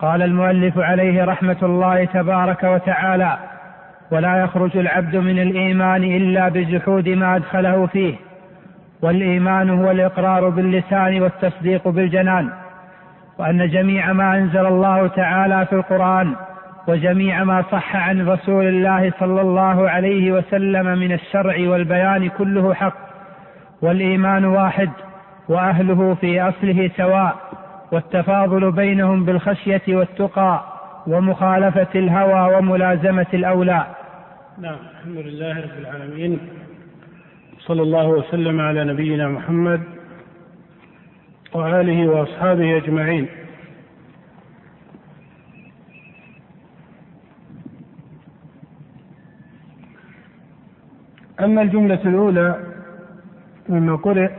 قال المؤلف عليه رحمة الله تبارك وتعالى ولا يخرج العبد من الإيمان إلا بجحود ما أدخله فيه والإيمان هو الإقرار باللسان والتصديق بالجنان وأن جميع ما أنزل الله تعالى في القرآن وجميع ما صح عن رسول الله صلى الله عليه وسلم من الشرع والبيان كله حق والإيمان واحد وأهله في أصله سواء والتفاضل بينهم بالخشية والتقى ومخالفة الهوى وملازمة الأولى. نعم الحمد لله رب العالمين. صلى الله وسلم على نبينا محمد وآله وأصحابه أجمعين. أما الجملة الأولى مما قرئ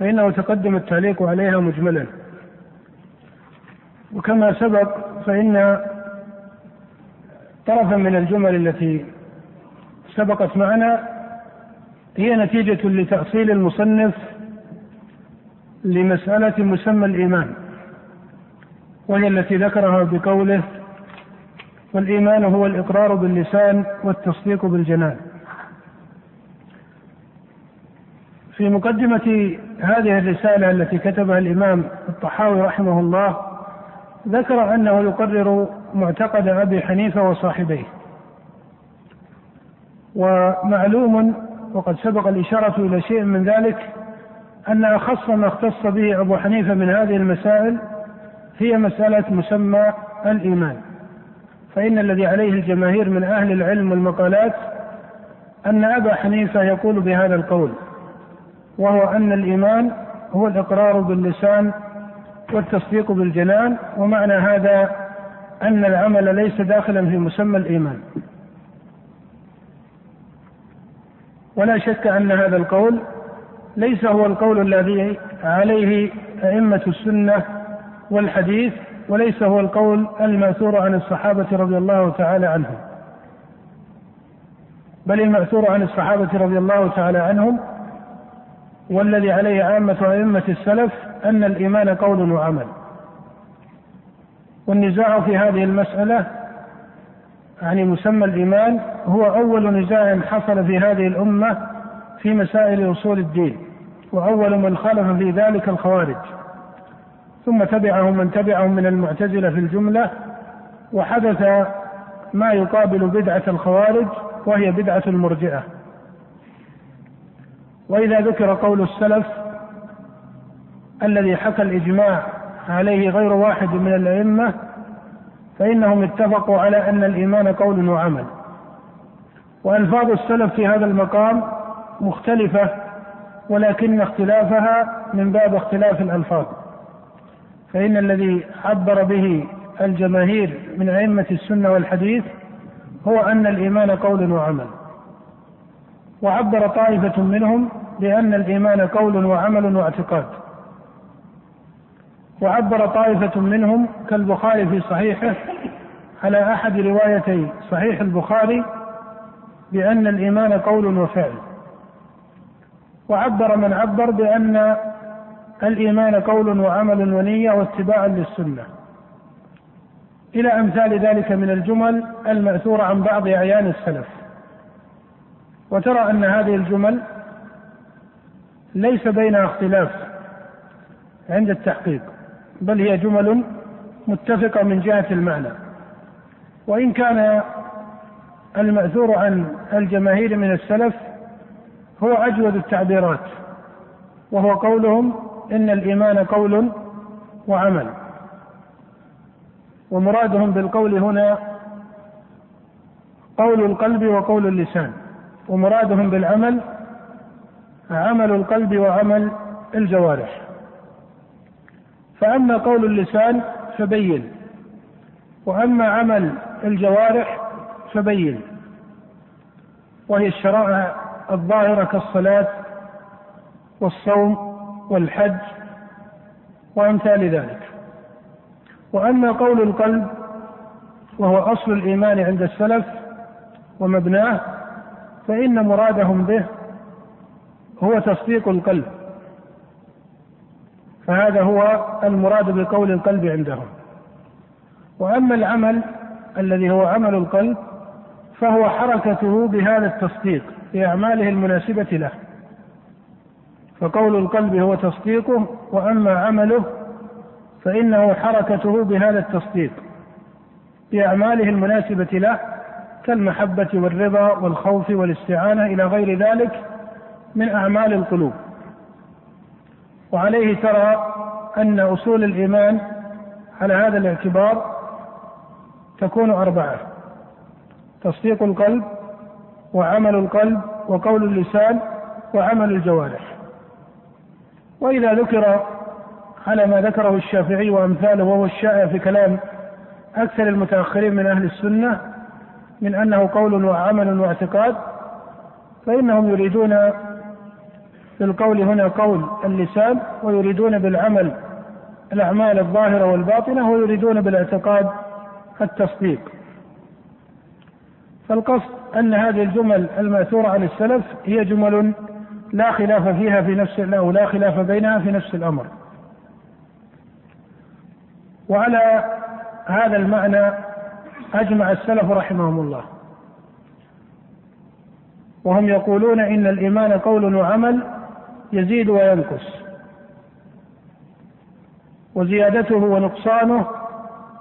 فإنه تقدم التعليق عليها مجملا. وكما سبق فإن طرفا من الجمل التي سبقت معنا هي نتيجة لتأصيل المصنف لمسألة مسمى الإيمان وهي التي ذكرها بقوله والإيمان هو الإقرار باللسان والتصديق بالجنان. في مقدمة هذه الرسالة التي كتبها الإمام الطحاوي رحمه الله ذكر أنه يقرر معتقد أبي حنيفة وصاحبيه. ومعلوم وقد سبق الإشارة إلى شيء من ذلك أن أخص ما اختص به أبو حنيفة من هذه المسائل هي مسألة مسمى الإيمان. فإن الذي عليه الجماهير من أهل العلم والمقالات أن أبا حنيفة يقول بهذا القول وهو أن الإيمان هو الإقرار باللسان والتصديق بالجنان ومعنى هذا أن العمل ليس داخلا في مسمى الإيمان. ولا شك أن هذا القول ليس هو القول الذي عليه أئمة السنة والحديث وليس هو القول المأثور عن الصحابة رضي الله تعالى عنهم. بل المأثور عن الصحابة رضي الله تعالى عنهم والذي عليه عامة أئمة السلف أن الإيمان قول وعمل. والنزاع في هذه المسألة يعني مسمى الإيمان هو أول نزاع حصل في هذه الأمة في مسائل أصول الدين وأول من خالف في ذلك الخوارج. ثم تبعهم من تبعهم من المعتزلة في الجملة وحدث ما يقابل بدعة الخوارج وهي بدعة المرجئة. وإذا ذكر قول السلف الذي حكى الإجماع عليه غير واحد من الأئمة فإنهم اتفقوا على أن الإيمان قول وعمل. وألفاظ السلف في هذا المقام مختلفة ولكن اختلافها من باب اختلاف الألفاظ. فإن الذي عبر به الجماهير من أئمة السنة والحديث هو أن الإيمان قول وعمل. وعبر طائفة منهم بأن الإيمان قول وعمل واعتقاد. وعبر طائفة منهم كالبخاري في صحيحه على أحد روايتي صحيح البخاري بأن الإيمان قول وفعل. وعبر من عبر بأن الإيمان قول وعمل ونية واتباع للسنة. إلى أمثال ذلك من الجمل المأثورة عن بعض أعيان السلف. وترى أن هذه الجمل ليس بينها اختلاف عند التحقيق. بل هي جمل متفقة من جهة المعنى. وإن كان المأثور عن الجماهير من السلف هو أجود التعبيرات وهو قولهم إن الإيمان قول وعمل. ومرادهم بالقول هنا قول القلب وقول اللسان ومرادهم بالعمل عمل القلب وعمل الجوارح. فأما قول اللسان فبين وأما عمل الجوارح فبين وهي الشرائع الظاهرة كالصلاة والصوم والحج وأمثال ذلك. وأما قول القلب وهو أصل الإيمان عند السلف ومبناه فإن مرادهم به هو تصديق القلب. فهذا هو المراد بقول القلب عندهم. وأما العمل الذي هو عمل القلب فهو حركته بهذا التصديق بأعماله المناسبة له. فقول القلب هو تصديقه وأما عمله فإنه حركته بهذا التصديق بأعماله المناسبة له كالمحبة والرضا والخوف والاستعانة إلى غير ذلك من أعمال القلوب. وعليه ترى أن أصول الإيمان على هذا الاعتبار تكون أربعة تصديق القلب وعمل القلب وقول اللسان وعمل الجوارح. وإذا ذكر على ما ذكره الشافعي وأمثاله وهو الشائع في كلام أكثر المتأخرين من أهل السنة من أنه قول وعمل واعتقاد فإنهم يريدون بالقول هنا قول اللسان ويريدون بالعمل الأعمال الظاهرة والباطنة ويريدون بالاعتقاد التصديق. فالقصد أن هذه الجمل المأثورة عن السلف هي جمل لا خلاف فيها في نفس أو لا خلاف بينها في نفس الأمر. وعلى هذا المعنى أجمع السلف رحمهم الله. وهم يقولون إن الإيمان قول وعمل يزيد وينقص. وزيادته ونقصانه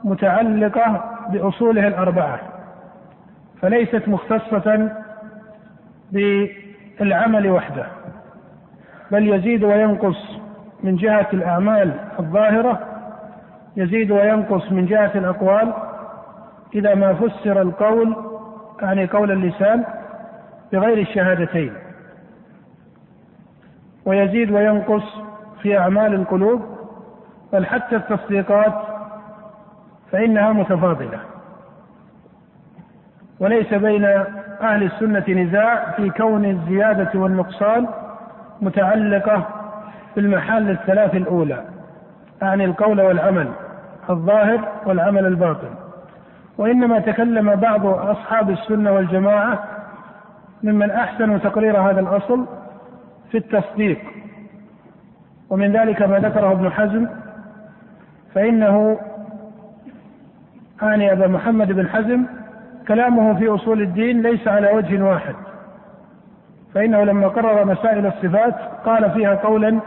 متعلقة بأصوله الأربعة. فليست مختصة بالعمل وحده. بل يزيد وينقص من جهة الأعمال الظاهرة يزيد وينقص من جهة الأقوال. إذا ما فسر القول يعني قول اللسان بغير الشهادتين. ويزيد وينقص في أعمال القلوب بل حتى التصديقات فإنها متفاضلة. وليس بين أهل السنة نزاع في كون الزيادة والنقصان متعلقة بالمحال الثلاث الأولى أعني القول والعمل الظاهر والعمل الباطن. وإنما تكلم بعض أصحاب السنة والجماعة ممن أحسنوا تقرير هذا الأصل في التصديق. ومن ذلك ما ذكره ابن حزم فإنه أعني أبا محمد بن حزم كلامه في أصول الدين ليس على وجه واحد. فإنه لما قرر مسائل الصفات قال فيها قولا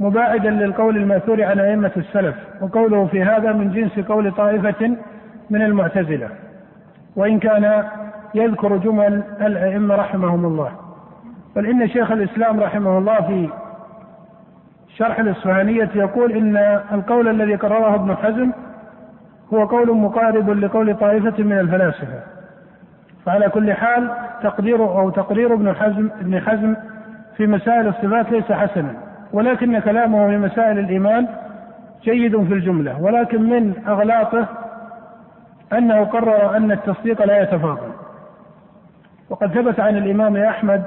مباعدا للقول المأثور عن أئمة السلف وقوله في هذا من جنس قول طائفة من المعتزلة. وإن كان يذكر جمل الأئمة رحمهم الله. بل إن شيخ الإسلام رحمه الله في شرح الإصفهانية يقول إن القول الذي قرره ابن حزم هو قول مقارب لقول طائفة من الفلاسفة. فعلى كل حال تقدير أو تقرير ابن حزم ابن حزم في مسائل الصفات ليس حسنا ولكن كلامه في مسائل الإيمان جيد في الجملة ولكن من أغلاطه أنه قرر أن التصديق لا يتفاضل. وقد ثبت عن الإمام أحمد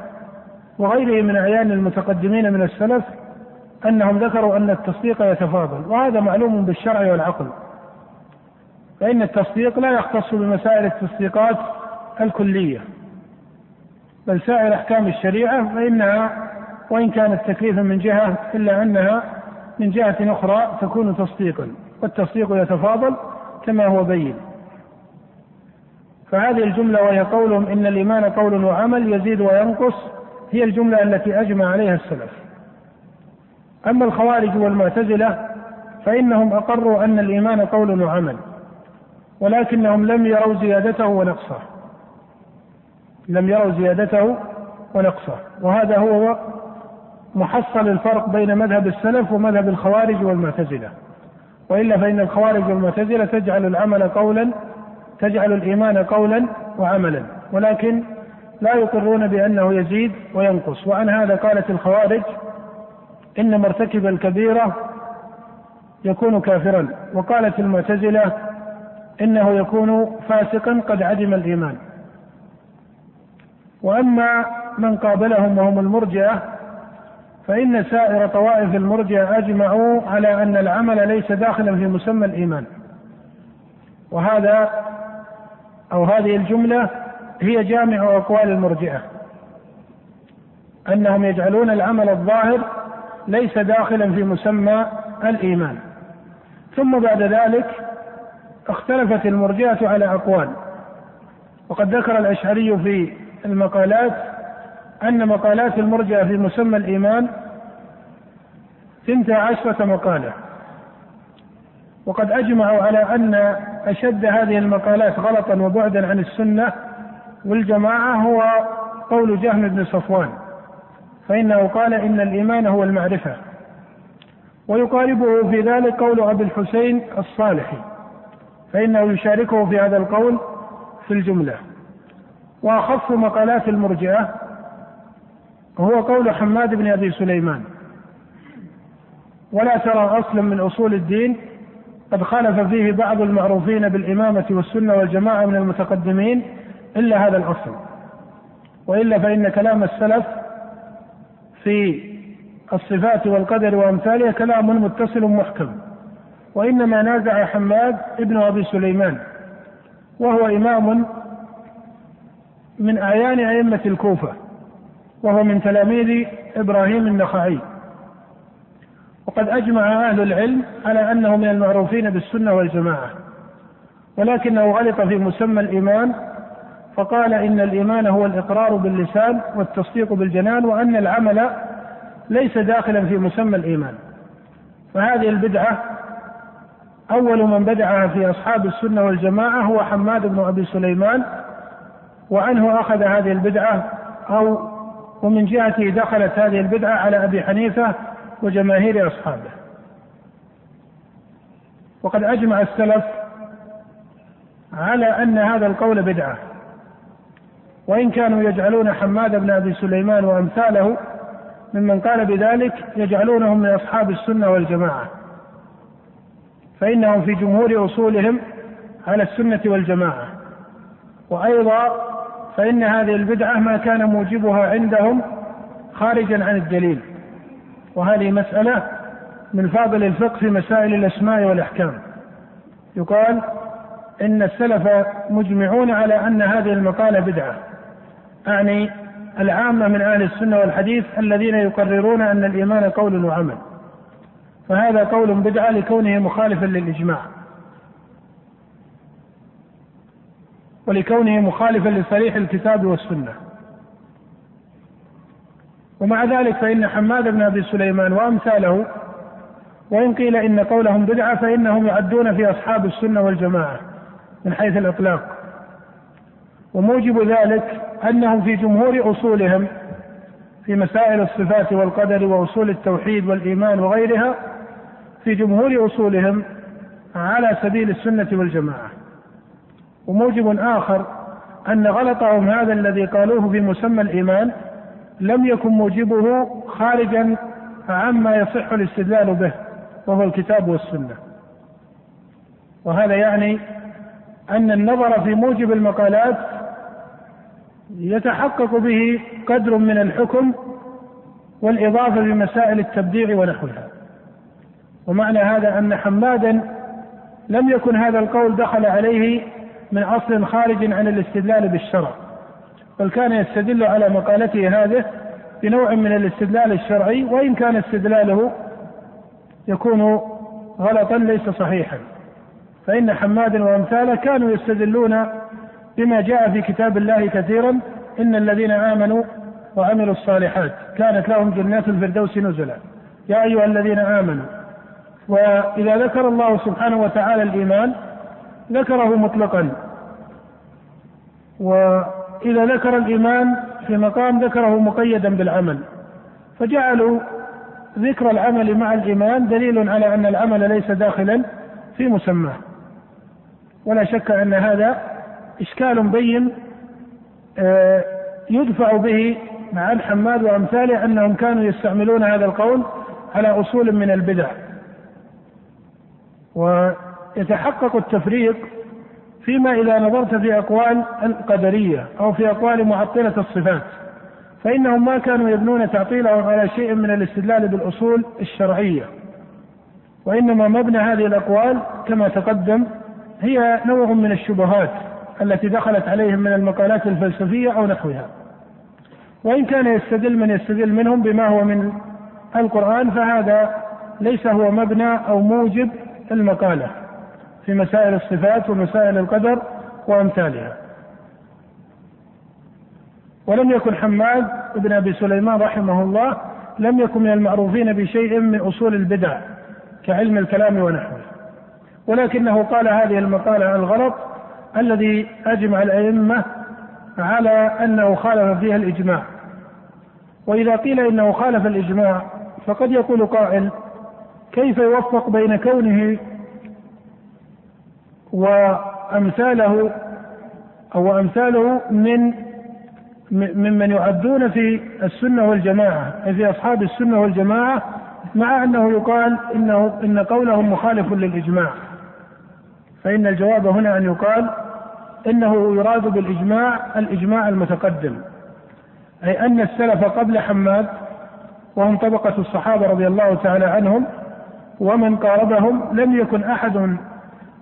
وغيره من أعيان المتقدمين من السلف أنهم ذكروا أن التصديق يتفاضل وهذا معلوم بالشرع والعقل. فإن التصديق لا يختص بمسائل التصديقات الكلية بل سائر أحكام الشريعة فإنها وإن كانت تكليفا من جهة إلا أنها من جهة أخرى تكون تصديقا والتصديق يتفاضل كما هو بين. فهذه الجملة وهي قولهم إن الإيمان قول وعمل يزيد وينقص هي الجملة التي أجمع عليها السلف. أما الخوارج والمعتزلة فإنهم أقروا أن الإيمان قول وعمل ولكنهم لم يروا زيادته ونقصه. لم يروا زيادته ونقصه. وهذا هو محصل الفرق بين مذهب السلف ومذهب الخوارج والمعتزلة. وإلا فإن الخوارج والمعتزلة تجعل العمل قولا تجعل الإيمان قولا وعملا. ولكن لا يقرون بأنه يزيد وينقص. وعن هذا قالت الخوارج إن مرتكب الكبيرة يكون كافرا. وقالت المعتزلة إنه يكون فاسقا قد عدم الإيمان. وأما من قابلهم وهم المرجئة فإن سائر طوائف المرجئة أجمعوا على أن العمل ليس داخلا في مسمى الإيمان. وهذا أو هذه الجملة هي جامع أقوال المرجئة أنهم يجعلون العمل الظاهر ليس داخلا في مسمى الإيمان. ثم بعد ذلك اختلفت المرجئة على أقوال. وقد ذكر الأشعري في المقالات أن مقالات المرجئة في مسمى الإيمان ثنتا عشرة مقالة. وقد أجمعوا على أن أشد هذه المقالات غلطا وبعدا عن السنة والجماعة هو قول جهم بن صفوان فإنه قال إن الإيمان هو المعرفة ويقاربه في ذلك قول أبي الحسين الصالحي فإنه يشاركه في هذا القول في الجملة. وأخف مقالات المرجئة هو قول حماد بن أبي سليمان ولا ترى أصلا من أصول الدين قد خالف فيه بعض المعروفين بالإمامة والسنة والجماعة من المتقدمين إلا هذا الأصل. وإلا فإن كلام السلف في الصفات والقدر وأمثالها كلام متصل محكم. وإنما نازع حماد ابن أبي سليمان وهو إمام من أعيان أئمة الكوفة وهو من تلاميذ إبراهيم النخعي. وقد أجمع أهل العلم على أنه من المعروفين بالسنة والجماعة ولكنه غلط في مسمى الإيمان فقال إن الإيمان هو الإقرار باللسان والتصديق بالجنان وأن العمل ليس داخلا في مسمى الإيمان. فهذه البدعة أول من بدعها في أصحاب السنة والجماعة هو حماد بن أبي سليمان وعنه أخذ هذه البدعة أو ومن جهته دخلت هذه البدعة على أبي حنيفة وجماهير أصحابه. وقد أجمع السلف على أن هذا القول بدعة. وإن كانوا يجعلون حماد بن أبي سليمان وأمثاله ممن قال بذلك يجعلونهم من أصحاب السنة والجماعة. فإنهم في جمهور أصولهم على السنة والجماعة. وأيضا فإن هذه البدعة ما كان موجبها عندهم خارجا عن الدليل. وهذه مسألة من فاضل الفقه في مسائل الأسماء والأحكام. يقال إن السلف مجمعون على أن هذه المقالة بدعة. أعني العامة من أهل السنة والحديث الذين يقررون أن الإيمان قول وعمل. فهذا قول بدعة لكونه مخالفا للإجماع. ولكونه مخالفا لصريح الكتاب والسنة. ومع ذلك فإن حماد بن أبي سليمان وأمثاله وإن قيل إن قولهم بدعة فإنهم يعدون في أصحاب السنة والجماعة من حيث الإطلاق وموجب ذلك أنهم في جمهور أصولهم في مسائل الصفات والقدر وأصول التوحيد والإيمان وغيرها في جمهور أصولهم على سبيل السنة والجماعة. وموجب آخر أن غلطهم هذا الذي قالوه في مسمى الإيمان لم يكن موجبه خارجا عما يصح الاستدلال به وهو الكتاب والسنة. وهذا يعني أن النظر في موجب المقالات يتحقق به قدر من الحكم والإضافة بمسائل التبديع ونحوها. ومعنى هذا أن حمادا لم يكن هذا القول دخل عليه من أصل خارج عن الاستدلال بالشرع بل كان يستدل على مقالته هذه بنوع من الاستدلال الشرعي وإن كان استدلاله يكون غلطا ليس صحيحا. فإن حمادا وأمثاله كانوا يستدلون بما جاء في كتاب الله كثيرا إن الذين آمنوا وعملوا الصالحات كانت لهم جنات الفردوس نزلا. يا أيها الذين آمنوا وإذا ذكر الله سبحانه وتعالى الإيمان ذكره مطلقا. وإذا ذكر الإيمان في مقام ذكره مقيدا بالعمل. فجعلوا ذكر العمل مع الإيمان دليل على أن العمل ليس داخلا في مسماه. ولا شك أن هذا إشكال بين آه، يدفع به مع الحماد وأمثاله أنهم كانوا يستعملون هذا القول على أصول من البدع. ويتحقق التفريق فيما إذا نظرت في أقوال القدرية أو في أقوال معطلة الصفات فإنهم ما كانوا يبنون تعطيلهم على شيء من الاستدلال بالأصول الشرعية. وإنما مبنى هذه الأقوال كما تقدم هي نوع من الشبهات. التي دخلت عليهم من المقالات الفلسفية أو نحوها. وإن كان يستدل من يستدل منهم بما هو من القرآن فهذا ليس هو مبنى أو موجب المقالة في مسائل الصفات ومسائل القدر وأمثالها. ولم يكن حماد بن أبي سليمان رحمه الله لم يكن من المعروفين بشيء من أصول البدع كعلم الكلام ونحوه. ولكنه قال هذه المقالة الغلط الذي أجمع الأئمة على أنه خالف فيها الإجماع. وإذا قيل إنه خالف الإجماع فقد يقول قائل كيف يوفق بين كونه وأمثاله أو أمثاله من ممن يعدون في السنة والجماعة أي في أصحاب السنة والجماعة مع أنه يقال إنه إن قولهم مخالف للإجماع. فإن الجواب هنا أن يقال إنه يراد بالإجماع الإجماع المتقدم. أي أن السلف قبل حماد وهم طبقة الصحابة رضي الله تعالى عنهم ومن قاربهم لم يكن أحد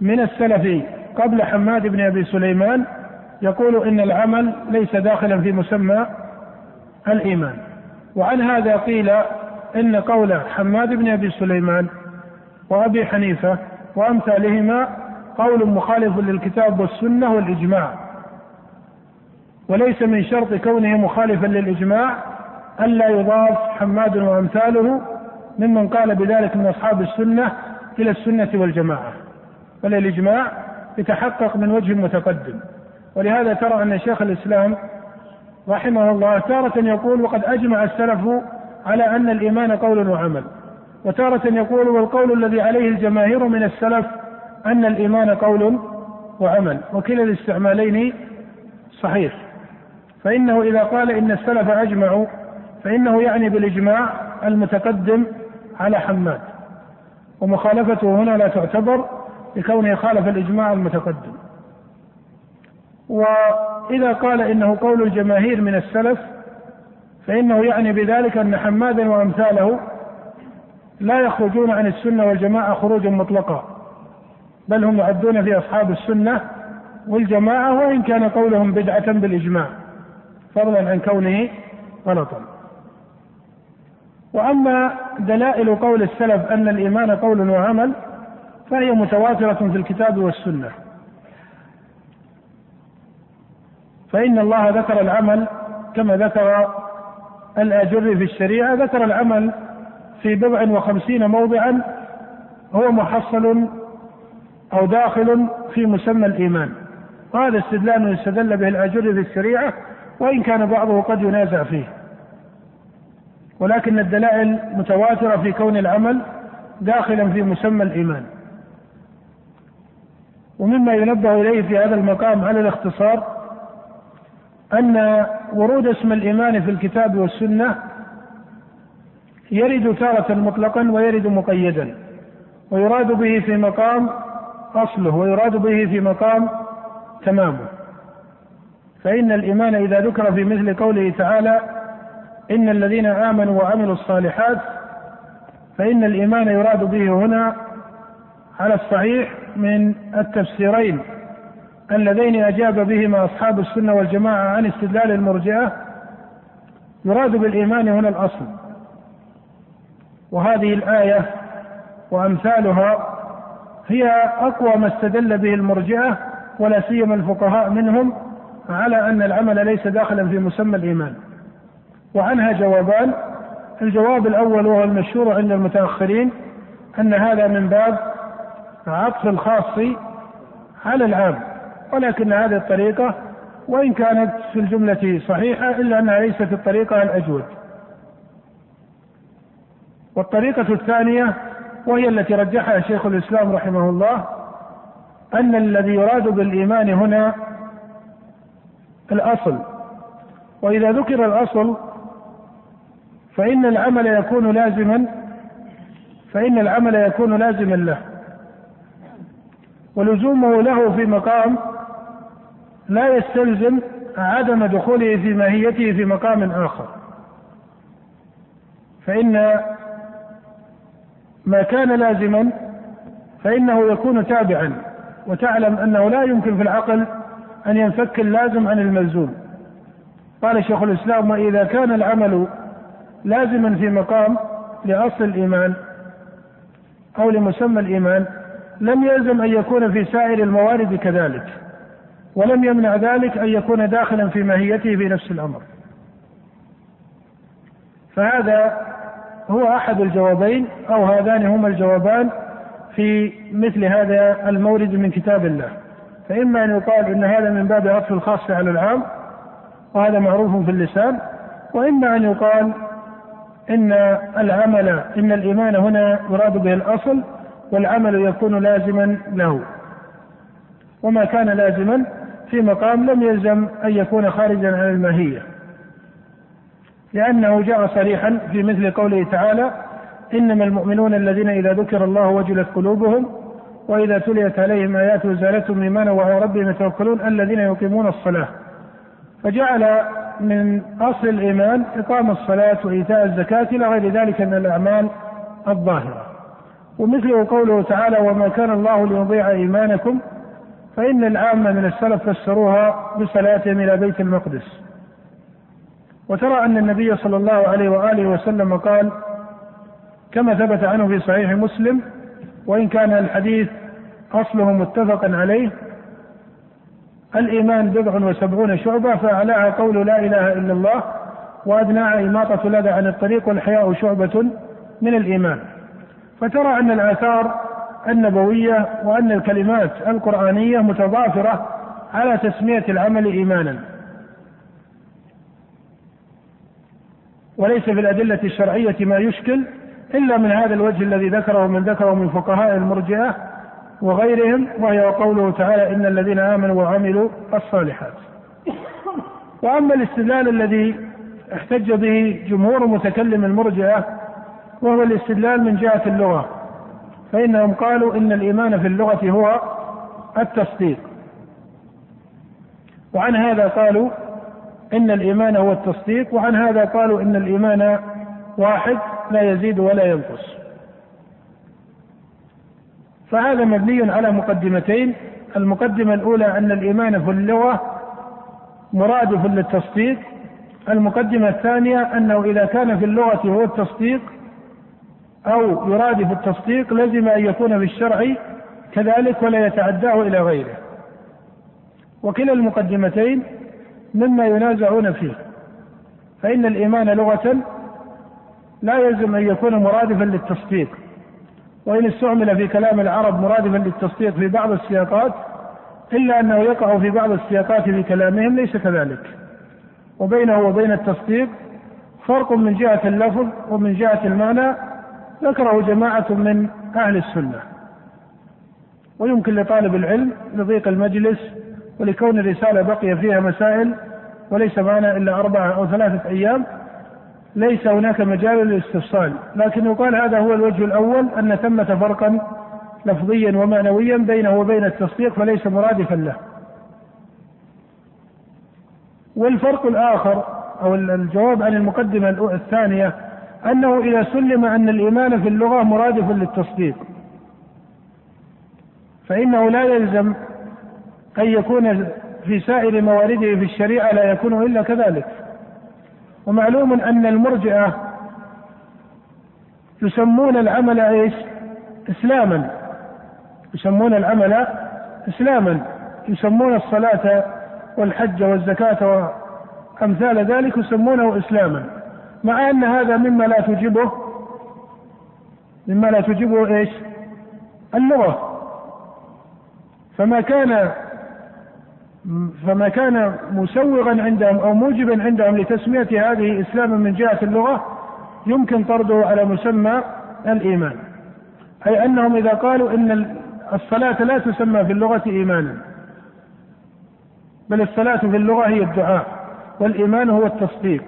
من السلف قبل حماد بن أبي سليمان يقول إن العمل ليس داخلا في مسمى الإيمان. وعن هذا قيل إن قول حماد بن أبي سليمان وأبي حنيفة وأمثالهما قول مخالف للكتاب والسنة والإجماع. وليس من شرط كونه مخالفا للإجماع ألا يضاف حماد وأمثاله ممن قال بذلك من أصحاب السنة إلى السنة والجماعة. بل الإجماع يتحقق من وجه متقدم. ولهذا ترى أن شيخ الإسلام رحمه الله تارة يقول وقد أجمع السلف على أن الإيمان قول وعمل وتارة يقول والقول الذي عليه الجماهير من السلف أن الإيمان قول وعمل وكلا الاستعمالين صحيح. فإنه إذا قال إن السلف أجمعوا فإنه يعني بالإجماع المتقدم على حماد. ومخالفته هنا لا تعتبر لكونه خالف الإجماع المتقدم. وإذا قال إنه قول الجماهير من السلف فإنه يعني بذلك أن حمادا وأمثاله لا يخرجون عن السنة والجماعة خروجا مطلقا. بل هم يعدون في أصحاب السنة والجماعة وإن كان قولهم بدعة بالإجماع فضلا عن كونه غلطا. وأما دلائل قول السلف أن الإيمان قول وعمل فهي متواترة في الكتاب والسنة. فإن الله ذكر العمل كما ذكر الآجر في الشريعة ذكر العمل في بضع وخمسين موضعا هو محصل أو داخل في مسمى الإيمان. وهذا استدلال يستدل به الآجر في الشريعة وإن كان بعضه قد ينازع فيه. ولكن الدلائل متواترة في كون العمل داخلا في مسمى الإيمان. ومما ينبه إليه في هذا المقام على الاختصار أن ورود اسم الإيمان في الكتاب والسنة يرد تارة مطلقا ويرد مقيدا ويراد به في مقام أصله ويراد به في مقام تمامه. فإن الإيمان إذا ذكر في مثل قوله تعالى إن الذين آمنوا وعملوا الصالحات فإن الإيمان يراد به هنا على الصحيح من التفسيرين اللذين أجاب بهما أصحاب السنة والجماعة عن استدلال المرجئة يراد بالإيمان هنا الأصل. وهذه الآية وأمثالها هي أقوى ما استدل به المرجئة ولا سيما الفقهاء منهم على أن العمل ليس داخلا في مسمى الإيمان. وعنها جوابان الجواب الأول وهو المشهور عند المتأخرين أن هذا من باب عطف الخاص على العام ولكن هذه الطريقة وإن كانت في الجملة صحيحة إلا أنها ليست الطريقة الأجود. والطريقة الثانية وهي التي رجحها شيخ الإسلام رحمه الله أن الذي يراد بالإيمان هنا الأصل. وإذا ذكر الأصل فإن العمل يكون لازما فإن العمل يكون لازما له. ولزومه له في مقام لا يستلزم عدم دخوله في ماهيته في مقام آخر. فإن ما كان لازما فإنه يكون تابعا وتعلم أنه لا يمكن في العقل أن ينفك اللازم عن الملزوم. قال شيخ الإسلام وإذا كان العمل لازما في مقام لأصل الإيمان أو لمسمى الإيمان لم يلزم أن يكون في سائر الموارد كذلك ولم يمنع ذلك أن يكون داخلا في ماهيته في نفس الأمر. فهذا هو أحد الجوابين أو هذان هما الجوابان في مثل هذا المورد من كتاب الله. فإما أن يقال إن هذا من باب عطف الخاص على العام وهذا معروف في اللسان وإما أن يقال إن العمل إن الإيمان هنا يراد به الأصل والعمل يكون لازما له. وما كان لازما في مقام لم يلزم أن يكون خارجا عن الماهية. لأنه جاء صريحا في مثل قوله تعالى إنما المؤمنون الذين إذا ذكر الله وجلت قلوبهم وإذا تليت عليهم آياته زالتهم إيمانا وعلى ربهم يتوكلون الذين يقيمون الصلاة. فجعل من أصل الإيمان إقام الصلاة وإيتاء الزكاة إلى غير ذلك من الأعمال الظاهرة. ومثله قوله تعالى وما كان الله ليضيع إيمانكم فإن العامة من السلف فسروها بصلاتهم إلى بيت المقدس. وترى أن النبي صلى الله عليه وآله وسلم قال كما ثبت عنه في صحيح مسلم وإن كان الحديث أصله متفقا عليه الإيمان بضع وسبعون شعبة فأعلاها قول لا إله إلا الله وأدناها إماطة الأذى عن الطريق والحياء شعبة من الإيمان. فترى أن الآثار النبوية وأن الكلمات القرآنية متضافرة على تسمية العمل إيمانا. وليس في الأدلة الشرعية ما يشكل إلا من هذا الوجه الذي ذكره من ذكره من فقهاء المرجئة وغيرهم وهي قوله تعالى إن الذين آمنوا وعملوا الصالحات. وأما الاستدلال الذي احتج به جمهور متكلم المرجئة وهو الاستدلال من جهة اللغة فإنهم قالوا إن الإيمان في اللغة هو التصديق. وعن هذا قالوا إن الإيمان هو التصديق وعن هذا قالوا إن الإيمان واحد لا يزيد ولا ينقص. فهذا مبني على مقدمتين. المقدمة الأولى أن الإيمان في اللغة مرادف للتصديق المقدمة الثانية أنه إذا كان في اللغة هو التصديق أو يرادف التصديق لزم أن يكون في الشرع كذلك ولا يتعداه إلى غيره. وكلا المقدمتين مما ينازعون فيه. فإن الإيمان لغة لا يلزم أن يكون مرادفا للتصديق. وإن استعمل في كلام العرب مرادفا للتصديق في بعض السياقات إلا أنه يقع في بعض السياقات في كلامهم ليس كذلك. وبينه وبين التصديق فرق من جهة اللفظ ومن جهة المعنى ذكره جماعة من أهل السنة. ويمكن لطالب العلم لضيق المجلس ولكون الرسالة بقي فيها مسائل وليس معنا إلا أربعة أو ثلاثة أيام ليس هناك مجال للاستفصال. لكن يقال هذا هو الوجه الأول أن ثمة فرقا لفظيا ومعنويا بينه وبين التصديق فليس مرادفا له. والفرق الآخر أو الجواب عن المقدمة الثانية أنه إذا سلم أن الإيمان في اللغة مرادف للتصديق. فإنه لا يلزم أن يكون في سائر موارده في الشريعة لا يكون إلا كذلك. ومعلوم أن المرجئة يسمون العمل إيش؟ إسلاما. يسمون العمل إسلاما. يسمون الصلاة والحج والزكاة وأمثال ذلك يسمونه إسلاما. مع أن هذا مما لا تجبه مما لا تجبه إيش؟ اللغة. فما كان فما كان مسوغا عندهم أو موجبا عندهم لتسمية هذه اسلاما من جهة اللغة يمكن طرده على مسمى الإيمان. أي أنهم إذا قالوا إن الصلاة لا تسمى في اللغة ايمانا بل الصلاة في اللغة هي الدعاء والإيمان هو التصديق.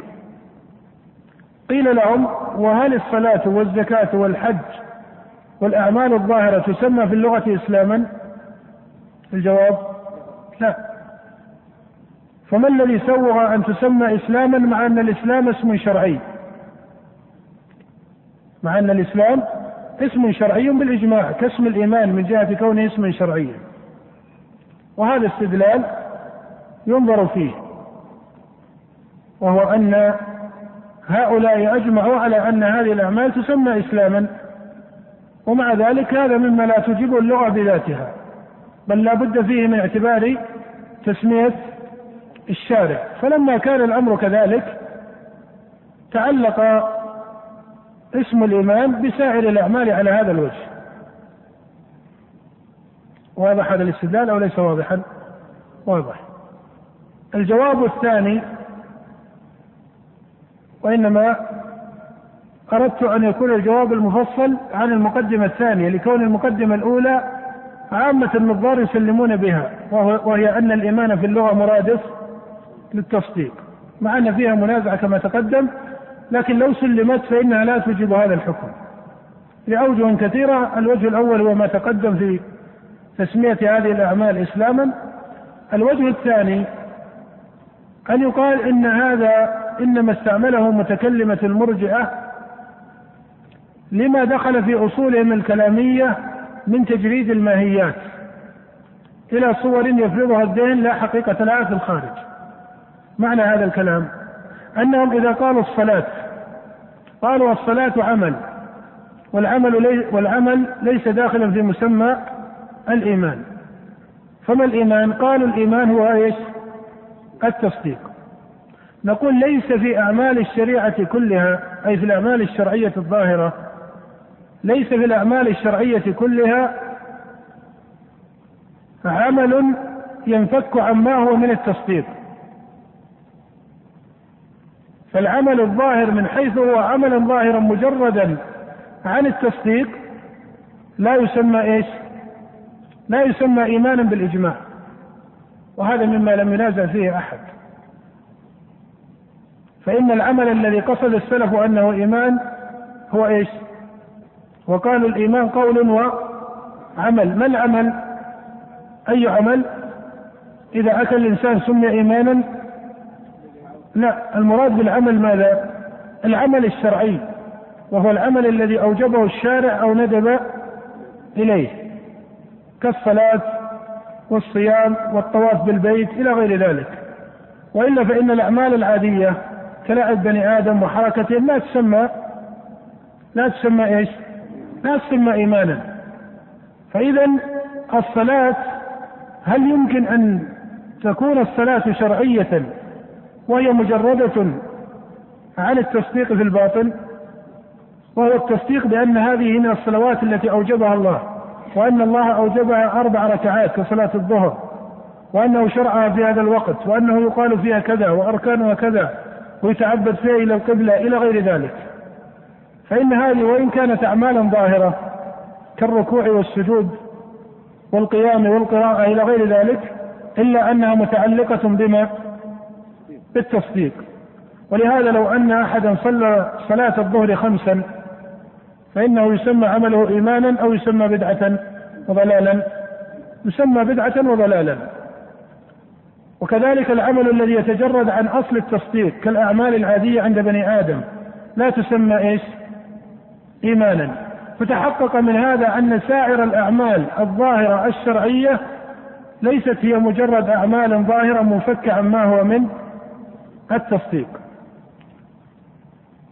قيل لهم وهل الصلاة والزكاة والحج والأعمال الظاهرة تسمى في اللغة اسلاما؟ الجواب لا. فما الذي سوغ أن تسمى إسلاما مع أن الإسلام اسم شرعي؟ مع أن الإسلام اسم شرعي بالإجماع كاسم الإيمان من جهة كونه اسما شرعيا وهذا استدلال ينظر فيه وهو أن هؤلاء أجمعوا على أن هذه الأعمال تسمى إسلاما. ومع ذلك هذا مما لا تجيبه اللغة بذاتها بل لا بد فيه من اعتبار تسمية الشارع. فلما كان الأمر كذلك تعلق اسم الإيمان بسائر الأعمال على هذا الوجه. واضح هذا الاستدلال أو ليس واضحا؟ واضح. الجواب الثاني وإنما أردت أن يكون الجواب المفصل عن المقدمة الثانية لكون المقدمة الأولى عامة النظار يسلمون بها وهي أن الإيمان في اللغة مرادف للتصديق مع أن فيها منازعة كما تقدم لكن لو سلمت فإنها لا توجب هذا الحكم. لأوجه كثيرة الوجه الأول هو ما تقدم في تسمية هذه الأعمال إسلاما. الوجه الثاني أن يقال إن هذا إنما استعمله متكلمة المرجئة لما دخل في أصولهم الكلامية من تجريد الماهيات إلى صور يفرضها الذهن لا حقيقة لها في الخارج. معنى هذا الكلام أنهم إذا قالوا الصلاة قالوا الصلاة عمل والعمل لي والعمل ليس داخلا في مسمى الإيمان فما الإيمان؟ قالوا الإيمان هو إيش؟ التصديق نقول ليس في أعمال الشريعة كلها أي في الأعمال الشرعية الظاهرة ليس في الأعمال الشرعية كلها عمل ينفك عما هو من التصديق فالعمل الظاهر من حيث هو عملا ظاهرا مجردا عن التصديق لا يسمى إيش؟ لا يسمى إيمانا بالإجماع وهذا مما لم ينازع فيه أحد فإن العمل الذي قصد السلف أنه إيمان هو إيش؟ وقالوا الإيمان قول وعمل ما العمل؟ أي عمل؟ إذا أتى الإنسان سمي إيمانا لا المراد بالعمل ماذا؟ العمل الشرعي وهو العمل الذي أوجبه الشارع أو ندب إليه كالصلاة والصيام والطواف بالبيت إلى غير ذلك وإلا فإن الأعمال العادية كلعب بني آدم وحركتهم لا تسمى لا تسمى إيش؟ لا تسمى إيمانا فإذا الصلاة هل يمكن أن تكون الصلاة شرعية وهي مجردة عن التصديق في الباطن وهو التصديق بأن هذه من الصلوات التي أوجبها الله وأن الله أوجبها أربع ركعات كصلاة الظهر وأنه شرعها في هذا الوقت وأنه يقال فيها كذا وأركانها كذا ويتعبد فيها إلى القبلة إلى غير ذلك. فإن هذه وإن كانت أعمالا ظاهرة كالركوع والسجود والقيام والقراءة إلى غير ذلك إلا أنها متعلقة بما بالتصديق. ولهذا لو أن أحدا صلى صلاة الظهر خمسا فإنه يسمى عمله إيمانا أو يسمى بدعة وضلالا. يسمى بدعة وضلالا. وكذلك العمل الذي يتجرد عن أصل التصديق كالأعمال العادية عند بني آدم لا تسمى إيش؟ إيمانا. فتحقق من هذا أن سائر الأعمال الظاهرة الشرعية ليست هي مجرد أعمال ظاهرة منفكة عما هو من التصديق.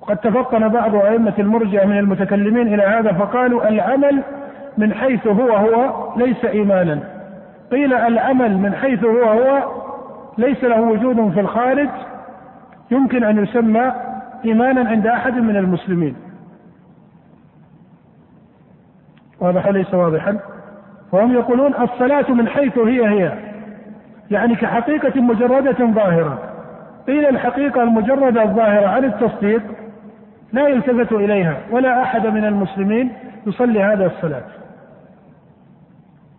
وقد تفطن بعض أئمة المرجئة من المتكلمين إلى هذا فقالوا العمل من حيث هو هو ليس إيمانا. قيل العمل من حيث هو هو ليس له وجود في الخارج يمكن أن يسمى إيمانا عند أحد من المسلمين. واضح ليس واضحا؟ فهم يقولون الصلاة من حيث هي هي يعني كحقيقة مجردة ظاهرة. قيل الحقيقة المجردة الظاهرة عن التصديق لا يلتفت إليها ولا أحد من المسلمين يصلي هذا الصلاة.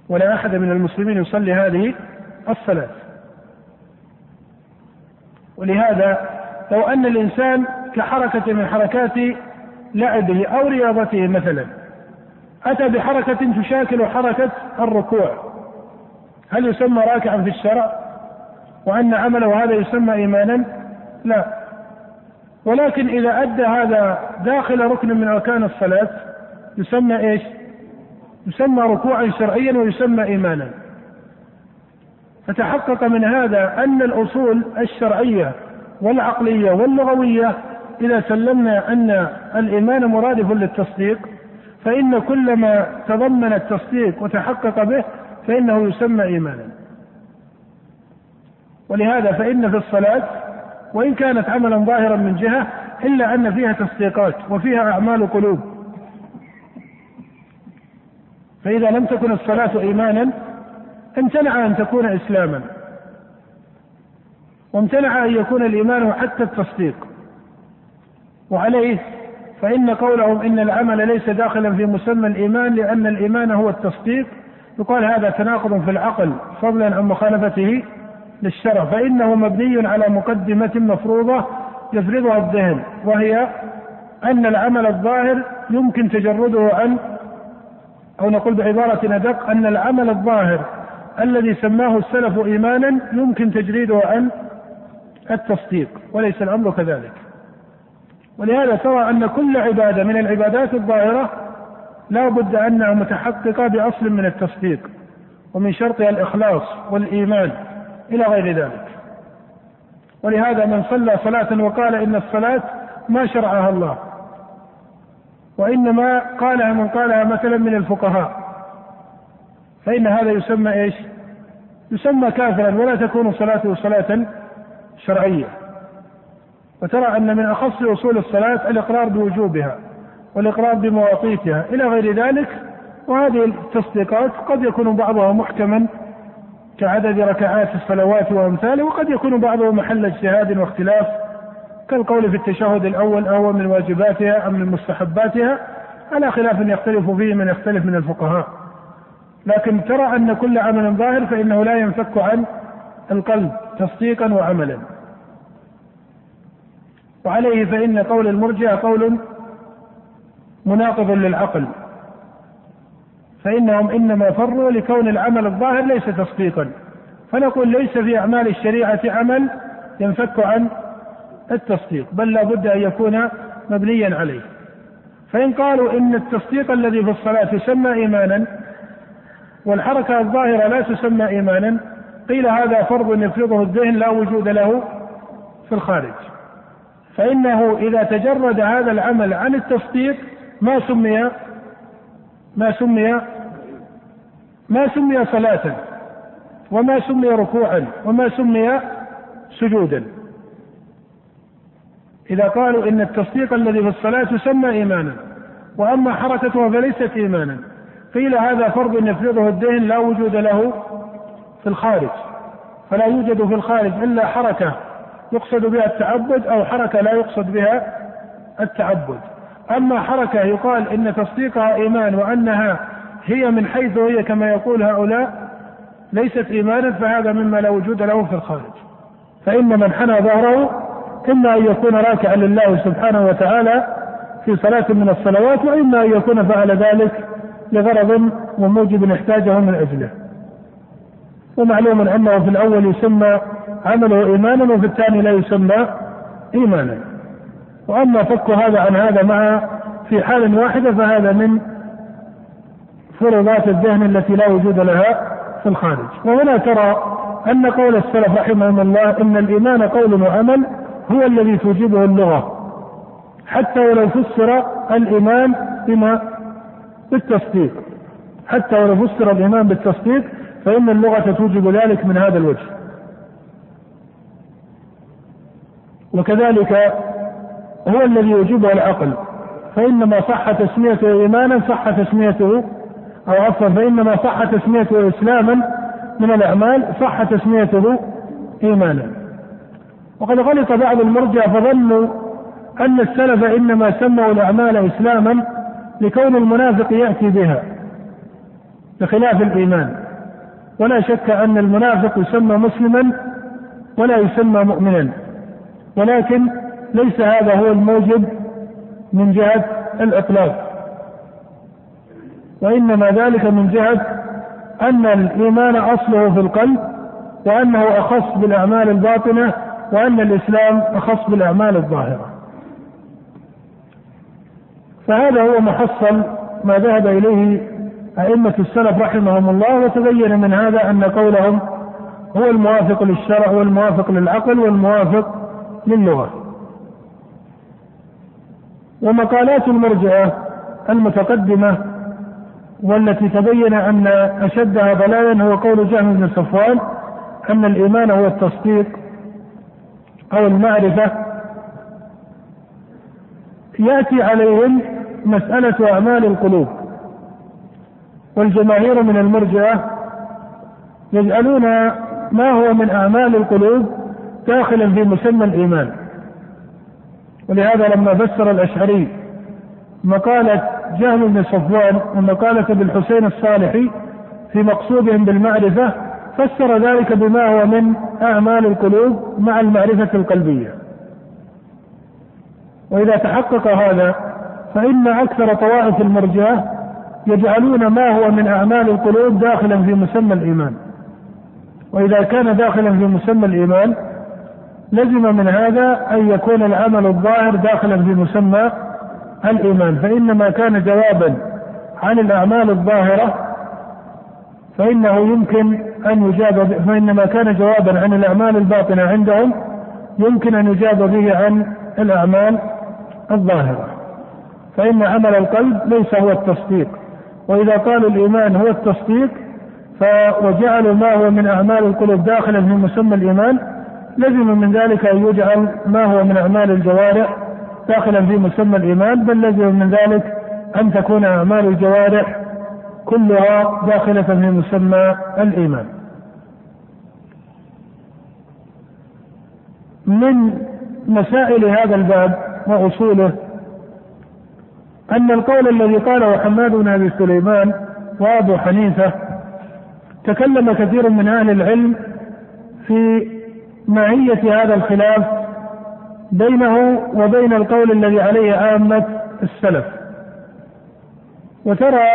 ولا أحد من المسلمين يصلي هذه الصلاة. ولهذا لو أن الإنسان كحركة من حركات لعبه أو رياضته مثلا أتى بحركة تشاكل حركة الركوع. هل يسمى راكعا في الشرع؟ وأن عمله هذا يسمى إيمانا؟ لا. ولكن إذا أدى هذا داخل ركن من أركان الصلاة يسمى إيش؟ يسمى ركوعا شرعيا ويسمى إيمانا. فتحقق من هذا أن الأصول الشرعية والعقلية واللغوية إذا سلمنا أن الإيمان مرادف للتصديق فإن كل ما تضمن التصديق وتحقق به فإنه يسمى إيمانا. ولهذا فإن في الصلاة وإن كانت عملا ظاهرا من جهة إلا أن فيها تصديقات وفيها أعمال قلوب. فإذا لم تكن الصلاة إيمانا امتنع أن تكون إسلاما. وامتنع أن يكون الإيمان حتى التصديق. وعليه فإن قولهم إن العمل ليس داخلا في مسمى الإيمان لأن الإيمان هو التصديق يقال هذا تناقض في العقل فضلا عن مخالفته للشرع فإنه مبني على مقدمة مفروضة يفرضها الذهن وهي أن العمل الظاهر يمكن تجرده عن أو نقول بعبارة أدق أن العمل الظاهر الذي سماه السلف إيمانا يمكن تجريده عن التصديق وليس الأمر كذلك. ولهذا ترى أن كل عبادة من العبادات الظاهرة لا بد أنها متحققة بأصل من التصديق ومن شرطها الإخلاص والإيمان. إلى غير ذلك. ولهذا من صلى صلاة وقال إن الصلاة ما شرعها الله وإنما قالها من قالها مثلا من الفقهاء. فإن هذا يسمى إيش؟ يسمى كافرا ولا تكون صلاته صلاة شرعية. وترى أن من أخص أصول الصلاة الإقرار بوجوبها والإقرار بمواقيتها. إلى غير ذلك وهذه التصديقات قد يكون بعضها محكما كعدد ركعات الصلوات وأمثاله وقد يكون بعضه محل اجتهاد واختلاف كالقول في التشهد الأول أهو من واجباتها أم من مستحباتها؟ على خلاف يختلف فيه من يختلف من الفقهاء. لكن ترى أن كل عمل ظاهر فإنه لا ينفك عن القلب تصديقا وعملا. وعليه فإن قول المرجئة قول مناقض للعقل. فإنهم إنما فروا لكون العمل الظاهر ليس تصديقا. فنقول ليس في أعمال الشريعة عمل ينفك عن التصديق بل لا بد أن يكون مبنيا عليه. فإن قالوا إن التصديق الذي في الصلاة يسمى إيمانا والحركة الظاهرة لا تسمى إيمانا قيل هذا فرض يفرضه الذهن لا وجود له في الخارج. فإنه إذا تجرد هذا العمل عن التصديق ما سمي ما سمي ما سمي صلاة وما سمي ركوعا وما سمي سجودا. إذا قالوا إن التصديق الذي في الصلاة يسمى إيمانا وأما حركتها فليست إيمانا قيل هذا فرض يفرضه الذهن لا وجود له في الخارج. فلا يوجد في الخارج إلا حركة يقصد بها التعبد أو حركة لا يقصد بها التعبد. أما حركة يقال إن تصديقها إيمان وأنها هي من حيث هي كما يقول هؤلاء ليست إيمانا فهذا مما لا وجود له في الخارج. فإن من حنى ظهره إما أن يكون راكعا لله سبحانه وتعالى في صلاة من الصلوات وإما أن يكون فعل ذلك لغرض وموجب احتاجه من أجله. ومعلوم أنه في الأول يسمى عمله إيمانا وفي الثاني لا يسمى إيمانا. وأما فك هذا عن هذا مع في حال واحدة فهذا من فرضات الذهن التي لا وجود لها في الخارج. وهنا ترى أن قول السلف رحمهم الله إن الإيمان قول وعمل هو الذي توجبه اللغة. حتى ولو فسر الإيمان بما بالتصديق. حتى ولو فسر الإيمان بالتصديق فإن اللغة توجب ذلك من هذا الوجه. وكذلك هو الذي يوجبه العقل. فإنما صح تسميته إيمانا صح تسميته أو عفوا فإنما صح تسميته إسلاما من الأعمال صح تسميته إيمانا. وقد غلط بعض المرجع فظنوا أن السلف إنما سموا الأعمال إسلاما لكون المنافق يأتي بها بخلاف الإيمان. ولا شك أن المنافق يسمى مسلما ولا يسمى مؤمنا. ولكن ليس هذا هو الموجب من جهة الإطلاق. وإنما ذلك من جهة أن الإيمان أصله في القلب وأنه أخص بالأعمال الباطنة وأن الإسلام أخص بالأعمال الظاهرة. فهذا هو محصل ما ذهب إليه أئمة السلف رحمهم الله وتبين من هذا أن قولهم هو الموافق للشرع والموافق للعقل والموافق للغة. ومقالات المرجئة المتقدمة والتي تبين أن أشدها ضلالا هو قول جهم بن صفوان أن الإيمان هو التصديق أو المعرفة. يأتي عليهم مسألة أعمال القلوب. والجماهير من المرجئة يجعلون ما هو من أعمال القلوب داخلا في مسمى الإيمان. ولهذا لما فسر الأشعري مقالة جهل بن صفوان ومقالة ابن الحسين الصالحي في مقصودهم بالمعرفة فسر ذلك بما هو من أعمال القلوب مع المعرفة القلبية. وإذا تحقق هذا فإن أكثر طوائف المرجئة يجعلون ما هو من أعمال القلوب داخلا في مسمى الإيمان. وإذا كان داخلا في مسمى الإيمان لزم من هذا أن يكون العمل الظاهر داخلا في مسمى الإيمان. فإنما كان جوابا عن الأعمال الظاهرة فإنه يمكن أن يجاب فإنما كان جوابا عن الأعمال الباطنة عندهم يمكن أن يجاب به عن الأعمال الظاهرة. فإن عمل القلب ليس هو التصديق. وإذا قالوا الإيمان هو التصديق وجعلوا ما هو من أعمال القلوب داخلا في مسمى الإيمان لزم من ذلك أن يجعل ما هو من أعمال الجوارح داخلا في مسمى الإيمان بل لزم من ذلك أن تكون أعمال الجوارح كلها داخلة في مسمى الإيمان. من مسائل هذا الباب وأصوله أن القول الذي قاله حماد بن أبي سليمان وأبو حنيفة تكلم كثير من أهل العلم في معية هذا الخلاف بينه وبين القول الذي عليه عامة السلف. وترى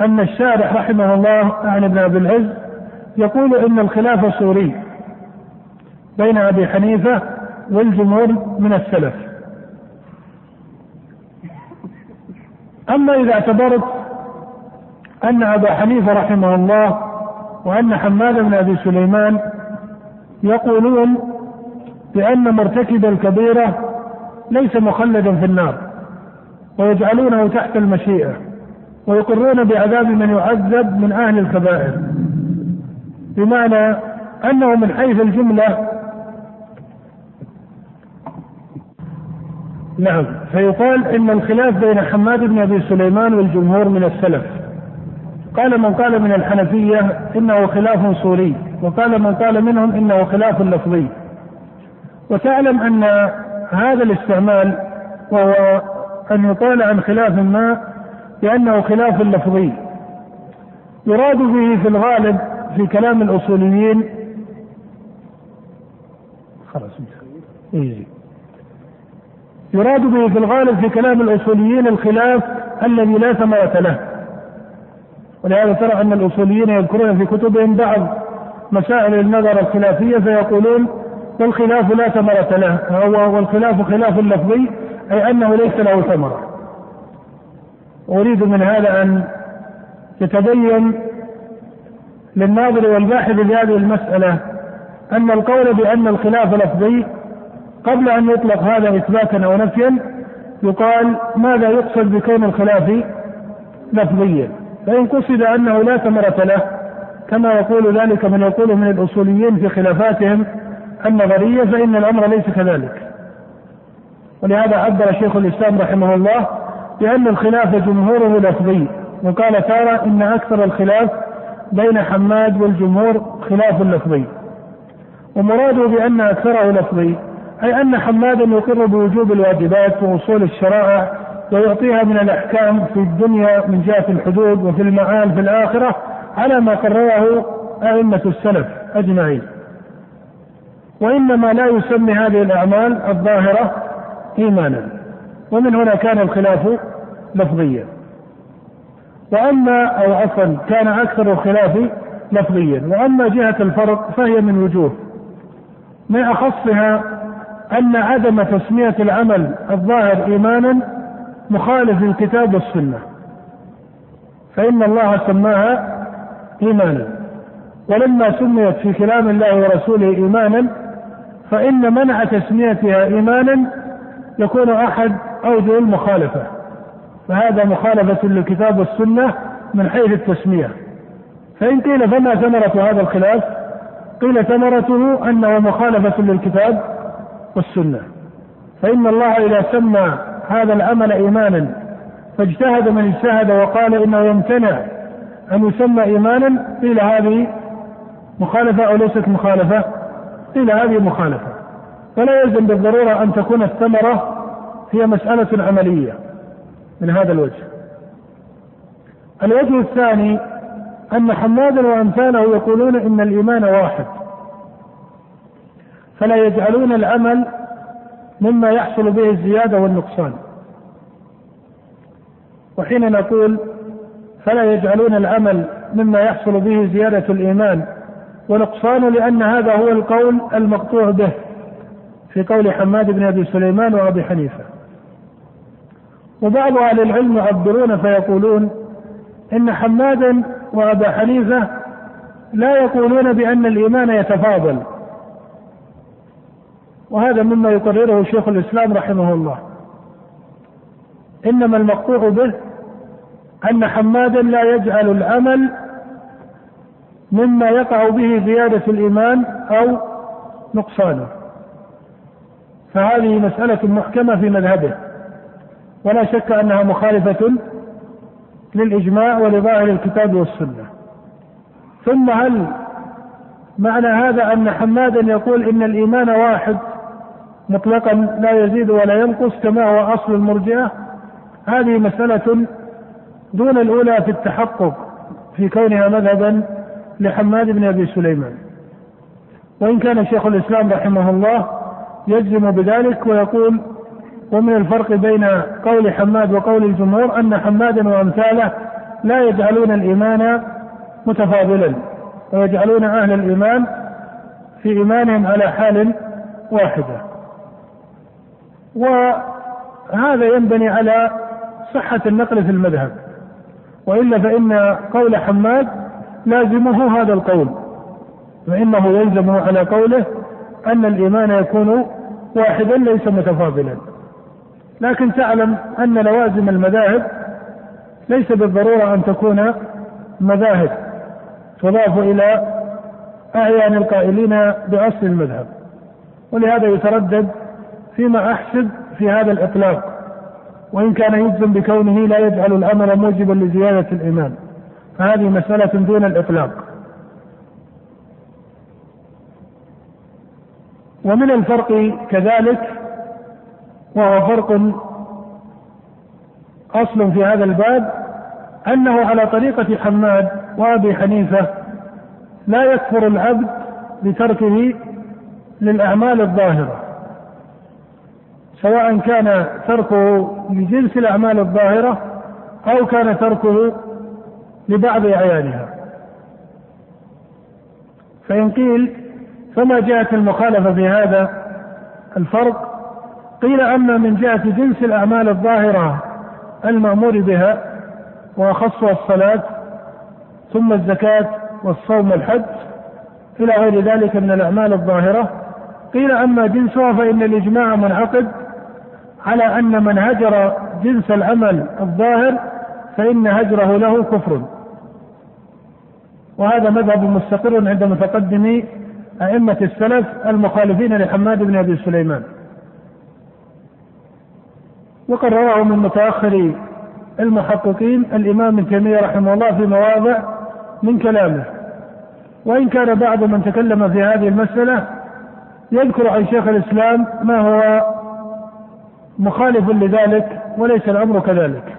أن الشارح رحمه الله عن ابن أبي العز يقول إن الخلاف صوري بين أبي حنيفة والجمهور من السلف. أما إذا اعتبرت أن أبا حنيفة رحمه الله وأن حماد بن أبي سليمان يقولون بأن مرتكب الكبيرة ليس مخلدا في النار ويجعلونه تحت المشيئة ويقرون بعذاب من يعذب من أهل الكبائر. بمعنى أنه من حيث الجملة نعم فيقال إن الخلاف بين حماد بن أبي سليمان والجمهور من السلف. قال من قال من الحنفية إنه خلاف صوري وقال من قال منهم إنه خلاف لفظي. وتعلم أن هذا الاستعمال وهو أن يقال عن خلاف ما بانه خلاف لفظي يراد به في الغالب في كلام الأصوليين خلاص إيه. يراد به في الغالب في كلام الأصوليين الخلاف الذي لا ثمرة له ولهذا ترى أن الأصوليين يذكرون في كتبهم بعض مسائل النظر الخلافية فيقولون والخلاف لا ثمرة له والخلاف خلاف لفظي أي أنه ليس له ثمرة. أريد من هذا أن يتبين للناظر والباحث في هذه المسألة أن القول بأن الخلاف لفظي قبل أن يطلق هذا إثباتا أو نفيا يقال ماذا يقصد بكون الخلاف لفظيا. فإن قصد أنه لا ثمرة له كما يقول ذلك من يقول من الأصوليين في خلافاتهم النظرية فإن الأمر ليس كذلك. ولهذا عبر شيخ الإسلام رحمه الله بأن الخلاف جمهوره لفظي وقال تارة إن أكثر الخلاف بين حماد والجمهور خلاف لفظي. ومراده بأن أكثره لفظي أي أن حمادا يقر بوجوب الواجبات وأصول الشرائع ويعطيها من الأحكام في الدنيا من جهة الحدود وفي المعال في الآخرة على ما قرره أئمة السلف أجمعين. وإنما لا يسمي هذه الأعمال الظاهرة إيمانا. ومن هنا كان الخلاف لفظيا. وأما أو عفوا كان أكثر الخلاف لفظيا. وأما جهة الفرق فهي من وجوه. من أخصها أن عدم تسمية العمل الظاهر إيمانا مخالف للكتاب والسنة فإن الله سماها إيمانا. ولما سميت في كلام الله ورسوله إيمانا فإن منع تسميتها إيمانا يكون أحد أوجه المخالفة. فهذا مخالفة للكتاب والسنة من حيث التسمية. فإن قيل فما ثمرة هذا الخلاف؟ قيل ثمرته أنه مخالفة للكتاب والسنة. فإن الله إذا سمى هذا العمل إيمانا فاجتهد من اجتهد وقال إنه يمتنع أن يسمى إيمانا قيل هذه مخالفة أو ليست مخالفة؟ قيل هذه مخالفة. فلا يلزم بالضرورة أن تكون الثمرة هي مسألة عملية من هذا الوجه. الوجه الثاني أن حمادا وأمثاله يقولون إن الإيمان واحد. فلا يجعلون العمل مما يحصل به الزيادة والنقصان. وحين نقول فلا يجعلون العمل مما يحصل به زيادة الإيمان ونقصان لأن هذا هو القول المقطوع به في قول حماد بن أبي سليمان وأبي حنيفة. وبعض أهل العلم يعبرون فيقولون إن حمادا وأبا حنيفة لا يقولون بأن الإيمان يتفاضل. وهذا مما يقرره شيخ الإسلام رحمه الله. إنما المقطوع به أن حمادا لا يجعل العمل مما يقع به زيادة الإيمان أو نقصانه. فهذه مسألة محكمة في مذهبه. ولا شك أنها مخالفة للإجماع ولظاهر الكتاب والسنة. ثم هل معنى هذا أن حمادا يقول إن الإيمان واحد مطلقا لا يزيد ولا ينقص كما هو أصل المرجئة؟ هذه مسألة دون الأولى في التحقق في كونها مذهبا لحماد بن أبي سليمان. وإن كان شيخ الإسلام رحمه الله يجزم بذلك ويقول ومن الفرق بين قول حماد وقول الجمهور أن حمادا وأمثاله لا يجعلون الإيمان متفاضلا ويجعلون أهل الإيمان في إيمانهم على حال واحدة. وهذا ينبني على صحة النقل في المذهب. وإلا فإن قول حماد لازمه هذا القول فإنه يلزم على قوله أن الإيمان يكون واحدا ليس متفاضلا. لكن تعلم أن لوازم المذاهب ليس بالضرورة أن تكون مذاهب تضاف إلى أعيان القائلين بأصل المذهب. ولهذا يتردد فيما أحسب في هذا الإطلاق وإن كان يجزم بكونه لا يجعل الأمر موجبا لزيادة الإيمان. فهذه مسألة دون الإطلاق. ومن الفرق كذلك وهو فرق أصل في هذا الباب أنه على طريقة حماد وأبي حنيفة لا يكفر العبد بتركه للأعمال الظاهرة سواء كان تركه لجنس الأعمال الظاهرة أو كان تركه لبعض أعيانها. فإن قيل فما جاءت المخالفة في هذا الفرق؟ قيل أما من جهة جنس الأعمال الظاهرة المأمور بها وأخصها الصلاة ثم الزكاة والصوم والحج إلى غير ذلك من الأعمال الظاهرة. قيل أما جنسها فإن الإجماع منعقد على أن من هجر جنس العمل الظاهر فإن هجره له كفر. وهذا مذهب مستقر عند متقدمي أئمة السلف المخالفين لحماد بن أبي سليمان. وقد رواه من متأخر المحققين الإمام ابن تيمية رحمه الله في مواضع من كلامه. وإن كان بعض من تكلم في هذه المسألة يذكر عن شيخ الإسلام ما هو مخالف لذلك وليس الأمر كذلك.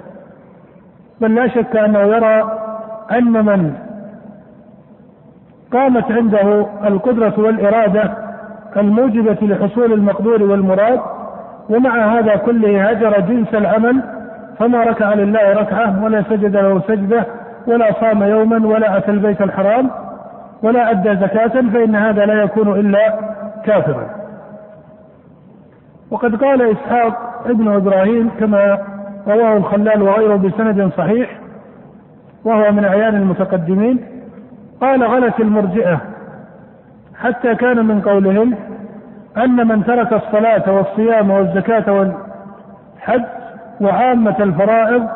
بل لا شك أنه يرى أن من قامت عنده القدرة والإرادة الموجبة لحصول المقدور والمراد ومع هذا كله هجر جنس العمل فما ركع لله ركعة ولا سجد له سجدة ولا صام يوما ولا أتى البيت الحرام ولا أدى زكاة فإن هذا لا يكون إلا كافرا. وقد قال إسحاق ابن إبراهيم كما رواه الخلال وغيره بسند صحيح وهو من أعيان المتقدمين قال غلت المرجئة حتى كان من قولهم أن من ترك الصلاة والصيام والزكاة والحج وعامة الفرائض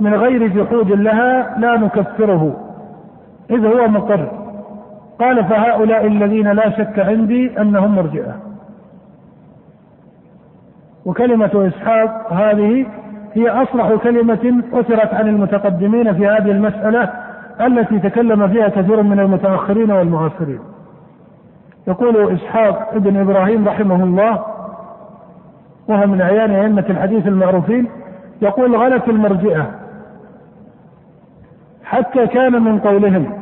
من غير جحود لها لا نكفره إذ هو مقر. قال فهؤلاء الذين لا شك عندي أنهم مرجئة. وكلمة إسحاق هذه هي أصرح كلمة أثرت عن المتقدمين في هذه المسألة التي تكلم فيها كثير من المتأخرين والمعاصرين. يقول إسحاق ابن إبراهيم رحمه الله وهو من أعيان أئمة الحديث المعروفين يقول غلت المرجئة. حتى كان من قولهم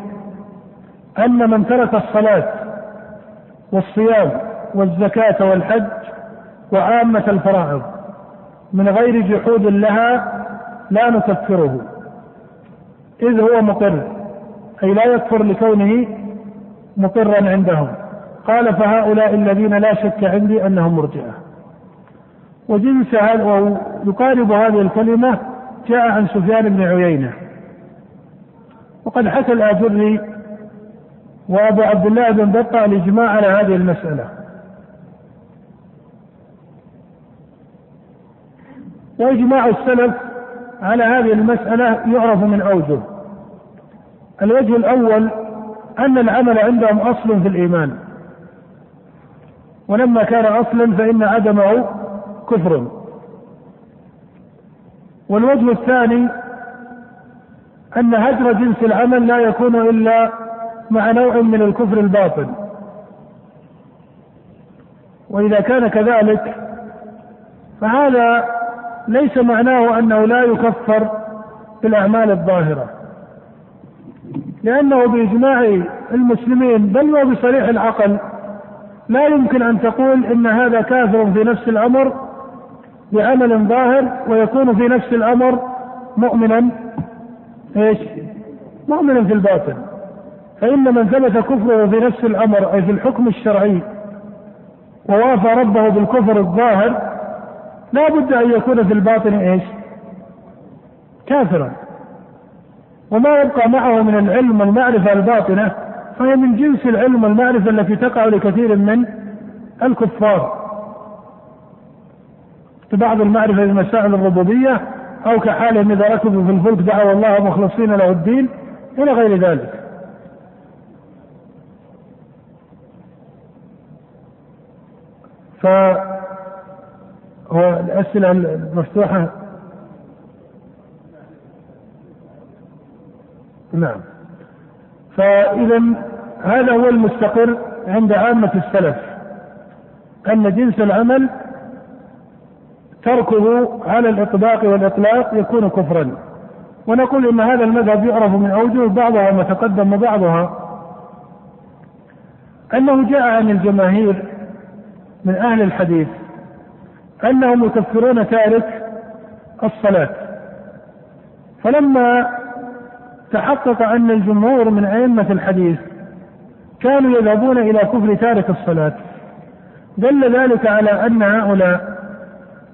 أن من ترك الصلاة والصيام والزكاة والحج وعامة الفرائض من غير جحود لها لا نكفره. إذ هو مقر أي لا يكفر لكونه مقرا عندهم. قال فهؤلاء الذين لا شك عندي أنهم مرجئة. وجنس هذا يقارب هذه الكلمة جاء عن سفيان بن عيينة. وقد حكى الآجري وأبو عبد الله بن بطة الإجماع على هذه المسألة. وإجماع السلف على هذه المسألة يعرف من أوجه. الوجه الأول أن العمل عندهم أصل في الإيمان. ولما كان أصلا فإن عدمه كفر. والوجه الثاني أن هجر جنس العمل لا يكون إلا مع نوع من الكفر الباطن وإذا كان كذلك فهذا ليس معناه أنه لا يكفر بالأعمال الظاهرة لأنه بإجماع المسلمين بل وبصريح العقل لا يمكن أن تقول إن هذا كافر في نفس الأمر بعمل ظاهر ويكون في نفس الأمر مؤمنا إيش؟ مؤمنا في الباطن فإن من ثبت كفره في نفس الأمر أي في الحكم الشرعي ووافى ربه بالكفر الظاهر لا بد أن يكون في الباطن إيش؟ كافرا. وما يبقى معه من العلم والمعرفة الباطنة فهي من جنس العلم والمعرفة التي تقع لكثير من الكفار. بعض المعرفة بمسائل الربوبية أو كحالهم إذا ركبوا في الفلك دعوا الله مخلصين له الدين إلى غير ذلك. ف هو الأسئلة المفتوحة. نعم. فإذا هذا هو المستقر عند عامة السلف أن جنس العمل تركه على الإطباق والإطلاق يكون كفرا. ونقول إن هذا المذهب يعرف من أوجه بعضها ما تقدم وبعضها أنه جاء عن الجماهير من أهل الحديث أنهم يكفرون تارك الصلاة. فلما تحقق أن الجمهور من أئمة الحديث كانوا يذهبون إلى كفر تارك الصلاة دل ذلك على أن هؤلاء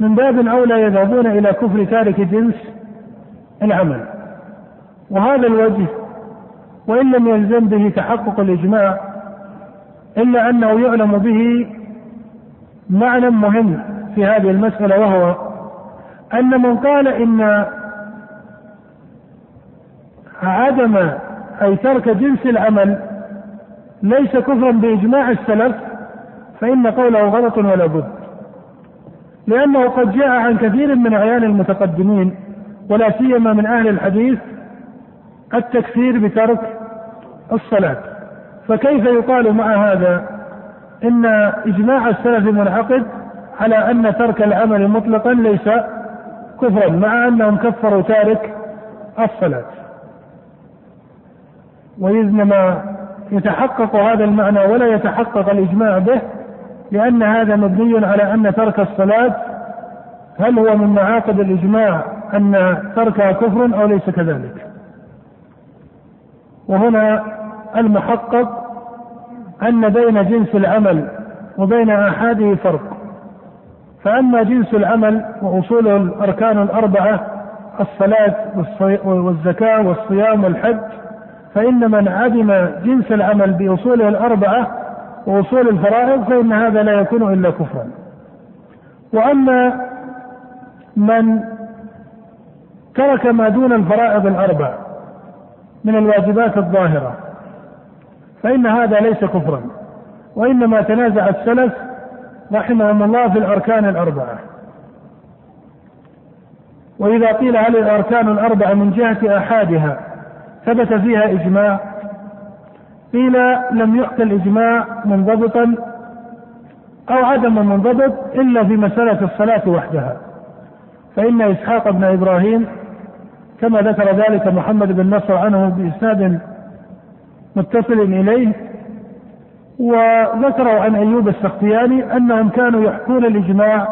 من باب أولى يذهبون إلى كفر تارك جنس العمل. وهذا الوجه وإن لم يلزم به تحقق الإجماع إلا أنه يعلم به معنى مهم في هذه المسألة وهو أن من قال إن عدم أي ترك جنس العمل ليس كفرا بإجماع السلف فإن قوله غلط ولا بد. لأنه قد جاء عن كثير من أعيان المتقدمين ولا سيما من أهل الحديث التكفير بترك الصلاة. فكيف يقال مع هذا إن إجماع السلف منعقد؟ على أن ترك العمل مطلقا ليس كفرا مع أنهم كفروا تارك الصلاة. وإنما يتحقق هذا المعنى ولا يتحقق الإجماع به لأن هذا مبني على أن ترك الصلاة هل هو من معاقد الإجماع أن تركها كفر أو ليس كذلك؟ وهنا المحقق أن بين جنس العمل وبين آحاده فرق. فأما جنس العمل وأصوله الأركان الأربعة الصلاة والزكاة والصيام والحج فإن من عدم جنس العمل بأصوله الأربعة وأصول الفرائض فإن هذا لا يكون إلا كفرا. وأما من ترك ما دون الفرائض الأربع من الواجبات الظاهرة فإن هذا ليس كفرا. وإنما تنازع السلف رحمهم الله في الأركان الأربعة. وإذا قيل هل الأركان الأربعة من جهة أحادها ثبت فيها إجماع قيل لم يعطى الإجماع منضبطا أو عدم منضبط إلا في مسألة الصلاة وحدها. فإن إسحاق بن إبراهيم كما ذكر ذلك محمد بن نصر عنه بإسناد متصل إليه وذكروا عن أيوب السختياني أنهم كانوا يحكون الإجماع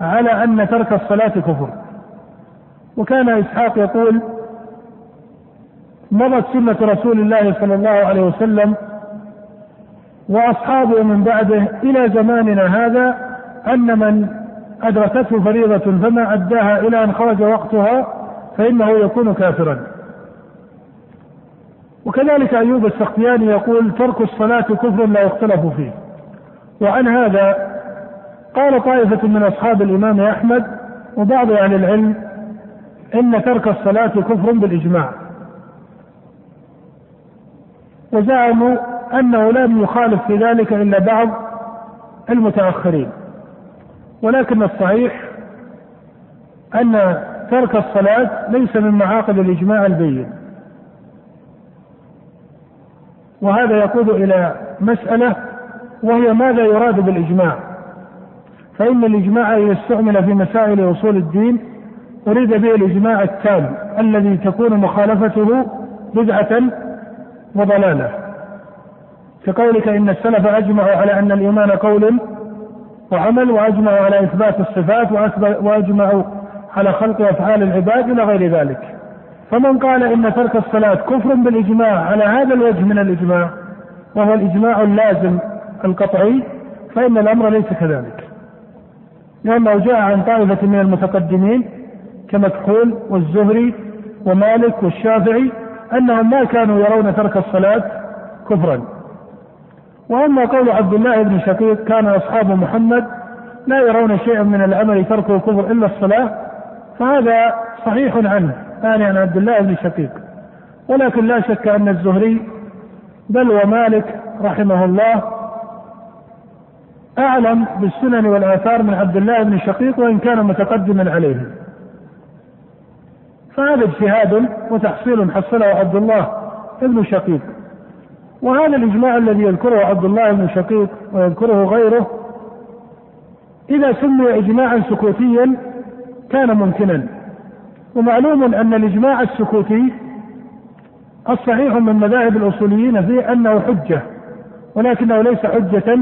على أن ترك الصلاة كفر. وكان إسحاق يقول مضت سنة رسول الله صلى الله عليه وسلم وأصحابه من بعده إلى زماننا هذا أن من أدركته فريضة فما أداها إلى أن خرج وقتها فإنه يكون كافرا. وكذلك أيوب السختياني يقول ترك الصلاة كفر لا يختلف فيه. وعن هذا قال طائفة من أصحاب الإمام أحمد وبعض أهل العلم إن ترك الصلاة كفر بالإجماع. وزعموا أنه لم يخالف في ذلك إلا بعض المتأخرين. ولكن الصحيح أن ترك الصلاة ليس من معاقد الإجماع البين. وهذا يقود إلى مسألة وهي ماذا يراد بالإجماع. فإن الإجماع إذا استعمل في مسائل أصول الدين أريد به الإجماع التام الذي تكون مخالفته بدعة وضلالة. كقولك إن السلف أجمعوا على أن الإيمان قول وعمل وأجمعوا على إثبات الصفات وأجمعوا على خلق أفعال العباد إلى غير ذلك. فمن قال إن ترك الصلاة كفر بالإجماع على هذا الوجه من الإجماع وهو الإجماع اللازم القطعي فإن الأمر ليس كذلك. لأنه جاء عن طائفة من المتقدمين كمكحول والزهري ومالك والشافعي أنهم ما كانوا يرون ترك الصلاة كفرا. وأما قول عبد الله بن شقيق كان أصحاب محمد لا يرون شيئا من العمل تركه كفر إلا الصلاة فهذا صحيح عنه. ثاني عن عبد الله بن شقيق. ولكن لا شك أن الزهري بل ومالك رحمه الله أعلم بالسنن والآثار من عبد الله بن شقيق وإن كان متقدما عليه. فهذا اجتهاد وتحصيل حصله عبد الله بن شقيق. وهذا الإجماع الذي يذكره عبد الله بن شقيق ويذكره غيره إذا سمي إجماعا سكوتيا كان ممكنا. ومعلوم أن الإجماع السكوتي الصحيح من مذاهب الأصوليين فيه أنه حجة ولكنه ليس حجة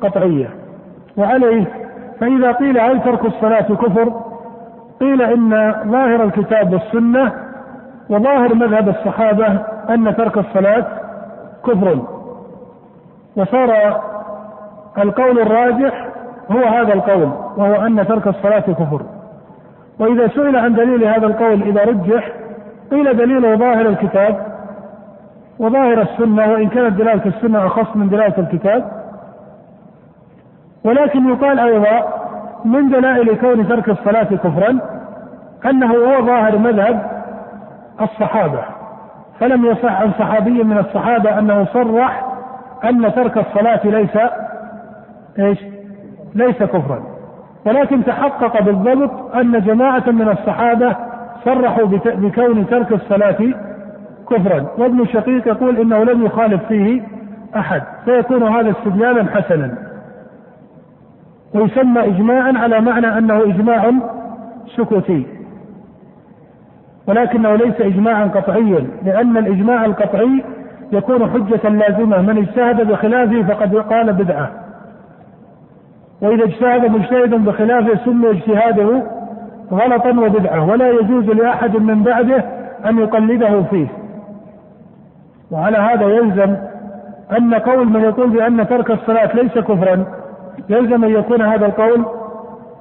قطعية. وعليه فإذا قيل هل ترك الصلاة كفر قيل إن ظاهر الكتاب والسنة وظاهر مذهب الصحابة أن ترك الصلاة كفر. وصار القول الراجح هو هذا القول وهو أن ترك الصلاة كفر. وإذا سئل عن دليل هذا القول إذا رجح قيل دليله ظاهر الكتاب وظاهر السنة وإن كانت دلالة السنة أخص من دلالة الكتاب. ولكن يقال أيضا من دلائل كون ترك الصلاة كفرا أنه هو ظاهر مذهب الصحابة. فلم يصح عن صحابي من الصحابة أنه صرح أن ترك الصلاة ليس إيش؟ ليس كفرا. ولكن تحقق بالضبط أن جماعة من الصحابة صرحوا بكون ترك الصلاة كفرا. وابن شقيق يقول إنه لم يخالف فيه أحد. فيكون هذا استدلالا حسنا. ويسمى إجماعا على معنى أنه إجماع سكوتي. ولكنه ليس إجماعا قطعيا لأن الإجماع القطعي يكون حجة لازمة. من اجتهد بخلافه فقد قال بدعة. وإذا اجتهد مجتهدا بخلافه سمي اجتهاده غلطا وبدعة ولا يجوز لأحد من بعده أن يقلده فيه. وعلى هذا يلزم أن قول من يقول بأن ترك الصلاة ليس كفرا يلزم أن يكون هذا القول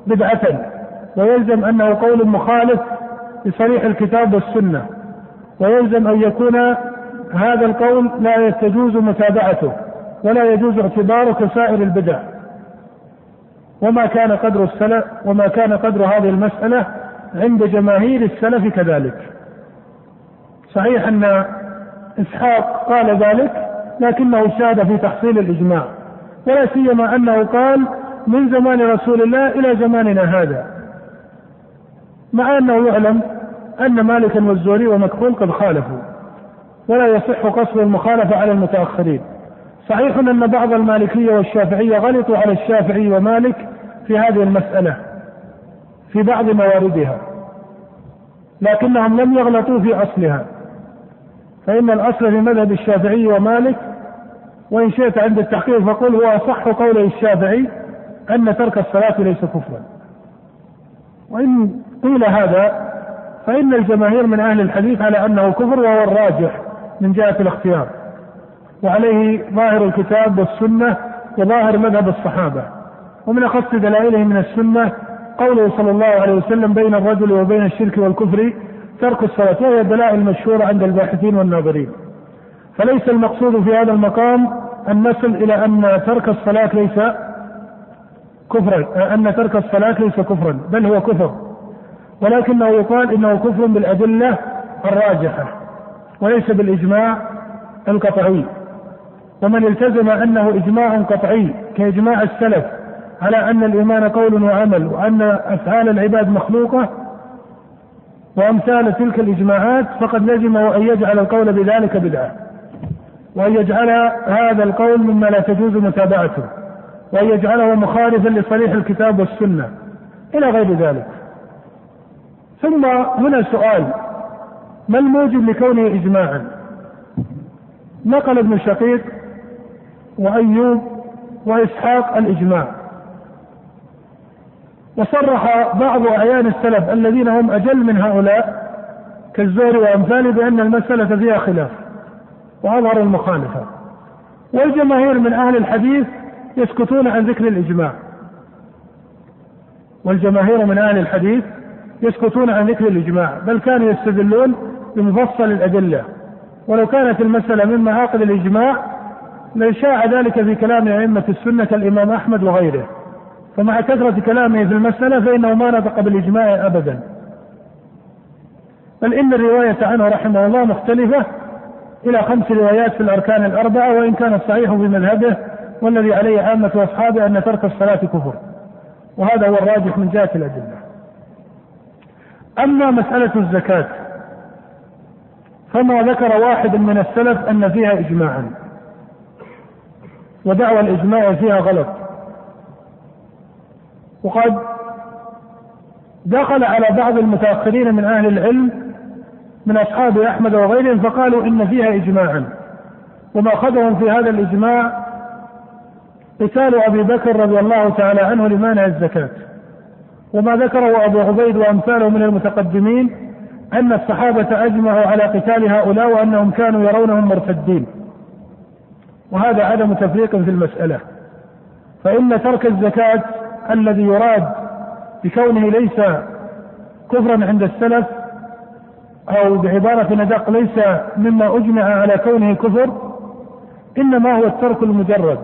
بدعة ويلزم أنه قول مخالف بصريح الكتاب والسنة ويلزم أن يكون هذا القول لا تجوز متابعته ولا يجوز اعتباره كسائر البدع. وما كان قدر السلف وما كان قدر هذه المسألة عند جماهير السلف كذلك. صحيح أن إسحاق قال ذلك لكنه شاد في تحصيل الإجماع ولا سيما أنه قال من زمان رسول الله إلى زماننا هذا. مع أنه يعلم أن مالكا والزهري ومكحول قد خالفوا ولا يصح قصر المخالفة على المتأخرين. صحيح أن بعض المالكية والشافعية غلطوا على الشافعي ومالك في هذه المسألة في بعض مواردها لكنهم لم يغلطوا في أصلها فإن الأصل في مذهب الشافعي ومالك وإن شئت عند التحقيق فقل هو أصح قول الشافعي أن ترك الصلاة ليس كفرا. وإن قيل هذا فإن الجماهير من أهل الحديث على أنه كفر وهو الراجح من جهة الاختيار. وعليه ظاهر الكتاب والسنة وظاهر مذهب الصحابة. ومن أخص دلائله من السنة قوله صلى الله عليه وسلم بين الرجل وبين الشرك والكفر ترك الصلاة وهي دلائل مشهورة عند الباحثين والناظرين. فليس المقصود في هذا المقام أن نصل إلى أن ترك الصلاة ليس كفرا أن ترك الصلاة ليس كفرا بل هو كفر. ولكنه يقال إنه كفر بالأدلة الراجحة وليس بالإجماع القطعي. ومن التزم أنه إجماع قطعي كإجماع السلف على أن الإيمان قول وعمل وأن أفعال العباد مخلوقة وأمثال تلك الإجماعات فقد لزمه أن يجعل القول بذلك بدعة. وأن يجعل هذا القول مما لا تجوز متابعته. وأن يجعله مخالفا لصريح الكتاب والسنة. إلى غير ذلك. ثم هنا سؤال. ما الموجب لكونه إجماعا؟ نقل ابن شقيق وأيوب وإسحاق الإجماع. وصرح بعض أعيان السلف الذين هم أجل من هؤلاء كالزهري وأمثاله بأن المسألة فيها خلاف وأظهر المخالفة. والجماهير من أهل الحديث يسكتون عن ذكر الإجماع. والجماهير من أهل الحديث يسكتون عن ذكر الإجماع بل كانوا يستدلون بمفصل الأدلة. ولو كانت المسألة من معاقد الإجماع لشاع ذلك في كلام أئمة السنة كالإمام أحمد وغيره. فمع كثرة كلامه في المسألة فإنه ما نطق بالإجماع أبدا. بل إن الرواية عنه رحمه الله مختلفة إلى خمس روايات في الأركان الأربعة وإن كان الصحيح في مذهبه والذي عليه عامة أصحابه أن ترك الصلاة كفر. وهذا هو الراجح من جهة الأدلة. أما مسألة الزكاة فما ذكر واحد من السلف أن فيها إجماعا. ودعوى الإجماع فيها غلط. وقد دخل على بعض المتأخرين من أهل العلم من أصحاب أحمد وغيرهم فقالوا إن فيها إجماعا وما أخذهم في هذا الإجماع قتال أبي بكر رضي الله تعالى عنه لمانع الزكاة. وما ذكره أبو عبيد وأمثاله من المتقدمين أن الصحابة أجمعوا على قتال هؤلاء وأنهم كانوا يرونهم مرتدين. وهذا عدم تفريق في المسألة. فإن ترك الزكاة الذي يراد بكونه ليس كفرا عند السلف أو بعبارة أدق ليس مما أجمع على كونه كفر إنما هو الترك المجرد.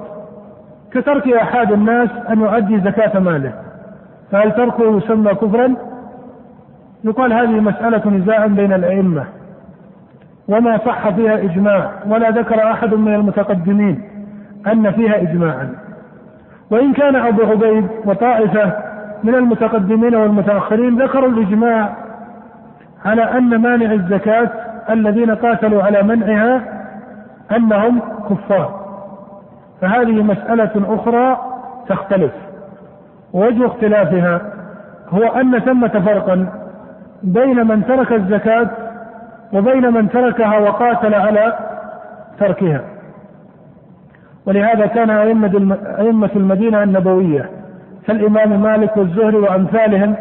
كترك أحد الناس أن يؤدي زكاة ماله. فهل تركه يسمى كفرا؟ يقال هذه مسألة نزاع بين الأئمة. وما صح فيها إجماع ولا ذكر أحد من المتقدمين أن فيها إجماعا. وإن كان أبو عبيد وطائفة من المتقدمين والمتأخرين ذكروا الإجماع على أن مانع الزكاة الذين قاتلوا على منعها أنهم كفار. فهذه مسألة أخرى تختلف. ووجه اختلافها هو أن ثمة فرقا بين من ترك الزكاة وبين من تركها وقاتل على تركها. ولهذا كان أئمة المدينة النبوية كالإمام مالك والزهري وأمثالهم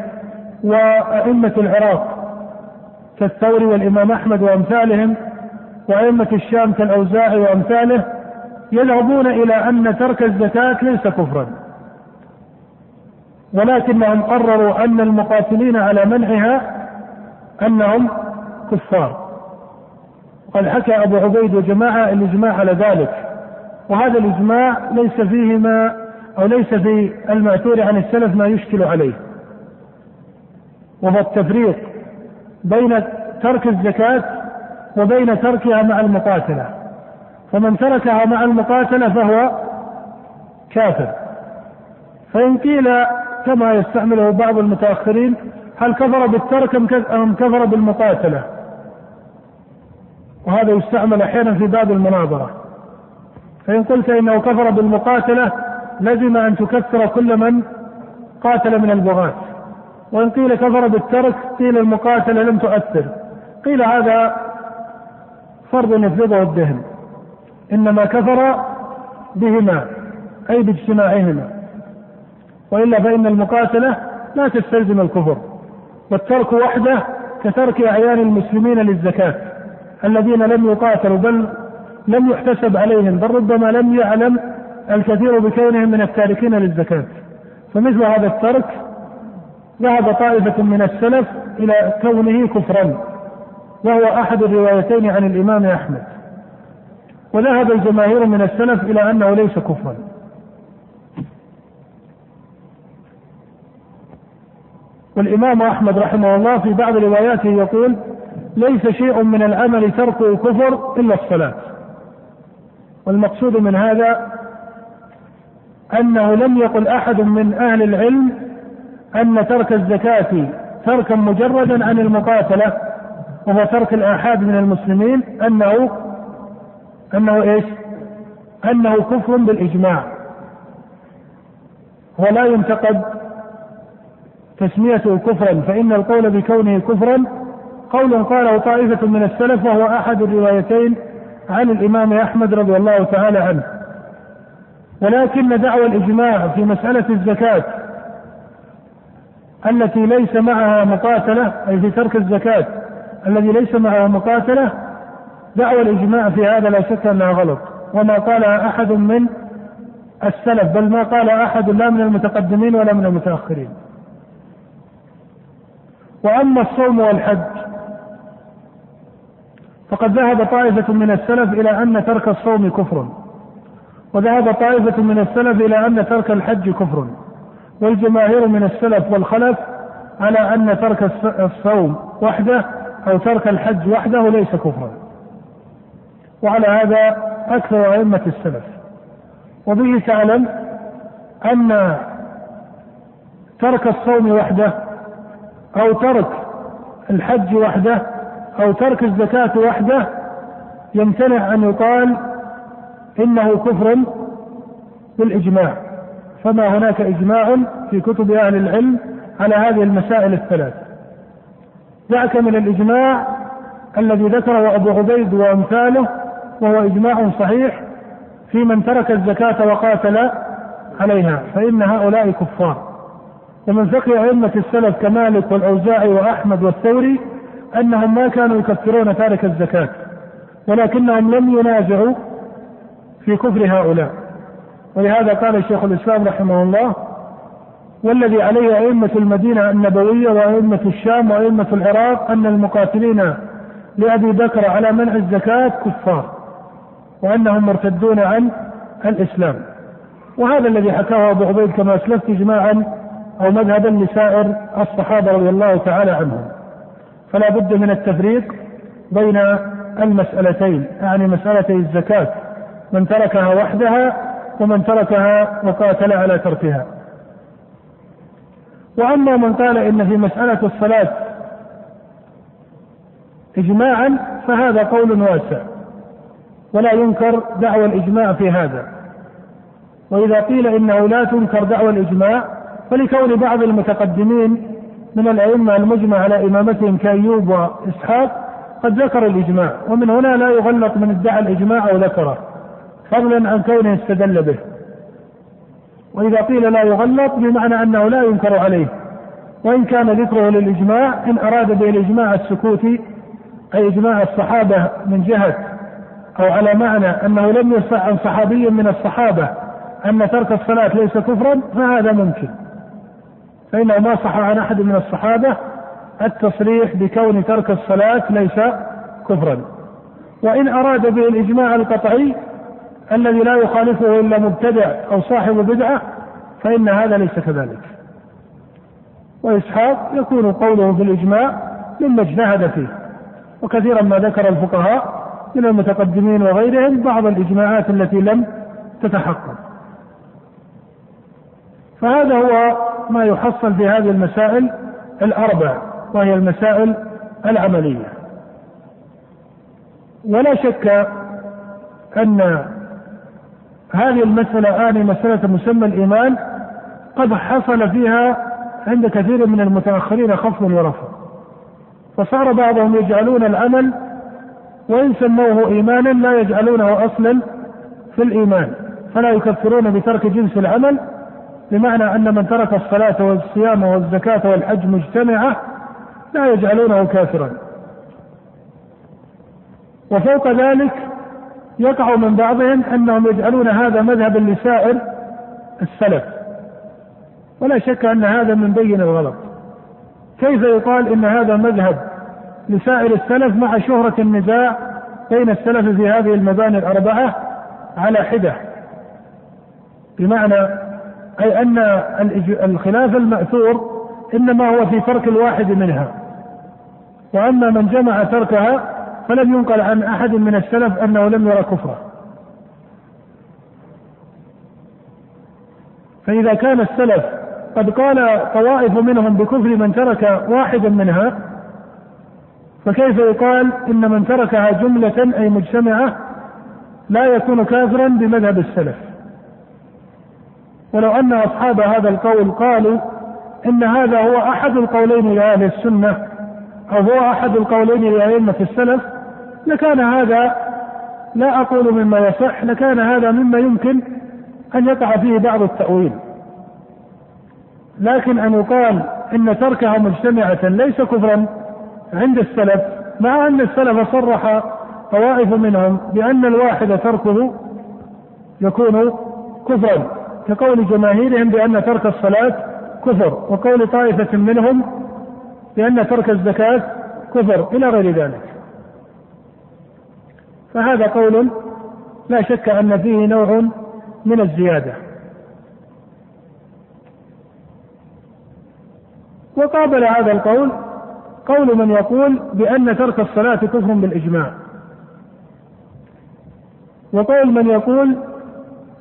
وأئمة العراق كالثوري والإمام أحمد وأمثالهم وأئمة الشام كالأوزاعي وأمثاله يذهبون إلى أن ترك الزكاة ليس كفرا. ولكنهم قرروا أن المقاتلين على منعها أنهم كفار. وقد حكى أبو عبيد وجماعة الإجماع على ذلك. وهذا الإجماع ليس فيه ما أو ليس في المعتور عن السلف ما يشكل عليه. وهو التفريق بين ترك الزكاة وبين تركها مع المقاتلة. فمن تركها مع المقاتلة فهو كافر. فإن قيل كما يستعمله بعض المتأخرين هل كفر بالترك أم كفر بالمقاتلة؟ وهذا يستعمل أحيانا في باب المناظرة. فإن قلت إنه كفر بالمقاتلة لزم أن تكفر كل من قاتل من البغاة. وإن قيل كفر بالترك قيل المقاتلة لم تؤثر. قيل هذا فرض يفرضه الدهن إنما كفر بهما أي باجتماعهما. وإلا فإن المقاتلة لا تستلزم الكفر. والترك وحده كترك أعيان المسلمين للزكاة. الذين لم يقاتلوا بل لم يحتسب عليهم بل ربما لم يعلم الكثير بكونهم من التاركين للزكاة. فمثل هذا الترك ذهب طائفة من السلف إلى كونه كفرا وهو أحد الروايتين عن الإمام أحمد. وذهب الجماهير من السلف إلى أنه ليس كفرا. والإمام أحمد رحمه الله في بعض رواياته يقول ليس شيء من العمل تركه كفر إلا الصلاة والمقصود من هذا أنه لم يقل أحد من أهل العلم أن ترك الزكاة تركا مجردا عن المقاتلة وهو ترك الآحاد من المسلمين أنه أنه إيش؟ أنه كفر بالإجماع ولا ينتقد تسميته كفرا فإن القول بكونه كفرا قول قاله طائفة من السلف وهو أحد الروايتين عن الإمام أحمد رضي الله تعالى عنه. ولكن دعوى الإجماع في مسألة الزكاة التي ليس معها مقاتلة أي في ترك الزكاة الذي ليس معها مقاتلة دعوى الإجماع في هذا لا شك أنها غلط. وما قالها أحد من السلف بل ما قال أحد لا من المتقدمين ولا من المتأخرين. وأما الصوم والحج فقد ذهب طائفة من السلف إلى أن ترك الصوم كفر. وذهب طائفة من السلف إلى أن ترك الحج كفر. والجماهير من السلف والخلف على أن ترك الصوم وحده أو ترك الحج وحده ليس كفرا. وعلى هذا أكثر أئمة السلف. وبه تعلم أن ترك الصوم وحده أو ترك الحج وحده أو ترك الزكاة وحده يمتنع أن يقال إنه كفر بالإجماع. فما هناك إجماع في كتب أهل العلم على هذه المسائل الثلاث. دعك من الإجماع الذي ذكره أبو عبيد وأمثاله وهو إجماع صحيح في من ترك الزكاة وقاتل عليها فإن هؤلاء كفار. ومن فقه أئمة السلف كمالك والأوزاعي وأحمد والثوري أنهم ما كانوا يكفرون تارك الزكاة ولكنهم لم ينازعوا في كفر هؤلاء. ولهذا قال شيخ الإسلام رحمه الله والذي عليه أئمة المدينة النبوية وأئمة الشام وأئمة العراق أن المقاتلين لأبي بكر على منع الزكاة كفار وأنهم مرتدون عن الإسلام. وهذا الذي حكاه أبو عبيد كما أسلفت إجماعا أو مذهبا لسائر الصحابة رضي الله تعالى عنهم. فلا بد من التفريق بين المسألتين يعني مسألتي الزكاة من تركها وحدها ومن تركها وقاتل على تركها. وأما من قال إن في مسألة الصلاة إجماعا فهذا قول واسع ولا ينكر دعوى الإجماع في هذا. وإذا قيل إنه لا تنكر دعوى الإجماع فلكون بعض المتقدمين من الأئمة المجمع على إمامتهم كأيوب وإسحاق قد ذكر الإجماع ومن هنا لا يغلط من ادعى الإجماع أو ذكره فضلا عن كونه استدل به. وإذا قيل لا يغلط بمعنى أنه لا ينكر عليه وإن كان ذكره للإجماع إن أراد به الإجماع السكوتي أي إجماع الصحابة من جهة أو على معنى أنه لم يصح عن صحابي من الصحابة أن ترك الصلاة ليس كفرا فهذا ممكن. فإنه ما صح عن أحد من الصحابة التصريح بكون ترك الصلاة ليس كفرا. وإن أراد به الإجماع القطعي الذي لا يخالفه إلا مبتدع أو صاحب بدعة فإن هذا ليس كذلك. وإسحاق يكون قوله في الإجماع مما اجتهد فيه. وكثيرا ما ذكر الفقهاء من المتقدمين وغيرهم بعض الإجماعات التي لم تتحقق. فهذا هو ما يحصل في هذه المسائل الأربع وهي المسائل العملية. ولا شك أن هذه المسألة آن مسألة مسمى الإيمان قد حصل فيها عند كثير من المتأخرين خفض ورفع فصار بعضهم يجعلون العمل وإن سموه إيمانا لا يجعلونه أصلا في الإيمان فلا يكفرون بترك جنس العمل بمعنى أن من ترك الصلاة والصيام والزكاة والحج مجتمعة لا يجعلونه كافرا. وفوق ذلك يقع من بعضهم أنهم يجعلون هذا مذهبا لسائر السلف. ولا شك أن هذا من بين الغلط. كيف يقال إن هذا مذهب لسائر السلف مع شهرة النزاع بين السلف في هذه المباني الأربعة على حدة؟ بمعنى أي أن الخلاف المأثور إنما هو في ترك الواحد منها. وأما من جمع تركها فلم ينقل عن أحد من السلف أنه لم يرى كفره. فإذا كان السلف قد قال طوائف منهم بكفر من ترك واحدا منها فكيف يقال إن من تركها جملة أي مجتمعة لا يكون كافرا بمذهب السلف؟ ولو أن أصحاب هذا القول قالوا إن هذا هو أحد القولين لأهل السنة أو هو أحد القولين لأئمة السلف لكان هذا لا أقول مما يصح لكان هذا مما يمكن أن يقع فيه بعض التأويل. لكن أن يقال إن تركها مجتمعة ليس كفرا عند السلف مع أن السلف صرح طوائف منهم بأن الواحد تركه يكون كفرا. كقول جماهيرهم بأن ترك الصلاة كفر وقول طائفة منهم بأن ترك الزكاة كفر إلى غير ذلك. فهذا قول لا شك أن فيه نوع من الزيادة. وقابل هذا القول قول من يقول بأن ترك الصلاة كفر بالإجماع. وقول من يقول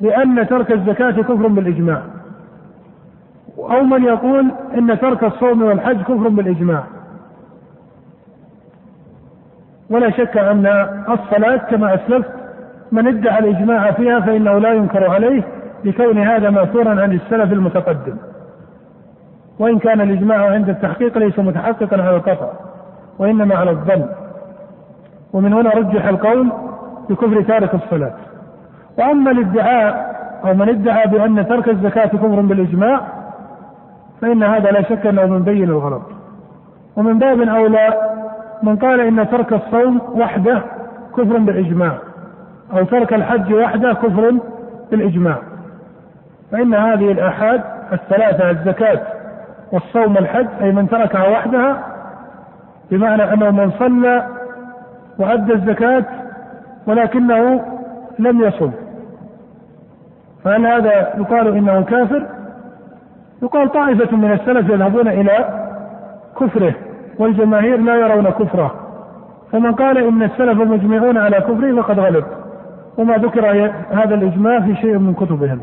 بأن ترك الزكاة كفر بالإجماع. أو من يقول إن ترك الصوم والحج كفر بالإجماع. ولا شك أن الصلاة كما أسلفت من ادعى الإجماع فيها فإنه لا ينكر عليه لكون هذا مأثورا عن السلف المتقدم. وإن كان الإجماع عند التحقيق ليس متحققا على القطع وإنما على الظن. ومن هنا رجح القول بكفر تارك الصلاة. وأما الادعاء أو من ادعى بأن ترك الزكاة كفر بالإجماع فإن هذا لا شك أنه من بين الغلط. ومن باب أولى من قال إن ترك الصوم وحده كفر بالإجماع أو ترك الحج وحده كفر بالإجماع. فإن هذه الآحاد الثلاثة الزكاة والصوم الحج أي من تركها وحدها بمعنى أنه من صلى وأدى الزكاة ولكنه لم يصم. فهل هذا يقال إنه كافر؟ يقال طائفة من السلف يذهبون إلى كفره والجماهير لا يرون كفره. فمن قال إن السلف مجمعون على كفره فقد غلب. وما ذكر هذا الإجماع في شيء من كتبهم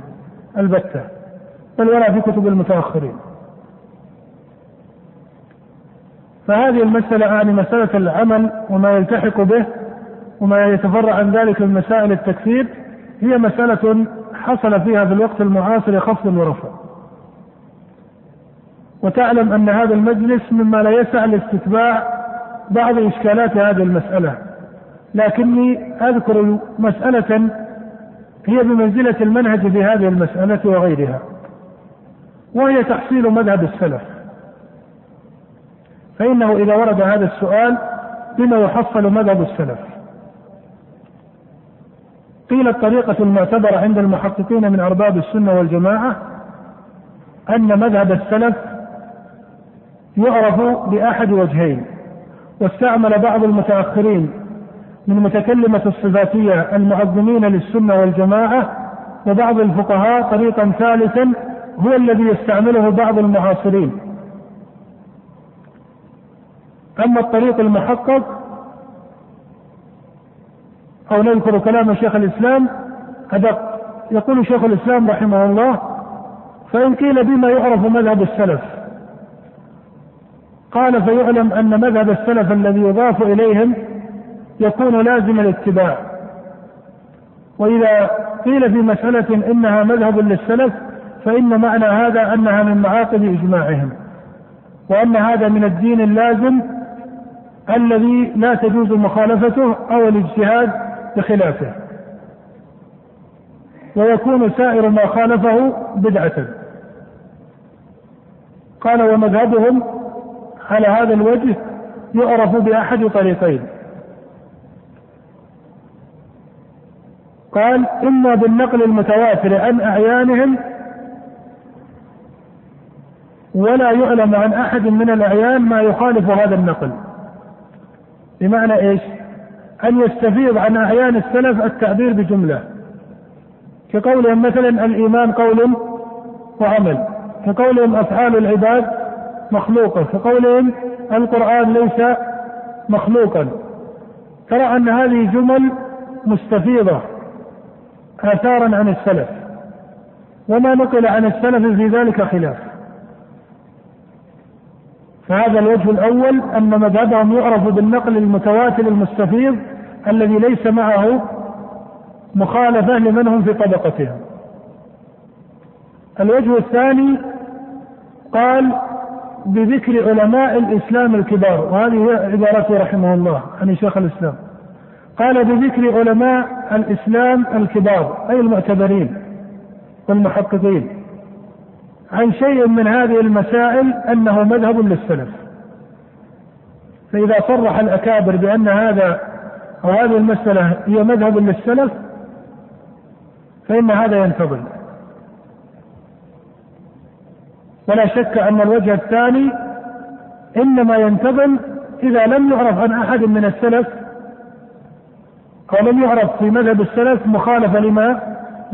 البتة. بل ولا في كتب المتأخرين. فهذه المسألة أعني مسألة العمل وما يلتحق به وما يتفرع عن ذلك من مسائل التكفير هي مسألة حصل فيها في الوقت المعاصر خفض ورفع. وتعلم أن هذا المجلس مما لا يسع لاستتباع بعض إشكالات هذه المسألة. لكني أذكر مسألة هي بمنزلة المنهج في هذه المسألة وغيرها وهي تحصيل مذهب السلف. فإنه إذا ورد هذا السؤال بما يحصل مذهب السلف. قيل الطريقة المعتبرة عند المحققين من أرباب السنة والجماعة أن مذهب السلف يعرف بأحد وجهين واستعمل بعض المتأخرين من متكلمة الصفاتية المعظمين للسنة والجماعة وبعض الفقهاء طريقا ثالثا هو الذي يستعمله بعض المعاصرين. أما الطريق المحقق أو نذكر كلام شيخ الإسلام أدق يقول شيخ الإسلام رحمه الله فإن قيل بما يعرف مذهب السلف قال فيعلم أن مذهب السلف الذي يضاف إليهم يكون لازم الاتباع. وإذا قيل في مسألة إنها مذهب للسلف فإن معنى هذا أنها من معاقد إجماعهم وأن هذا من الدين اللازم الذي لا تجوز مخالفته أو الاجتهاد بخلافه ويكون سائر ما خالفه بدعة. قال ومذهبهم على هذا الوجه يعرف بأحد طريقين. قال إما بالنقل المتواتر عن أعيانهم ولا يعلم عن أحد من الأعيان ما يخالف هذا النقل. بمعنى إيش؟ أن يستفيض عن أعيان السلف التعبير بجملة. كقولهم مثلا الإيمان قول وعمل كقولهم أفعال العباد مخلوقة كقولهم القرآن ليس مخلوقا. ترى أن هذه جمل مستفيضة آثارا عن السلف وما نقل عن السلف في ذلك خلاف. فهذا الوجه الأول أن مذهبهم يعرف بالنقل المتواتر المستفيض الذي ليس معه مخالفة لمن هم في طبقتهم الوجه الثاني قال بذكر علماء الإسلام الكبار وهذه عبارته رحمه الله عن شيخ الإسلام. قال بذكر علماء الإسلام الكبار أي المعتبرين والمحققين. عن شيء من هذه المسائل أنه مذهب للسلف. فإذا صرح الأكابر بأن هذا أو هذه المسألة هي مذهب للسلف فإن هذا ينتظم. ولا شك أن الوجه الثاني إنما ينتظم إذا لم يعرف عن أحد من السلف أو لم يعرف في مذهب السلف مخالفة لما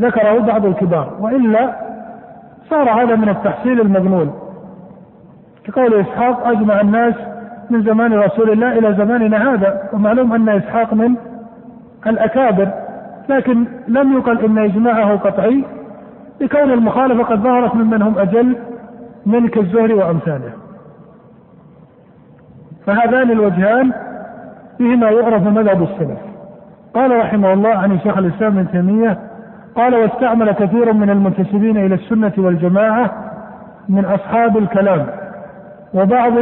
ذكره بعض الكبار وإلا صار هذا من التحصيل المظنون كقول إسحاق أجمع الناس من زمان رسول الله إلى زماننا هذا ومعلوم أن إسحاق من الأكابر. لكن لم يقل إن إجماعه قطعي لكون المخالفة قد ظهرت ممن هم أجل من كالزهري وأمثاله. فهذان الوجهان بهما يعرف مذهب السلف. قال رحمه الله عن شيخ الإسلام ابن تيمية قال واستعمل كثير من المنتسبين إلى السنة والجماعة من أصحاب الكلام وبعض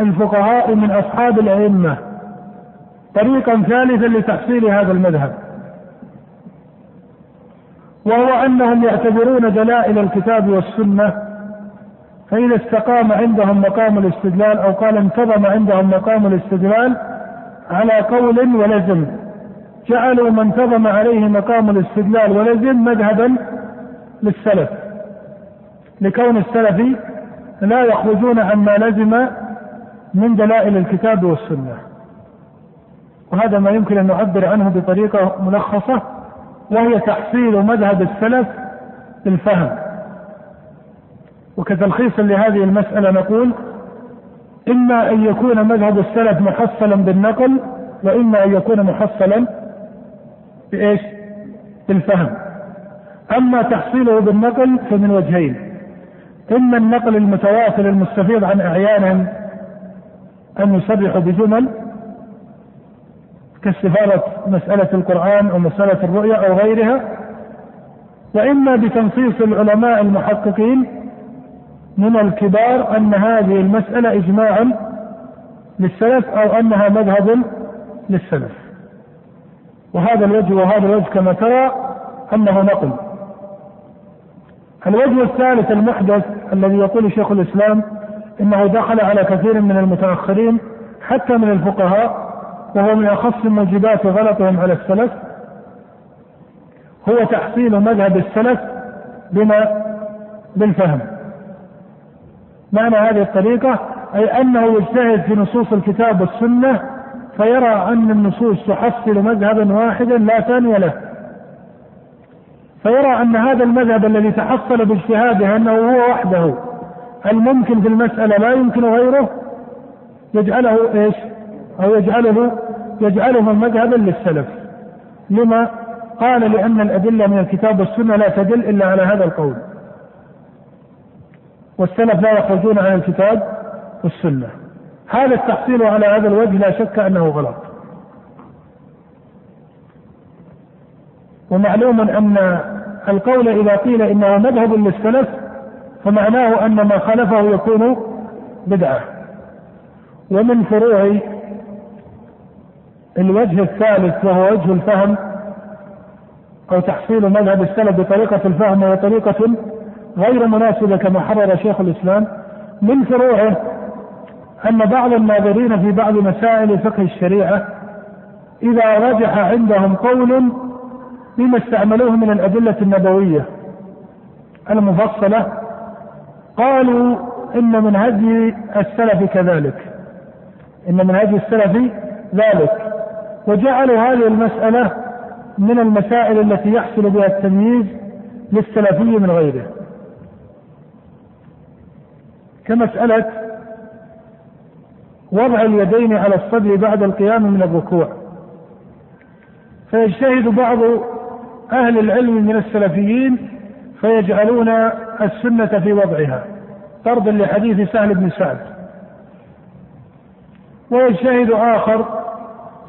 الفقهاء من أصحاب الأئمة. طريقا ثالثا لتحصيل هذا المذهب. وهو أنهم يعتبرون دلائل الكتاب والسنة فإذا استقام عندهم مقام الاستدلال أو قال انتظم عندهم مقام الاستدلال على قول ولزم جعلوا ما انتظم عليه مقام الاستدلال ولزم مذهبا للسلف لكون السلف لا يخرجون عما لزم من دلائل الكتاب والسنة. وهذا ما يمكن أن نعبر عنه بطريقة ملخصة وهي تحصيل مذهب السلف بالفهم. وكتلخيص لهذه المسألة نقول إما أن يكون مذهب السلف محصلا بالنقل وإما أن يكون محصلا بايش؟ بالفهم. أما تحصيله بالنقل فمن وجهين. اما النقل المتواتر المستفيض عن اعيانهم أن يصرحوا بجمل كاستفاضة مسألة القرآن أو مسألة الرؤيا أو غيرها وإما بتنصيص العلماء المحققين من الكبار أن هذه المسألة إجماع للسلف أو أنها مذهب للسلف وهذا الوجه وهذا الوجه كما ترى أنه نقل. الوجه الثالث المحدث الذي يقول شيخ الإسلام إنه دخل على كثير من المتأخرين حتى من الفقهاء وهو من أخص موجبات غلطهم على السلف. هو تحصيل مذهب السلف بما بالفهم. معنى هذه الطريقة أي أنه يجتهد في نصوص الكتاب والسنة فيرى أن النصوص تحصل مذهبا واحدا لا ثاني له. فيرى أن هذا المذهب الذي تحصل باجتهاده أنه هو وحده الممكن في المسألة لا يمكن غيره يجعله إيش؟ أو يجعله يجعله مذهبا للسلف. لما؟ قال لأن الأدلة من الكتاب والسنة لا تدل إلا على هذا القول. والسلف لا يخرجون عن الكتاب والسنة. هذا التحصيل على هذا الوجه لا شك أنه غلط. ومعلوم أن القول إذا قيل إنه مذهب للسلف فمعناه أن ما خالفه يكون بدعة. ومن فروع الوجه الثالث وهو وجه الفهم أو تحصيل مذهب السلف بطريقة الفهم وهي طريقة غير مناسبة كما حرر شيخ الإسلام من فروعه أن بعض الناظرين في بعض مسائل فقه الشريعة إذا رجح عندهم قول بما استعملوه من الأدلة النبوية المفصلة قالوا إن من هدي السلف كذلك. إن من هدي السلف ذلك. وجعلوا هذه المسألة من المسائل التي يحصل بها التمييز للسلفي من غيره. كمسألة وضع اليدين على الصدر بعد القيام من الركوع. فيجتهد بعض أهل العلم من السلفيين فيجعلون السنة في وضعها طردا لحديث سهل بن سعد. ويجتهد آخر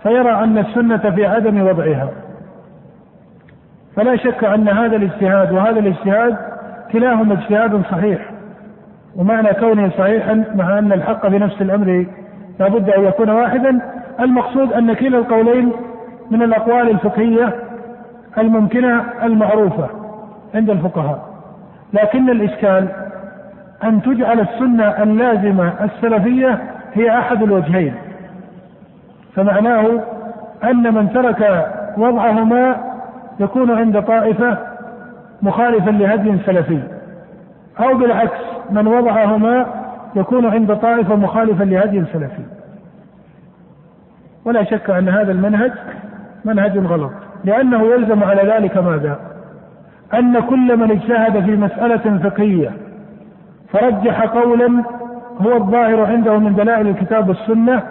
فيرى أن السنة في عدم وضعها. فلا شك أن هذا الاجتهاد وهذا الاجتهاد كلاهما اجتهاد صحيح ومعنى كونه صحيحا مع أن الحق في نفس الأمر لابد أن يكون واحدا. المقصود أن كلا القولين من الأقوال الفقهية الممكنة المعروفة عند الفقهاء. لكن الإشكال أن تجعل السنة اللازمة السلفية هي أحد الوجهين. فمعناه أن من ترك وضعهما يكون عند طائفة مخالفا لهدي سلفي. أو بالعكس من وضعهما يكون عند طائفة مخالفا لهدي سلفي ولا شك أن هذا المنهج منهج غلط لأنه يلزم على ذلك ماذا؟ أن كل من اجتهد في مسألة فقهية فرجح قولا هو الظاهر عنده من دلائل الكتاب والسنة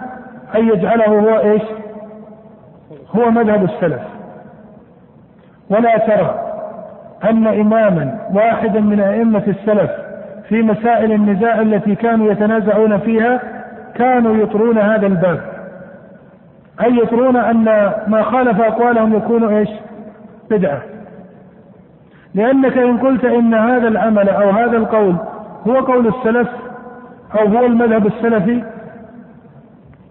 أن يجعله هو إيش؟ هو مذهب السلف. ولا ترى أن إماما واحدا من أئمة السلف في مسائل النزاع التي كانوا يتنازعون فيها كانوا يطرون هذا الباب. أي يطرون أن ما خالف أقوالهم يكون إيش؟ بدعة. لأنك إن قلت إن هذا العمل أو هذا القول هو قول السلف أو هو المذهب السلفي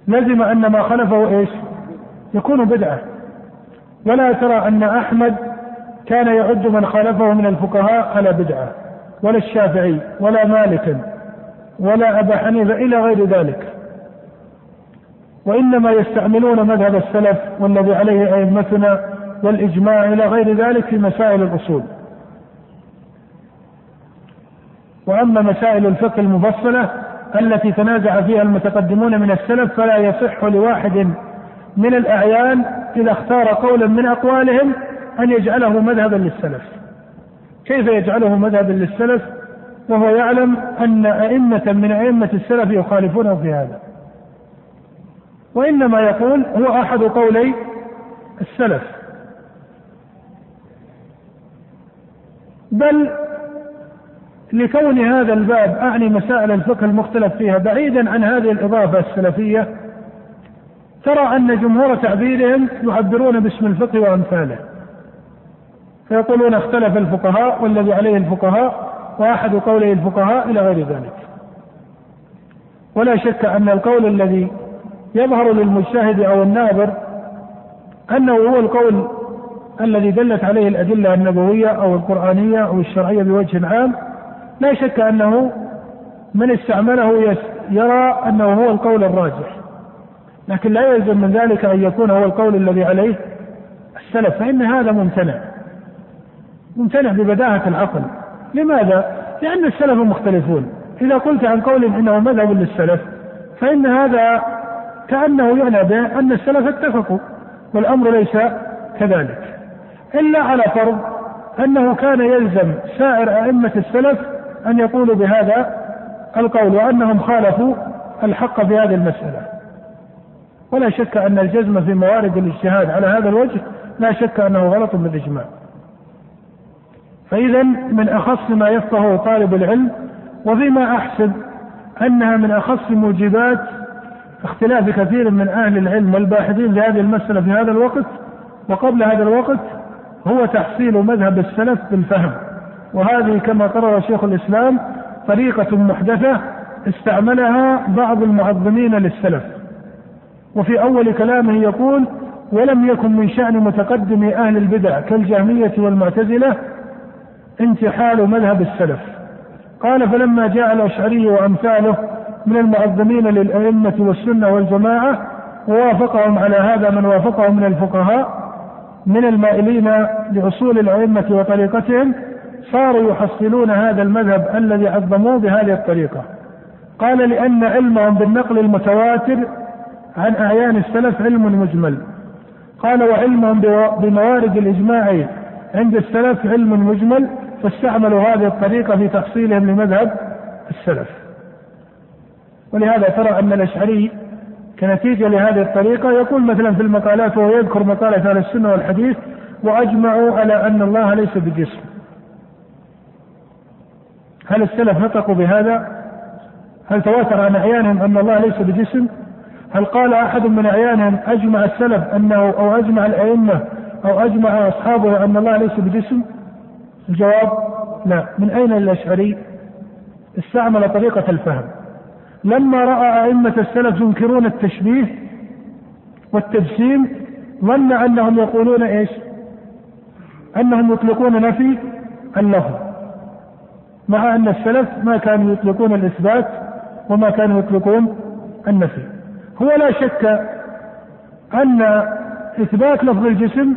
لزم أن ما خلفه إيش؟ يكون بدعة. ولا ترى أن أحمد كان يعد من خالفه من الفقهاء على بدعة. ولا الشافعي ولا مالك ولا أبا حنيفة إلى غير ذلك. وإنما يستعملون مذهب السلف والذي عليه أئمتنا والإجماع إلى غير ذلك في مسائل الأصول. وأما مسائل الفقه المفصلة التي تنازع فيها المتقدمون من السلف فلا يصح لواحد من الأعيان إذا اختار قولا من أقوالهم أن يجعله مذهبا للسلف. كيف يجعله مذهبا للسلف؟ وهو يعلم أن أئمة من أئمة السلف يخالفونه في هذا. وإنما يقول هو أحد قولي السلف. بل لكون هذا الباب أعني مسائل الفقه المختلف فيها بعيدا عن هذه الإضافة السلفية ترى أن جمهور تعبيرهم يعبرون باسم الفقه وأمثاله. فيقولون اختلف الفقهاء والذي عليه الفقهاء وأحد قولي الفقهاء إلى غير ذلك. ولا شك أن القول الذي يظهر للمجتهد أو الناظر أنه هو القول الذي دلت عليه الأدلة النبوية أو القرآنية أو الشرعية بوجه عام لا شك أنه من استعمله يرى أنه هو القول الراجح. لكن لا يلزم من ذلك أن يكون هو القول الذي عليه السلف فإن هذا ممتنع. ممتنع ببداهة العقل. لماذا؟ لأن السلف مختلفون. إذا قلت عن قول إنه مذهب للسلف فإن هذا كأنه يعنى به أن السلف اتفقوا والأمر ليس كذلك. إلا على فرض أنه كان يلزم سائر أئمة السلف أن يقولوا بهذا القول وأنهم خالفوا الحق في هذه المسألة. ولا شك أن الجزم في موارد الاجتهاد على هذا الوجه لا شك أنه غلط بالإجماع. فإذا من أخص ما يفقه طالب العلم وفيما أحسب أنها من أخص موجبات اختلاف كثير من أهل العلم والباحثين لهذه المسألة في هذا الوقت وقبل هذا الوقت هو تحصيل مذهب السلف بالفهم. وهذه كما قرر شيخ الإسلام طريقة محدثة استعملها بعض المعظمين للسلف. وفي أول كلامه يقول ولم يكن من شأن متقدم أهل البدع كالجهمية والمعتزلة انتحال مذهب السلف. قال فلما جاء الأشعري وأمثاله من المعظمين للأئمة والسنة والجماعة ووافقهم على هذا من وافقهم من الفقهاء من المائلين لأصول الأئمة وطريقتهم صاروا يحصلون هذا المذهب الذي عظموه بهذه الطريقة. قال لأن علمهم بالنقل المتواتر عن أعيان السلف علم مجمل. قال وعلمهم بموارد الإجماع عند السلف علم مجمل فاستعملوا هذه الطريقة في تحصيلهم لمذهب السلف ولهذا ترى أن الأشعري كنتيجة لهذه الطريقة يقول مثلا في المقالات وهو يذكر مقالة أهل السنة والحديث وأجمعوا على أن الله ليس بجسم هل السلف نطقوا بهذا؟ هل تواتر عن أعيانهم أن الله ليس بجسم؟ هل قال أحد من أعيانهم أجمع السلف أنه أو أجمع الأئمة أو أجمع أصحابه أن الله ليس بجسم؟ الجواب لا، من أين الأشعري؟ استعمل طريقة الفهم. لما رأى أئمة السلف ينكرون التشبيه والتجسيم ظن أنهم يقولون إيش؟ أنهم يطلقون نفي اللفظ. مع أن السلف ما كانوا يطلقون الإثبات وما كانوا يطلقون النفي. هو لا شك أن إثبات لفظ الجسم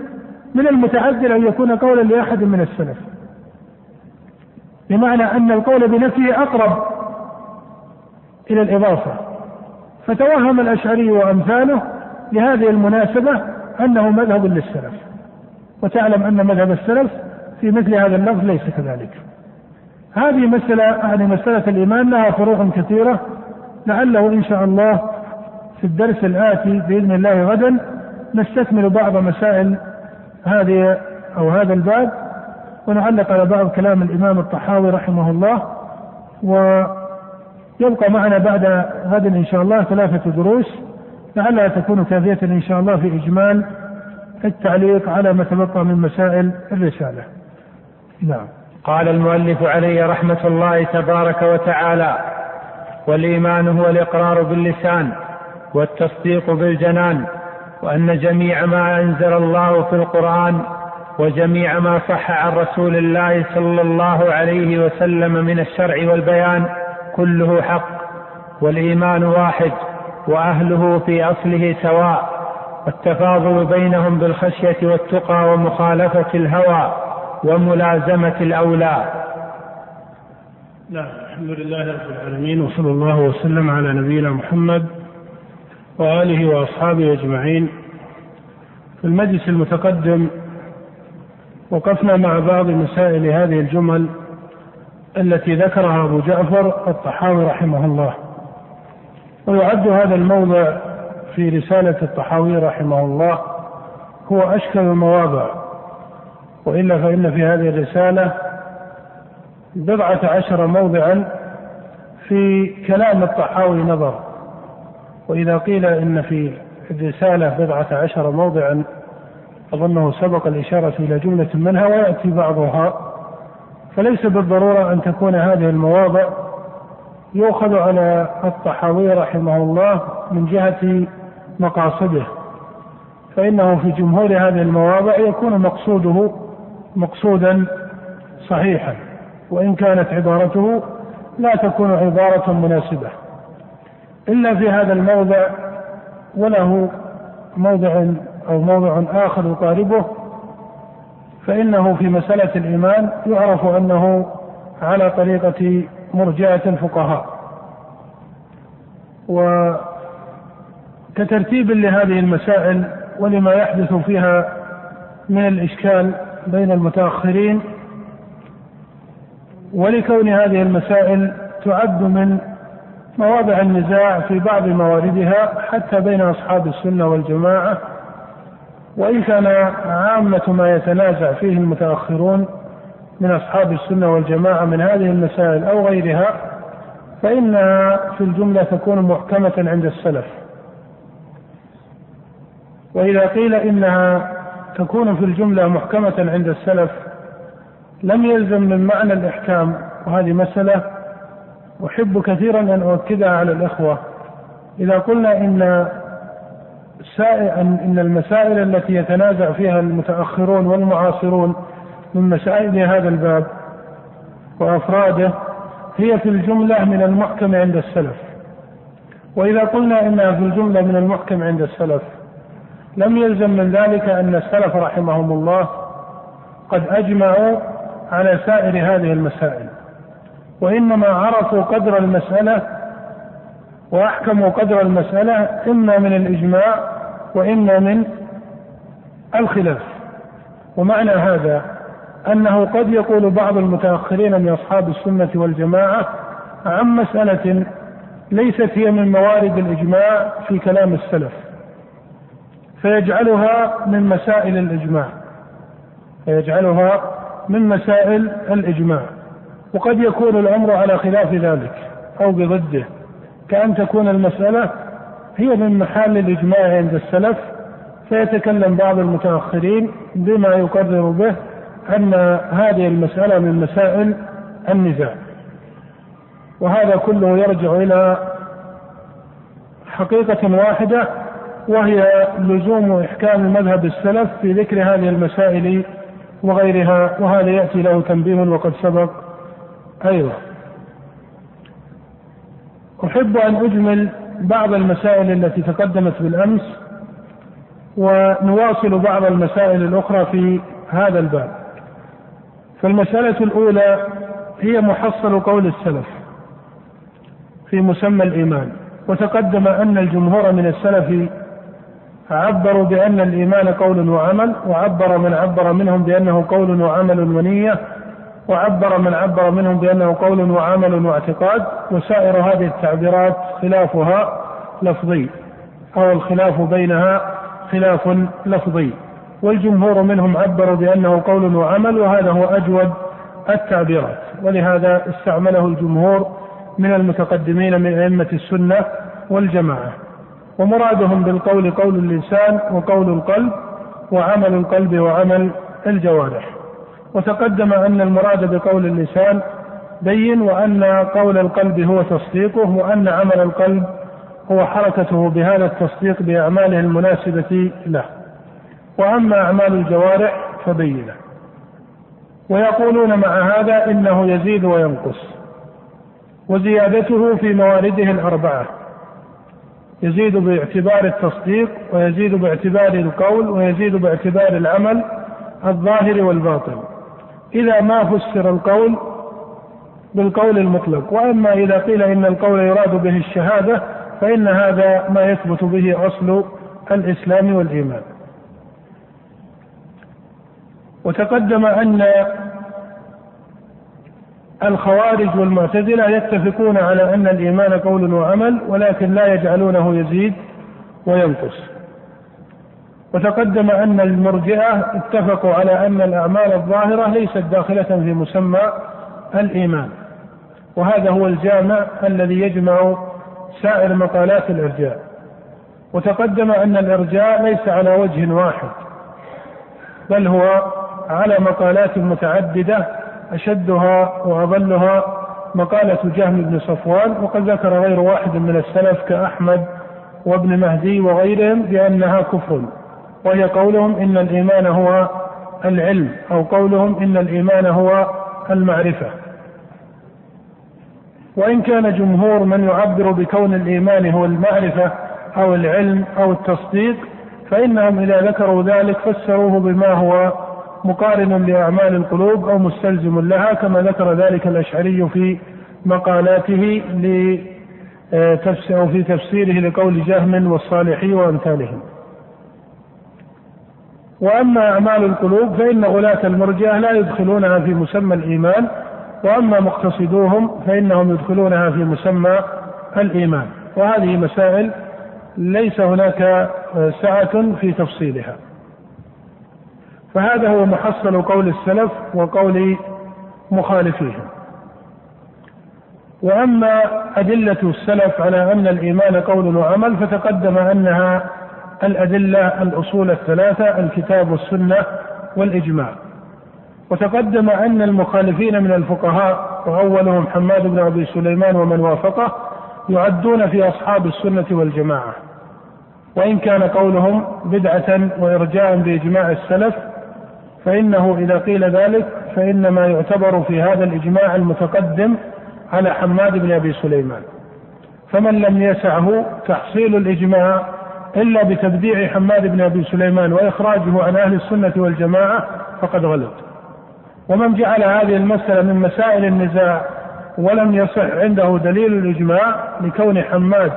من المتعذر أن يكون قولا لأحد من السلف بمعنى أن القول بنفيه أقرب إلى الإضافة. فتوهم الأشعري وأمثاله لهذه المناسبة أنه مذهب للسلف. وتعلم أن مذهب السلف في مثل هذا اللفظ ليس كذلك. هذه مسألة يعني مسألة الإيمان لها فروع كثيرة لعله إن شاء الله في الدرس الآتي بإذن الله غدا نستكمل بعض مسائل هذه أو هذا الباب ونعلق على بعض كلام الإمام الطحاوي رحمه الله ويبقى معنا بعد غد إن شاء الله ثلاثة دروس لعلها تكون كافية إن شاء الله في إجمال التعليق على ما تبقى من مسائل الرسالة. نعم. قال المؤلف عليه رحمة الله تبارك وتعالى والإيمان هو الإقرار باللسان والتصديق بالجنان وأن جميع ما أنزل الله في القرآن وجميع ما صح عن رسول الله صلى الله عليه وسلم من الشرع والبيان كله حق والإيمان واحد وأهله في أصله سواء والتفاضل بينهم بالخشية والتقى ومخالفة الهوى وملازمة الأولى. نعم الحمد لله رب العالمين وصلى الله وسلم على نبينا محمد وآله وأصحابه أجمعين. في المجلس المتقدم وقفنا مع بعض مسائل هذه الجمل التي ذكرها أبو جعفر الطحاوي رحمه الله. ويعد هذا الموضع في رسالة الطحاوي رحمه الله هو أشكل المواضع. وإلا فإن في هذه الرسالة بضعة عشر موضعا في كلام الطحاوي نظر. وإذا قيل إن في الرسالة بضعة عشر موضعا أظنه سبق الإشارة إلى جملة منها ويأتي بعضها. فليس بالضرورة أن تكون هذه المواضع يؤخذ على الطحاوي رحمه الله من جهة مقاصده فإنه في جمهور هذه المواضع يكون مقصوده مقصودا صحيحا وإن كانت عبارته لا تكون عبارة مناسبة. إلا في هذا الموضع وله موضع أو موضع آخر يقاربه فإنه في مسألة الإيمان يعرف أنه على طريقة مرجعة الفقهاء. وكترتيب لهذه المسائل ولما يحدث فيها من الإشكال بين المتأخرين ولكون هذه المسائل تعد من مواضع النزاع في بعض مواردها حتى بين أصحاب السنة والجماعة وإن كان عامة ما يتنازع فيه المتأخرون من أصحاب السنة والجماعة من هذه المسائل أو غيرها فإنها في الجملة تكون محكمة عند السلف. وإذا قيل إنها تكون في الجملة محكمة عند السلف لم يلزم من معنى الإحكام. وهذه مسألة أحب كثيرا أن أؤكدها على الإخوة. إذا قلنا إن إن المسائل التي يتنازع فيها المتأخرون والمعاصرون من مسائل هذا الباب وأفراده هي في الجملة من المحكم عند السلف. وإذا قلنا إنها في الجملة من المحكم عند السلف لم يلزم من ذلك أن السلف رحمهم الله قد أجمعوا على سائر هذه المسائل. وإنما عرفوا قدر المسألة وأحكموا قدر المسألة إما من الإجماع وإما من الخلاف. ومعنى هذا أنه قد يقول بعض المتأخرين من أصحاب السنة والجماعة عن مسألة ليست هي من موارد الإجماع في كلام السلف فيجعلها من مسائل الإجماع. فيجعلها من مسائل الإجماع. وقد يكون الأمر على خلاف ذلك أو بضده. كأن تكون المسألة هي من محل الإجماع عند السلف فيتكلم بعض المتأخرين بما يقرر به أن هذه المسألة من مسائل النزاع. وهذا كله يرجع إلى حقيقة واحدة وهي لزوم إحكام مذهب السلف في ذكر هذه المسائل وغيرها وهذا يأتي له تنبيه وقد سبق. أيضا أحب أن أجمل بعض المسائل التي تقدمت بالأمس ونواصل بعض المسائل الأخرى في هذا الباب. فالمسألة الأولى هي محصل قول السلف في مسمى الإيمان وتقدم أن الجمهور من السلف عبروا بأن الإيمان قول وعمل وعبر من عبر منهم بأنه قول وعمل ونية وعبر من عبر منهم بأنه قول وعمل واعتقاد وسائر هذه التعبيرات خلافها لفظي أو الخلاف بينها خلاف لفظي. والجمهور منهم عبروا بأنه قول وعمل وهذا هو أجود التعبيرات. ولهذا استعمله الجمهور من المتقدمين من أئمة السنة والجماعة. ومرادهم بالقول قول اللسان وقول القلب وعمل القلب وعمل الجوارح. وتقدم أن المراد بقول اللسان بين وأن قول القلب هو تصديقه وأن عمل القلب هو حركته بهذا التصديق بأعماله المناسبة له. وأما أعمال الجوارح فبينه ويقولون مع هذا إنه يزيد وينقص وزيادته في موارده الأربعة يزيد باعتبار التصديق ويزيد باعتبار القول ويزيد باعتبار العمل الظاهر والباطن. إذا ما فسر القول بالقول المطلق. وأما إذا قيل إن القول يراد به الشهادة فإن هذا ما يثبت به أصل الإسلام والإيمان. وتقدم أن الخوارج والمعتزلة يتفقون على أن الإيمان قول وعمل ولكن لا يجعلونه يزيد وينقص. وتقدم أن المرجئة اتفقوا على أن الأعمال الظاهرة ليست داخلة في مسمى الإيمان. وهذا هو الجامع الذي يجمع سائر مقالات الإرجاء. وتقدم أن الإرجاء ليس على وجه واحد بل هو على مقالات متعددة أشدها وأظلها مقالة جهم بن صفوان وقد ذكر غير واحد من السلف كأحمد وابن مهدي وغيرهم بأنها كفر. وهي قولهم إن الإيمان هو العلم أو قولهم إن الإيمان هو المعرفة. وإن كان جمهور من يعبر بكون الإيمان هو المعرفة أو العلم أو التصديق فإنهم إذا ذكروا ذلك فسروه بما هو مقارن لأعمال القلوب أو مستلزم لها كما ذكر ذلك الأشعري في مقالاته في تفسيره لقول جهم والصالحي وأمثالهم. وأما أعمال القلوب فإن غلاة المرجئة لا يدخلونها في مسمى الإيمان وأما مقتصدوهم فإنهم يدخلونها في مسمى الإيمان. وهذه مسائل ليس هناك سعة في تفصيلها. فهذا هو محصل قول السلف وقول مخالفيهم. وأما أدلة السلف على أن الإيمان قول وعمل فتقدم أنها الأدلة الأصول الثلاثة الكتاب والسنة والإجماع. وتقدم أن المخالفين من الفقهاء وأولهم حماد بن أبي سليمان ومن وافقه يعدون في أصحاب السنة والجماعة. وإن كان قولهم بدعة وإرجاء بإجماع السلف فإنه إذا قيل ذلك فإنما يعتبر في هذا الإجماع المتقدم على حماد بن أبي سليمان. فمن لم يسعه تحصيل الإجماع إلا بتبديع حماد بن أبي سليمان وإخراجه عن أهل السنة والجماعة فقد غلط. ومن جعل هذه المسألة من مسائل النزاع ولم يصح عنده دليل الإجماع لكون حماد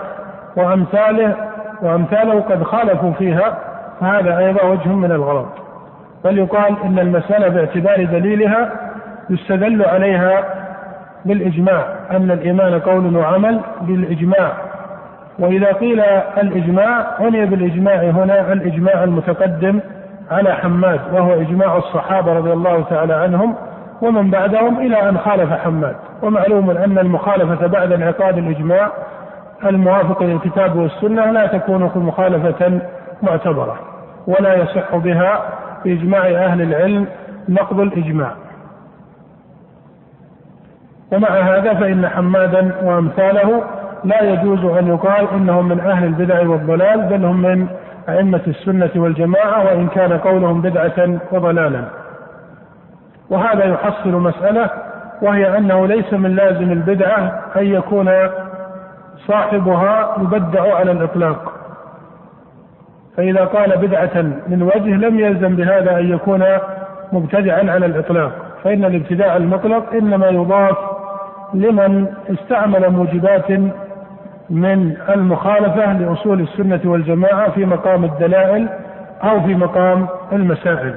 وأمثاله وأمثاله قد خالفوا فيها فهذا أيضا وجه من الغلط. بل يقال إن المسألة باعتبار دليلها يستدل عليها بالإجماع أن الإيمان قول وعمل بالإجماع. وإذا قيل الإجماع عني بالإجماع هنا الإجماع المتقدم على حماد وهو إجماع الصحابة رضي الله تعالى عنهم ومن بعدهم إلى أن خالف حماد. ومعلوم أن المخالفة بعد انعقاد الإجماع الموافق للكتاب والسنة لا تكون مخالفة معتبرة ولا يصح بها بإجماع أهل العلم نقض الإجماع. ومع هذا فإن حمادا وأمثاله لا يجوز أن يقال إنهم من أهل البدع والضلال بل هم من أئمة السنة والجماعة وإن كان قولهم بدعة وضلالا. وهذا يحصل مسألة وهي أنه ليس من لازم البدعة أن يكون صاحبها يبدع على الإطلاق. فإذا قال بدعة من وجه لم يلزم بهذا أن يكون مبتدعا على الإطلاق. فإن الابتداع المطلق إنما يضاف لمن استعمل موجبات من المخالفة لأصول السنة والجماعة في مقام الدلائل أو في مقام المسائل.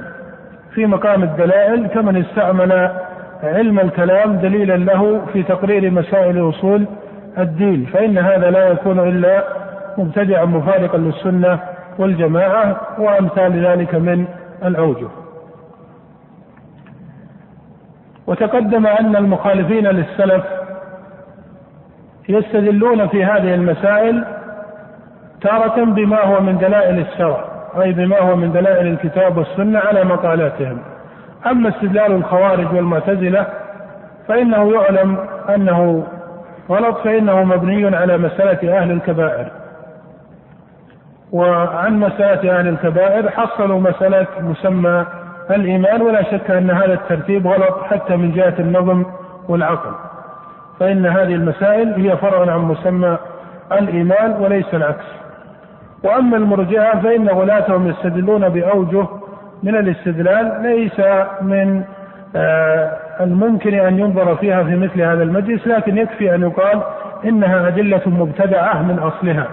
في مقام الدلائل كمن استعمل علم الكلام دليلا له في تقرير مسائل أصول الدين فإن هذا لا يكون إلا مبتدعا مفارقا للسنة والجماعة وأمثال ذلك من الأوجه. وتقدم أن المخالفين للسلف يستدلون في هذه المسائل تارة بما هو من دلائل الشرع أي بما هو من دلائل الكتاب والسنة على مقالاتهم أما استدلال الخوارج والمعتزلة فإنه يعلم أنه غلط فإنه مبني على مسألة أهل الكبائر. وعن مسألة أهل الكبائر حصلوا مسألة مسمى الإيمان ولا شك أن هذا الترتيب غلط حتى من جهة النظم والعقل. فإن هذه المسائل هي فرع عن مسمى الإيمان وليس العكس. وأما المرجئة فإن غلاتهم يستدلون بأوجه من الاستدلال ليس من آه الممكن أن ينظر فيها في مثل هذا المجلس لكن يكفي أن يقال إنها أدلة مبتدعة من أصلها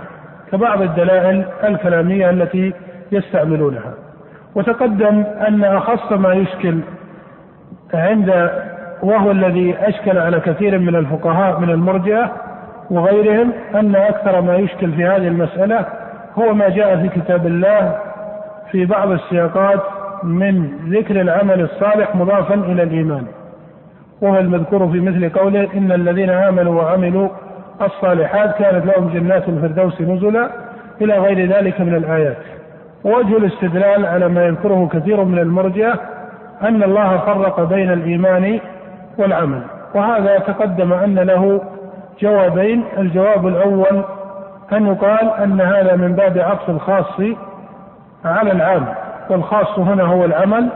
كبعض الدلائل الكلامية التي يستعملونها. وتقدم أن أخص ما يشكل عند وهو الذي أشكل على كثير من الفقهاء من المرجئة وغيرهم أن أكثر ما يشكل في هذه المسألة هو ما جاء في كتاب الله في بعض السياقات من ذكر العمل الصالح مضافا إلى الإيمان. وهو المذكور في مثل قوله إن الذين آمنوا وعملوا الصالحات كانت لهم جنات الفردوس نزلا إلى غير ذلك من الآيات. ووجه الاستدلال على ما يذكره كثير من المرجئة أن الله فرق بين الإيمان والعمل. وهذا تقدم أن له جوابين. الجواب الأول أن يقال أن هذا من باب عطف الخاص على العام. والخاص هنا هو العمل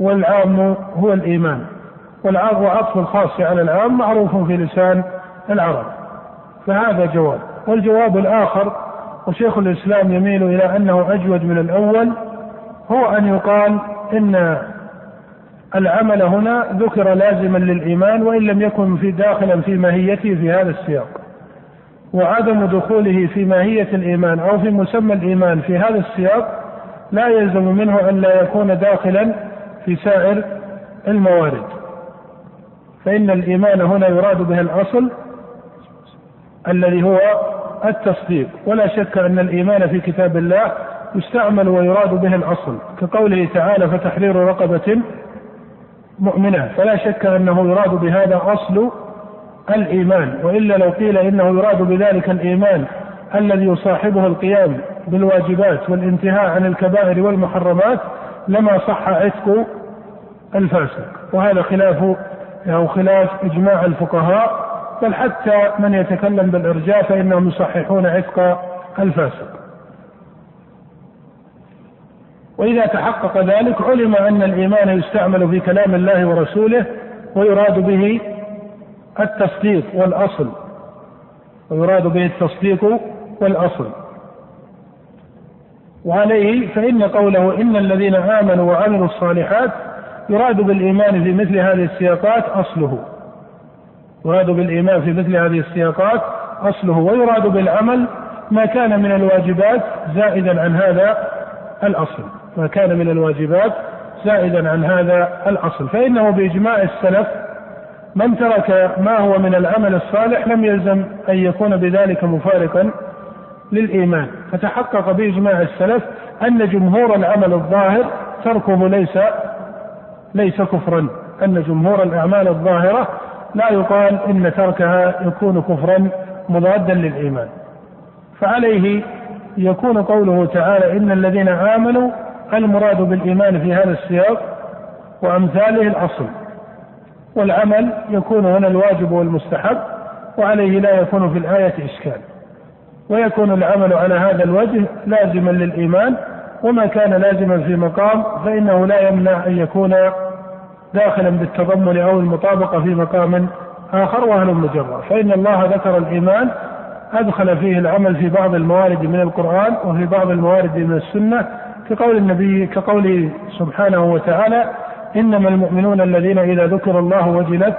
والعام هو الإيمان. وعطف الخاص على العام معروف في لسان العرب. فهذا جواب. والجواب الآخر وشيخ الإسلام يميل إلى أنه أجود من الأول هو أن يقال إن العمل هنا ذكر لازما للإيمان وإن لم يكن في داخلا في ماهيته في هذا السياق. وعدم دخوله في ماهية الإيمان أو في مسمى الإيمان في هذا السياق لا يلزم منه أن لا يكون داخلا في سائر الموارد. فإن الإيمان هنا يراد به الأصل الذي هو التصديق. ولا شك أن الإيمان في كتاب الله يستعمل ويراد به الأصل. كقوله تعالى فتحرير رقبة مؤمنة. فلا شك أنه يراد بهذا أصل الإيمان. وإلا لو قيل إنه يراد بذلك الإيمان الذي يصاحبه القيام بالواجبات والانتهاء عن الكبائر والمحرمات لما صح عتق الفاسق. وهذا خلاف أو خلاف إجماع الفقهاء. بل حتى من يتكلم بالإرجاء فإنهم يصححون عتق الفاسق. وإذا تحقق ذلك علم أن الإيمان يستعمل في كلام الله ورسوله ويراد به التصديق والأصل. ويراد به التصديق والأصل. وعليه فإن قوله إن الذين آمنوا وعملوا الصالحات يراد بالإيمان في مثل هذه السياقات أصله. يراد بالإيمان في مثل هذه السياقات أصله. ويراد بالعمل ما كان من الواجبات زائدا عن هذا الأصل. ما كان من الواجبات زائدا عن هذا الأصل. فإنه بإجماع السلف من ترك ما هو من العمل الصالح لم يلزم أن يكون بذلك مفارقا للإيمان. فتحقق بإجماع السلف أن جمهور العمل الظاهر تركه ليس ليس كفرا. أن جمهور الأعمال الظاهرة لا يقال إن تركها يكون كفرا مضادا للإيمان. فعليه يكون قوله تعالى إن الذين آمنوا المراد بالإيمان في هذا السياق وأمثاله الأصل والعمل يكون هنا الواجب والمستحب وعليه لا يكون في الآية إشكال. ويكون العمل على هذا الوجه لازما للإيمان وما كان لازما في مقام فإنه لا يمنع أن يكون داخلا بالتضمن أو المطابقة في مقام آخر وأهل مجرى فإن الله ذكر الإيمان أدخل فيه العمل في بعض الموارد من القرآن وفي بعض الموارد من السنة كقول النبي كقوله سبحانه وتعالى إنما المؤمنون الذين إذا ذكر الله وجلت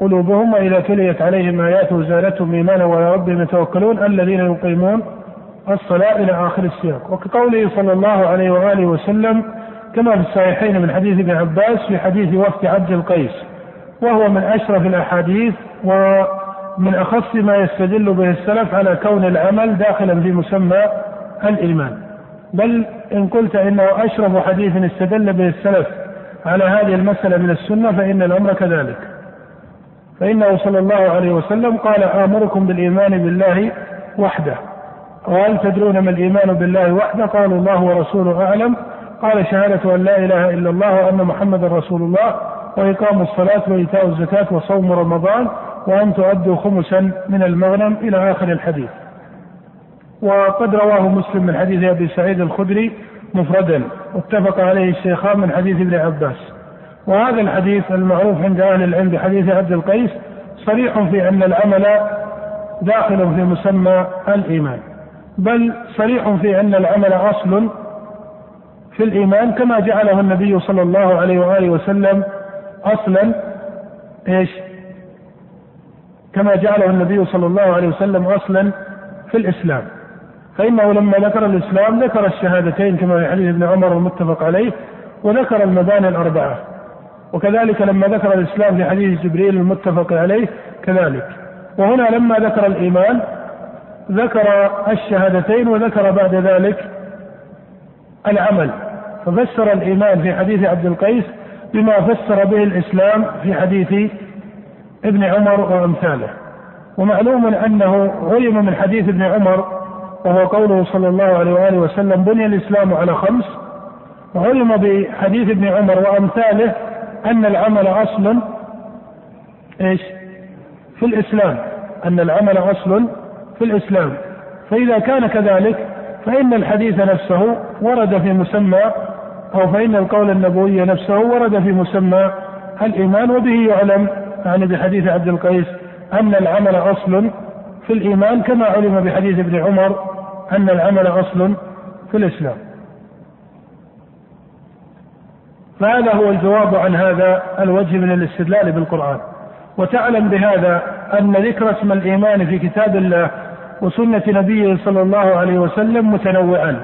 قلوبهم وإذا تليت عليهم آياته زادتهم إيمانا وعلى ربهم يتوكلون الذين يقيمون الصلاة إلى آخر السياق. وكقوله صلى الله عليه وآله وسلم كما في الصحيحين من حديث ابن عباس في حديث وفد عبد القيس وهو من أشرف الأحاديث ومن أخص ما يستدل به السلف على كون العمل داخلا في مسمى الإيمان. بل إن قلت إنه أشرف حديث استدل به السلف على هذه المسألة من السنة فإن الأمر كذلك. فإنه صلى الله عليه وسلم قال آمركم بالإيمان بالله وحده. وهل تدرون ما الإيمان بالله وحده؟ قالوا الله ورسوله أعلم. قال شهادة أن لا إله إلا الله وأن محمدا رسول الله وإقام الصلاة وإيتاء الزكاة وصوم رمضان وأن تؤدوا خمسا من المغنم إلى آخر الحديث. وقد رواه مسلم من حديث أبي سعيد الخدري مفردا واتفق عليه الشيخان من حديث ابن عباس. وهذا الحديث المعروف عند أهل العلم بحديث عبد القيس صريح في أن العمل داخل في مسمى الإيمان بل صريح في أن العمل أصل في الإيمان كما جعله النبي صلى الله عليه وآله وسلم أصلا إيش؟ كما جعله النبي صلى الله عليه وسلم أصلا في الإسلام. فإنه لما ذكر الإسلام ذكر الشهادتين كما في حديث ابن عمر المتفق عليه وذكر المباني الأربعة. وكذلك لما ذكر الإسلام في حديث جبريل المتفق عليه كذلك. وهنا لما ذكر الإيمان ذكر الشهادتين وذكر بعد ذلك العمل. ففسر الإيمان في حديث عبد القيس بما فسر به الإسلام في حديث ابن عمر وأمثاله. ومعلوم أنه علم من حديث ابن عمر وهو قوله صلى الله عليه وآله وسلم بني الإسلام على خمس. وعلم بحديث ابن عمر وأمثاله أن العمل أصل إيش؟ في الإسلام. أن العمل أصل في الإسلام. فإذا كان كذلك فإن الحديث نفسه ورد في مسمى أو فإن القول النبوي نفسه ورد في مسمى الإيمان وبه يعلم يعني بحديث عبد القيس أن العمل أصل في الإيمان كما علم بحديث ابن عمر أن العمل أصل في الإسلام. فهذا هو الجواب عن هذا الوجه من الاستدلال بالقرآن. وتعلم بهذا أن ذكر اسم الإيمان في كتاب الله وسنة نبيه صلى الله عليه وسلم متنوعا.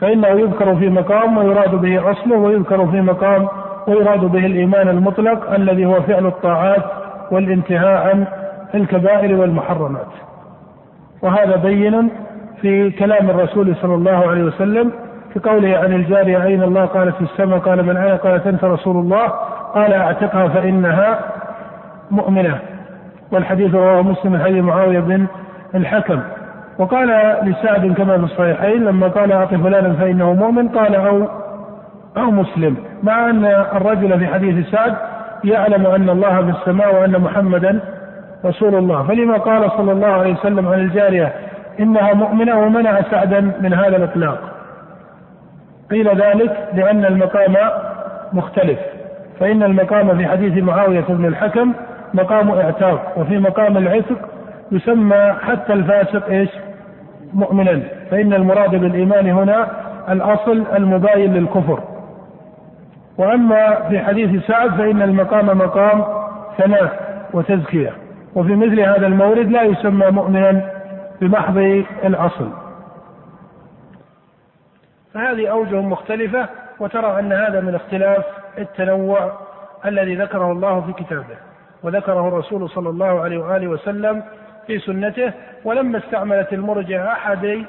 فإنه يذكر في مقام ويراد به أصله ويذكر في مقام ويراد به الإيمان المطلق الذي هو فعل الطاعات والانتهاء عن الكبائر والمحرمات. وهذا بين في كلام الرسول صلى الله عليه وسلم في قوله عن الجارية أين الله قالت في السماء قال من أين قالت أنت رسول الله. قال أعتقها فإنها مؤمنة. والحديث رواه مسلم من حديث معاوية بن الحكم. وقال لسعد كما في الصحيحين لما قال أعط فلانا فإنه مؤمن قال أو أو مسلم. مع أن الرجل في حديث سعد يعلم أن الله في السماء وأن محمدا رسول الله. فلما قال صلى الله عليه وسلم عن الجارية إنها مؤمنة ومنع سعدا من هذا الإطلاق. قيل ذلك لأن المقام مختلف. فإن المقام في حديث معاوية بن الحكم مقام اعتاق وفي مقام العتق يسمى حتى الفاسق إيش؟ مؤمنا. فإن المراد بالإيمان هنا الأصل المباين للكفر. وأما في حديث سعد فإن المقام مقام ثناء وتزكية. وفي مثل هذا المورد لا يسمى مؤمنا بمحض الأصل فهذه أوجه مختلفة وترى أن هذا من اختلاف التنوع الذي ذكره الله في كتابه. وذكره الرسول صلى الله عليه وآله وسلم في سنته ولما استعملت المرجع أحد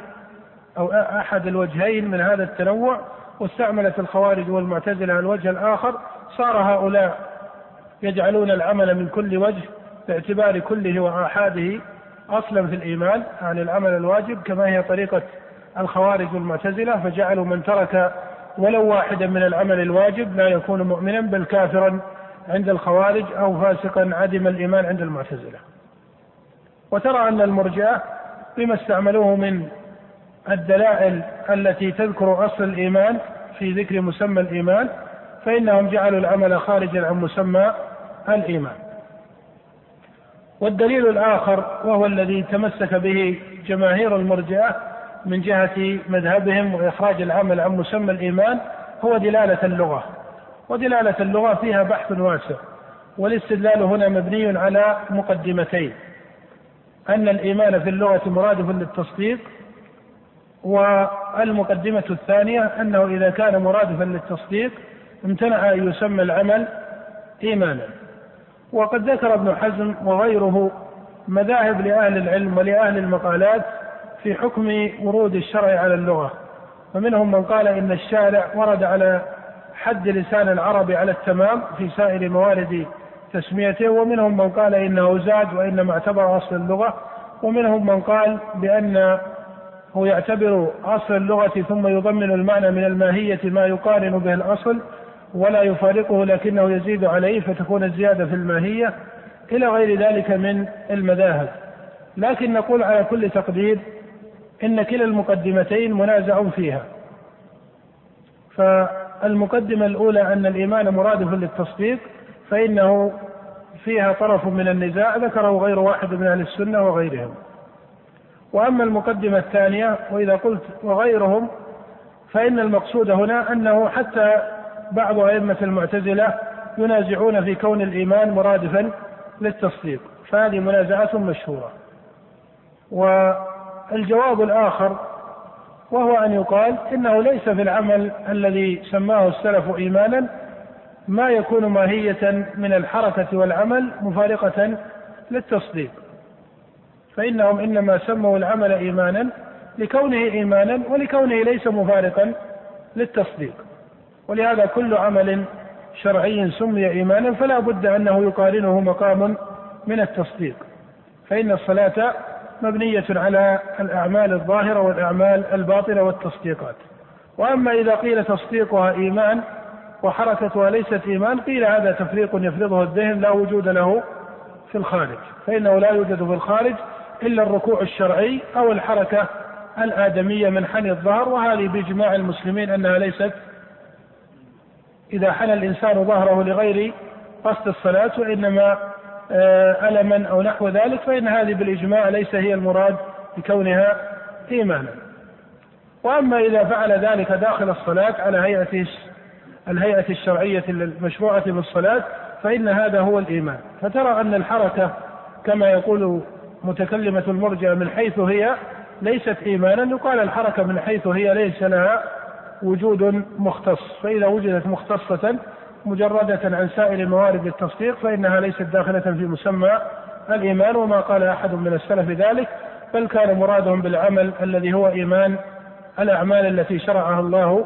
أو أحد الوجهين من هذا التنوع واستعملت الخوارج والمعتزلة الوجه الآخر صار هؤلاء يجعلون العمل من كل وجه باعتبار كله وآحاده أصلا في الإيمان يعني العمل الواجب كما هي طريقة الخوارج والمعتزلة فجعلوا من ترك ولو واحدا من العمل الواجب لا يكون مؤمنا بل كافرا عند الخوارج أو فاسقا عدم الإيمان عند المعتزلة. وترى أن المرجئة بما استعملوه من الدلائل التي تذكر أصل الإيمان في ذكر مسمى الإيمان فإنهم جعلوا العمل خارجا عن مسمى الإيمان. والدليل الآخر وهو الذي تمسك به جماهير المرجئة من جهة مذهبهم وإخراج العمل عن مسمى الإيمان هو دلالة اللغة. ودلالة اللغة فيها بحث واسع والاستدلال هنا مبني على مقدمتين. أن الإيمان في اللغة مرادف للتصديق والمقدمة الثانية أنه إذا كان مرادفا للتصديق امتنع أن يسمى العمل إيمانا. وقد ذكر ابن حزم وغيره مذاهب لأهل العلم ولأهل المقالات في حكم ورود الشرع على اللغة. فمنهم من قال إن الشارع ورد على حد لسان العرب على التمام في سائر موارد تسميته. ومنهم من قال إنه زاد وإنما اعتبر أصل اللغة. ومنهم من قال بأن هو يعتبر أصل اللغة ثم يضمن المعنى من الماهية ما يقارن به الأصل. ولا يفارقه لكنه يزيد عليه فتكون الزيادة في الماهية إلى غير ذلك من المذاهب. لكن نقول على كل تقدير إن كلا المقدمتين منازع فيها. فالمقدمة الأولى أن الإيمان مرادف للتصديق فإنه فيها طرف من النزاع ذكره غير واحد من أهل السنة وغيرهم. وأما المقدمة الثانية وإذا قلت وغيرهم فإن المقصود هنا أنه حتى بعض أئمة المعتزلة ينازعون في كون الإيمان مرادفا للتصديق فهذه منازعة مشهورة. والجواب الآخر وهو أن يقال إنه ليس في العمل الذي سماه السلف إيمانا ما يكون ماهية من الحركة والعمل مفارقة للتصديق. فإنهم إنما سموا العمل إيمانا لكونه إيمانا ولكونه ليس مفارقا للتصديق. ولهذا كل عمل شرعي سمي إيمانا فلا بد أنه يقارنه مقام من التصديق. فإن الصلاة مبنية على الأعمال الظاهرة والأعمال الباطنة والتصديقات. وأما إذا قيل تصديقها إيمان وحركتها ليست إيمان قيل هذا تفريق يفرضه الذهن لا وجود له في الخارج. فإنه لا يوجد في الخارج إلا الركوع الشرعي أو الحركة الآدمية من حني الظهر وهذه بإجماع المسلمين أنها ليست إذا حنى الإنسان ظهره لغير قصد الصلاة وإنما آه، ألما أو نحو ذلك فإن هذه بالإجماع ليس هي المراد بكونها إيمانا. وأما إذا فعل ذلك داخل الصلاة على هيئة الهيئة الشرعية المشروعة بالصلاة فإن هذا هو الإيمان. فترى أن الحركة كما يقول متكلمة المرجع من حيث هي ليست إيمانا يقال الحركة من حيث هي ليس لها وجود مختص فإذا وجدت مختصة مجردة عن سائر موارد التصديق فإنها ليست داخلة في مسمى الإيمان وما قال أحد من السلف ذلك بل كان مرادهم بالعمل الذي هو إيمان الأعمال التي شرعها الله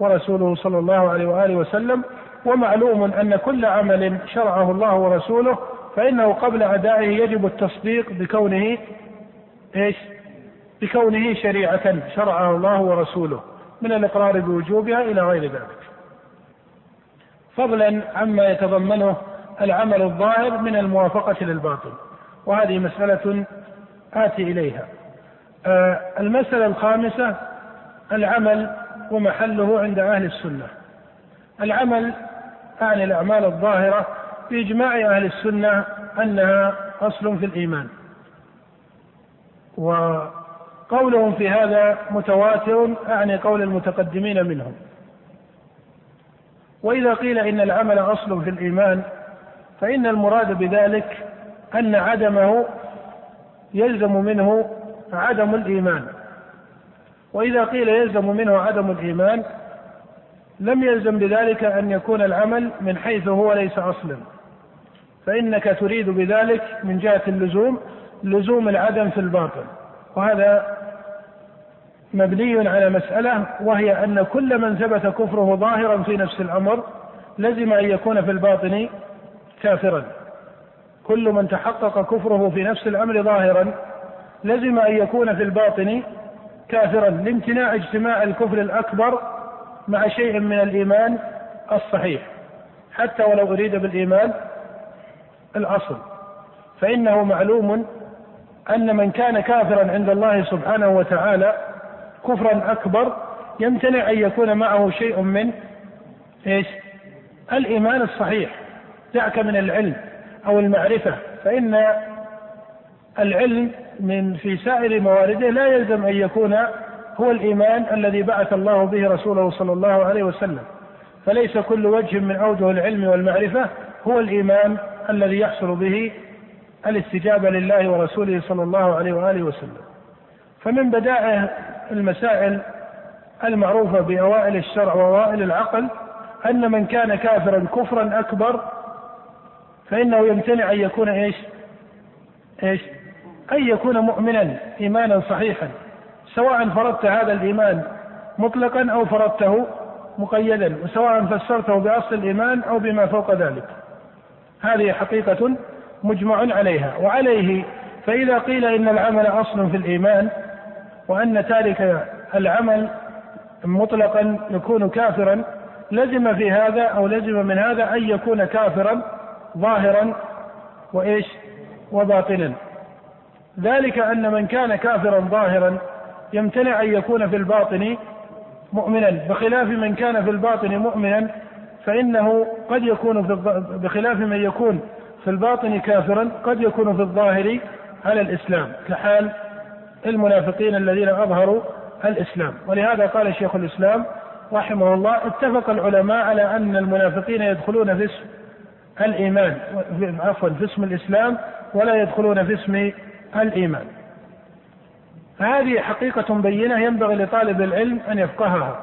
ورسوله صلى الله عليه وآله وسلم ومعلوم أن كل عمل شرعه الله ورسوله فإنه قبل أدائه يجب التصديق بكونه إيش؟ بكونه شريعة شرعها الله ورسوله من الإقرار بوجوبها إلى غير ذلك. فضلا عما يتضمنه العمل الظاهر من الموافقة للباطل وهذه مسألة آتي إليها. آه المسألة الخامسة العمل ومحله عند أهل السنة. العمل أعني الأعمال الظاهرة بإجماع أهل السنة أنها أصل في الإيمان. وقولهم في هذا متواتر أعني قول المتقدمين منهم. وإذا قيل إن العمل أصل في الإيمان فإن المراد بذلك أن عدمه يلزم منه عدم الإيمان. وإذا قيل يلزم منه عدم الإيمان لم يلزم بذلك أن يكون العمل من حيث هو ليس أصلا. فإنك تريد بذلك من جهة اللزوم لزوم العدم في الباطن وهذا مبني على مسألة وهي أن كل من ثبت كفره ظاهرا في نفس الأمر لزم أن يكون في الباطن كافرا. كل من تحقق كفره في نفس الأمر ظاهرا لزم أن يكون في الباطن كافرا لامتناع اجتماع الكفر الأكبر مع شيء من الإيمان الصحيح. حتى ولو أريد بالإيمان الأصل فإنه معلوم أن من كان كافرا عند الله سبحانه وتعالى كفرا أكبر يمتنع أن يكون معه شيء من إيش؟ الإيمان الصحيح. دعك من العلم أو المعرفة فإن العلم من في سائر موارده لا يلزم أن يكون هو الإيمان الذي بعث الله به رسوله صلى الله عليه وسلم. فليس كل وجه من أوجه العلم والمعرفة هو الإيمان الذي يحصل به الاستجابة لله ورسوله صلى الله عليه وآله وسلم. فمن بدائع المسائل المعروفة بأوائل الشرع وأوائل العقل أن من كان كافرا كفرا أكبر فإنه يمتنع أن يكون إيش؟ إيش؟ أن يكون مؤمنا إيمانا صحيحا سواء فرضت هذا الإيمان مطلقا أو فرضته مقيدا وسواء فسرته بأصل الإيمان أو بما فوق ذلك. هذه حقيقة مجمع عليها. وعليه فإذا قيل إن العمل أصل في الإيمان وأن تارك العمل مطلقا يكون كافرا لزم في هذا أو لزم من هذا أن يكون كافرا ظاهرا وإيش؟ وباطنا. ذلك أن من كان كافرا ظاهرا يمتنع أن يكون في الباطن مؤمنا. بخلاف من كان في الباطن مؤمنا فإنه قد يكون في بخلاف من يكون في الباطن كافرا قد يكون في الظاهر على الإسلام كحال المنافقين الذين أظهروا الإسلام. ولهذا قال شيخ الإسلام رحمه الله اتفق العلماء على أن المنافقين يدخلون في اسم الإيمان عفوا في اسم الإسلام ولا يدخلون في اسم الإيمان. هذه حقيقة بينة ينبغي لطالب العلم أن يفقهها.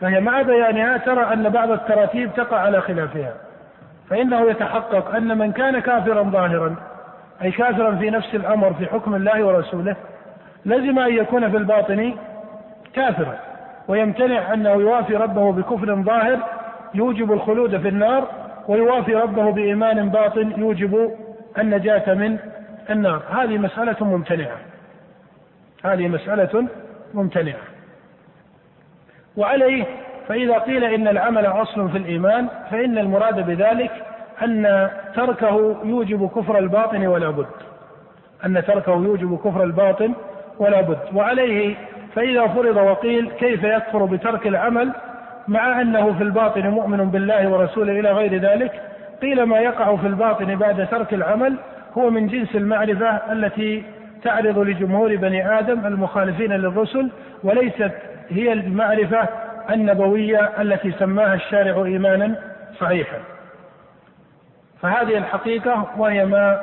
فهي مع بيانها ترى أن بعض التراتيب تقع على خلافها. فإنه يتحقق أن من كان كافرا ظاهرا أي كافرا في نفس الأمر في حكم الله ورسوله لزم أن يكون في الباطن كافرا ويمتنع أنه يوافي ربه بكفر ظاهر يوجب الخلود في النار ويوافي ربه بإيمان باطن يوجب النجاة من النار. هذه مسألة ممتنعة. هذه مسألة ممتنعة. وعليه فإذا قيل إن العمل أصل في الإيمان فإن المراد بذلك أن تركه يوجب كفر الباطن ولا بد. أن تركه يوجب كفر الباطن ولا بد. وعليه فإذا فرض وقيل كيف يكفر بترك العمل مع أنه في الباطن مؤمن بالله ورسوله إلى غير ذلك؟ قيل ما يقع في الباطن بعد ترك العمل هو من جنس المعرفة التي تعرض لجمهور بني آدم المخالفين للرسل وليست هي المعرفة النبوية التي سماها الشارع إيمانا صحيحا. فهذه الحقيقة وهي ما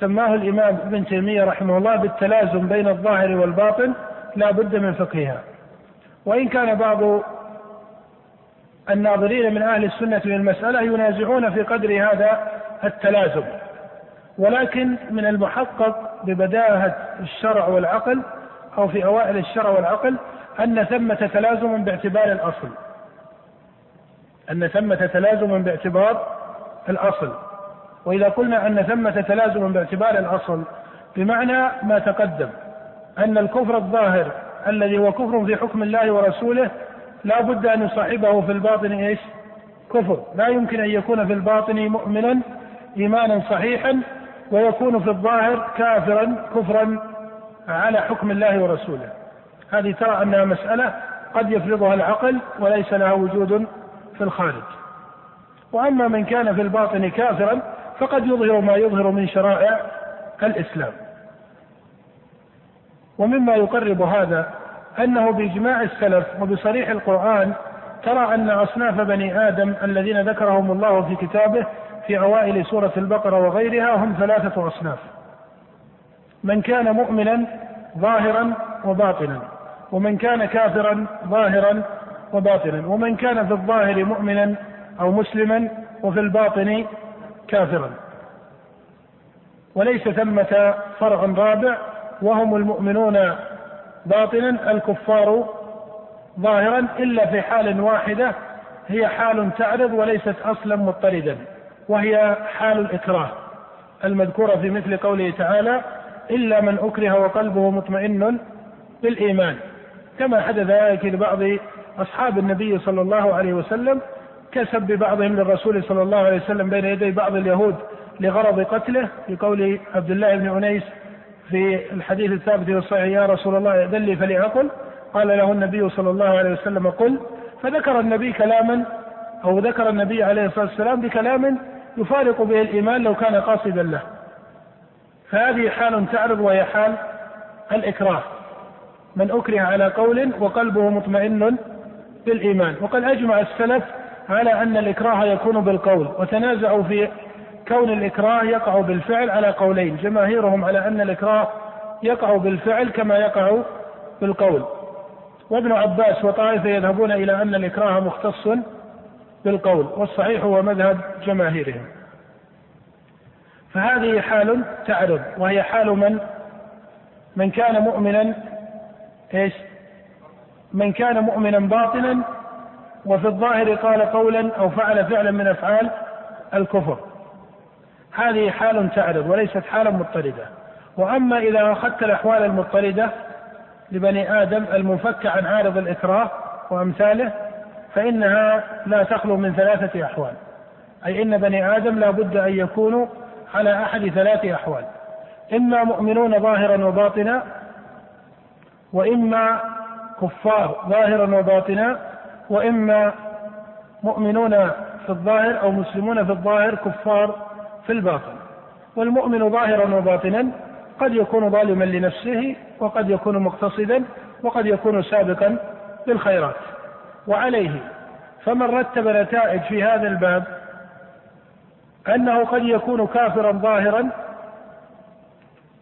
سماه الإمام ابن تيمية رحمه الله بالتلازم بين الظاهر والباطن لا بد من فقهها. وإن كان بعض الناظرين من أهل السنة للمسألة ينازعون في قدر هذا التلازم. ولكن من المحقق ببداهة الشرع والعقل أو في أوائل الشرع والعقل أن ثمة تلازم باعتبار الأصل. أن ثمة تلازم باعتبار الأصل. وإذا قلنا أن ثمة تلازم باعتبار الأصل بمعنى ما تقدم أن الكفر الظاهر الذي هو كفر في حكم الله ورسوله لا بد أن يصاحبه في الباطن إيش؟ كفر. لا يمكن أن يكون في الباطن مؤمنا إيمانا صحيحا ويكون في الظاهر كافرا كفرا على حكم الله ورسوله. هذه ترى أنها مسألة قد يفرضها العقل وليس لها وجود في الخارج. وأما من كان في الباطن كافرا فقد يظهر ما يظهر من شرائع الإسلام. ومما يقرب هذا أنه بإجماع السلف وبصريح القرآن ترى أن أصناف بني آدم الذين ذكرهم الله في كتابه في أوائل سورة البقرة وغيرها هم ثلاثة أصناف. من كان مؤمنا ظاهرا وباطنا. ومن كان كافرا ظاهرا وباطنا ومن كان في الظاهر مؤمنا أو مسلما وفي الباطن كافرا. وليس ثمة فرع رابع وهم المؤمنون باطنا الكفار ظاهرا إلا في حال واحدة هي حال تعرض وليست أصلا مضطردا وهي حال الإكراه المذكورة في مثل قوله تعالى إلا من أكره وقلبه مطمئن بالإيمان. كما حدث ذلك لبعض أصحاب النبي صلى الله عليه وسلم كسب بعضهم للرسول صلى الله عليه وسلم بين يدي بعض اليهود لغرض قتله في قول عبد الله بن أنيس في الحديث الثابت في الصحيح يا رسول الله ائذن لي قال له النبي صلى الله عليه وسلم قل. فذكر النبي كلاما أو ذكر النبي عليه الصلاة والسلام بكلام يفارق به الإيمان لو كان قاصدا له. فهذه حال تعرض وهي حال الإكراه. من أكره على قول وقلبه مطمئن بالإيمان وقد أجمع السلف على أن الإكراه يكون بالقول وتنازعوا في كون الإكراه يقع بالفعل على قولين جماهيرهم على أن الإكراه يقع بالفعل كما يقع بالقول. وابن عباس وطائفة يذهبون إلى أن الإكراه مختص بالقول والصحيح هو مذهب جماهيرهم. فهذه حال تعرض وهي حال من من كان مؤمنا إيش؟ من كان مؤمنا باطنا وفي الظاهر قال قولا أو فعل فعلا من أفعال الكفر. هذه حال تعرض وليست حالا مضطردة. وأما إذا أخذت الأحوال المضطردة لبني آدم المنفكة عن عارض الإكراه وأمثاله فإنها لا تخلو من ثلاثة أحوال. أي إن بني آدم لا بد أن يكونوا على أحد ثلاث أحوال. إما مؤمنون ظاهرا وباطنا وإما كفار ظاهرا وباطنا وإما مؤمنون في الظاهر أو مسلمون في الظاهر كفار في الباطن. والمؤمن ظاهرا وباطنا قد يكون ظالما لنفسه وقد يكون مقتصدا وقد يكون سابقا بالخيرات وعليه فمن رتب نتائج في هذا الباب أنه قد يكون كافرا ظاهرا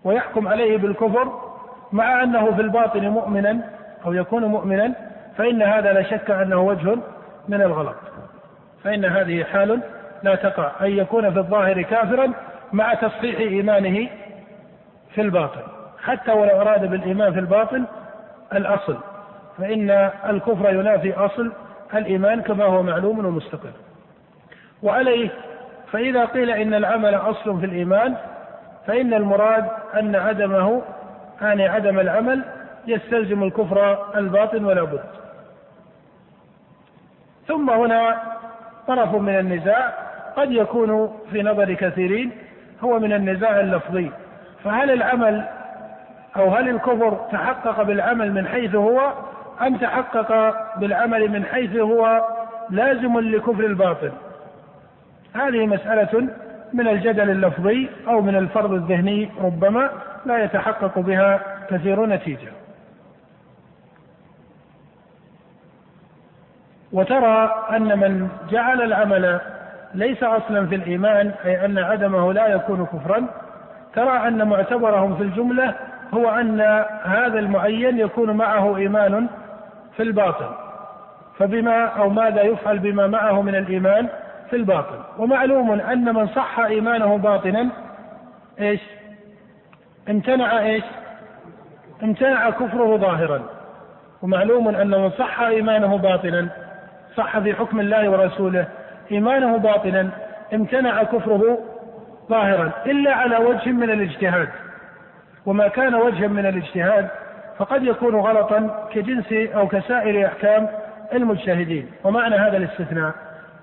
ويحكم عليه بالكفر مع أنه في الباطن مؤمنا أو يكون مؤمنا فإن هذا لا شك أنه وجه من الغلط. فإن هذه حال لا تقع. أن يكون في الظاهر كافرا مع تصحيح إيمانه في الباطن. حتى ولو أراد بالإيمان في الباطن الأصل. فإن الكفر ينافي أصل الإيمان كما هو معلوم ومستقر. وعليه فإذا قيل إن العمل أصل في الإيمان فإن المراد أن عدمه يعني عدم العمل يستلزم الكفر الباطن ولا بد. ثم هنا طرف من النزاع قد يكون في نظر كثيرين هو من النزاع اللفظي. فهل العمل أو هل الكفر تحقق بالعمل من حيث هو أم تحقق بالعمل من حيث هو لازم لكفر الباطل هذه مسألة من الجدل اللفظي أو من الفرض الذهني ربما. لا يتحقق بها كثير نتيجة. وترى أن من جعل العمل ليس أصلا في الإيمان أي أن عدمه لا يكون كفرا ترى أن معتبرهم في الجملة هو أن هذا المعين يكون معه إيمان في الباطن فبما أو ماذا يفعل بما معه من الإيمان في الباطن ومعلوم أن من صح إيمانه باطنا إيش؟ امتنع إيش؟ امتنع كفره ظاهرا. ومعلوم أن من صح إيمانه باطنا صح في حكم الله ورسوله إيمانه باطنا امتنع كفره ظاهرا إلا على وجه من الاجتهاد. وما كان وجها من الاجتهاد فقد يكون غلطا كجنس أو كسائر أحكام المجتهدين. ومعنى هذا الاستثناء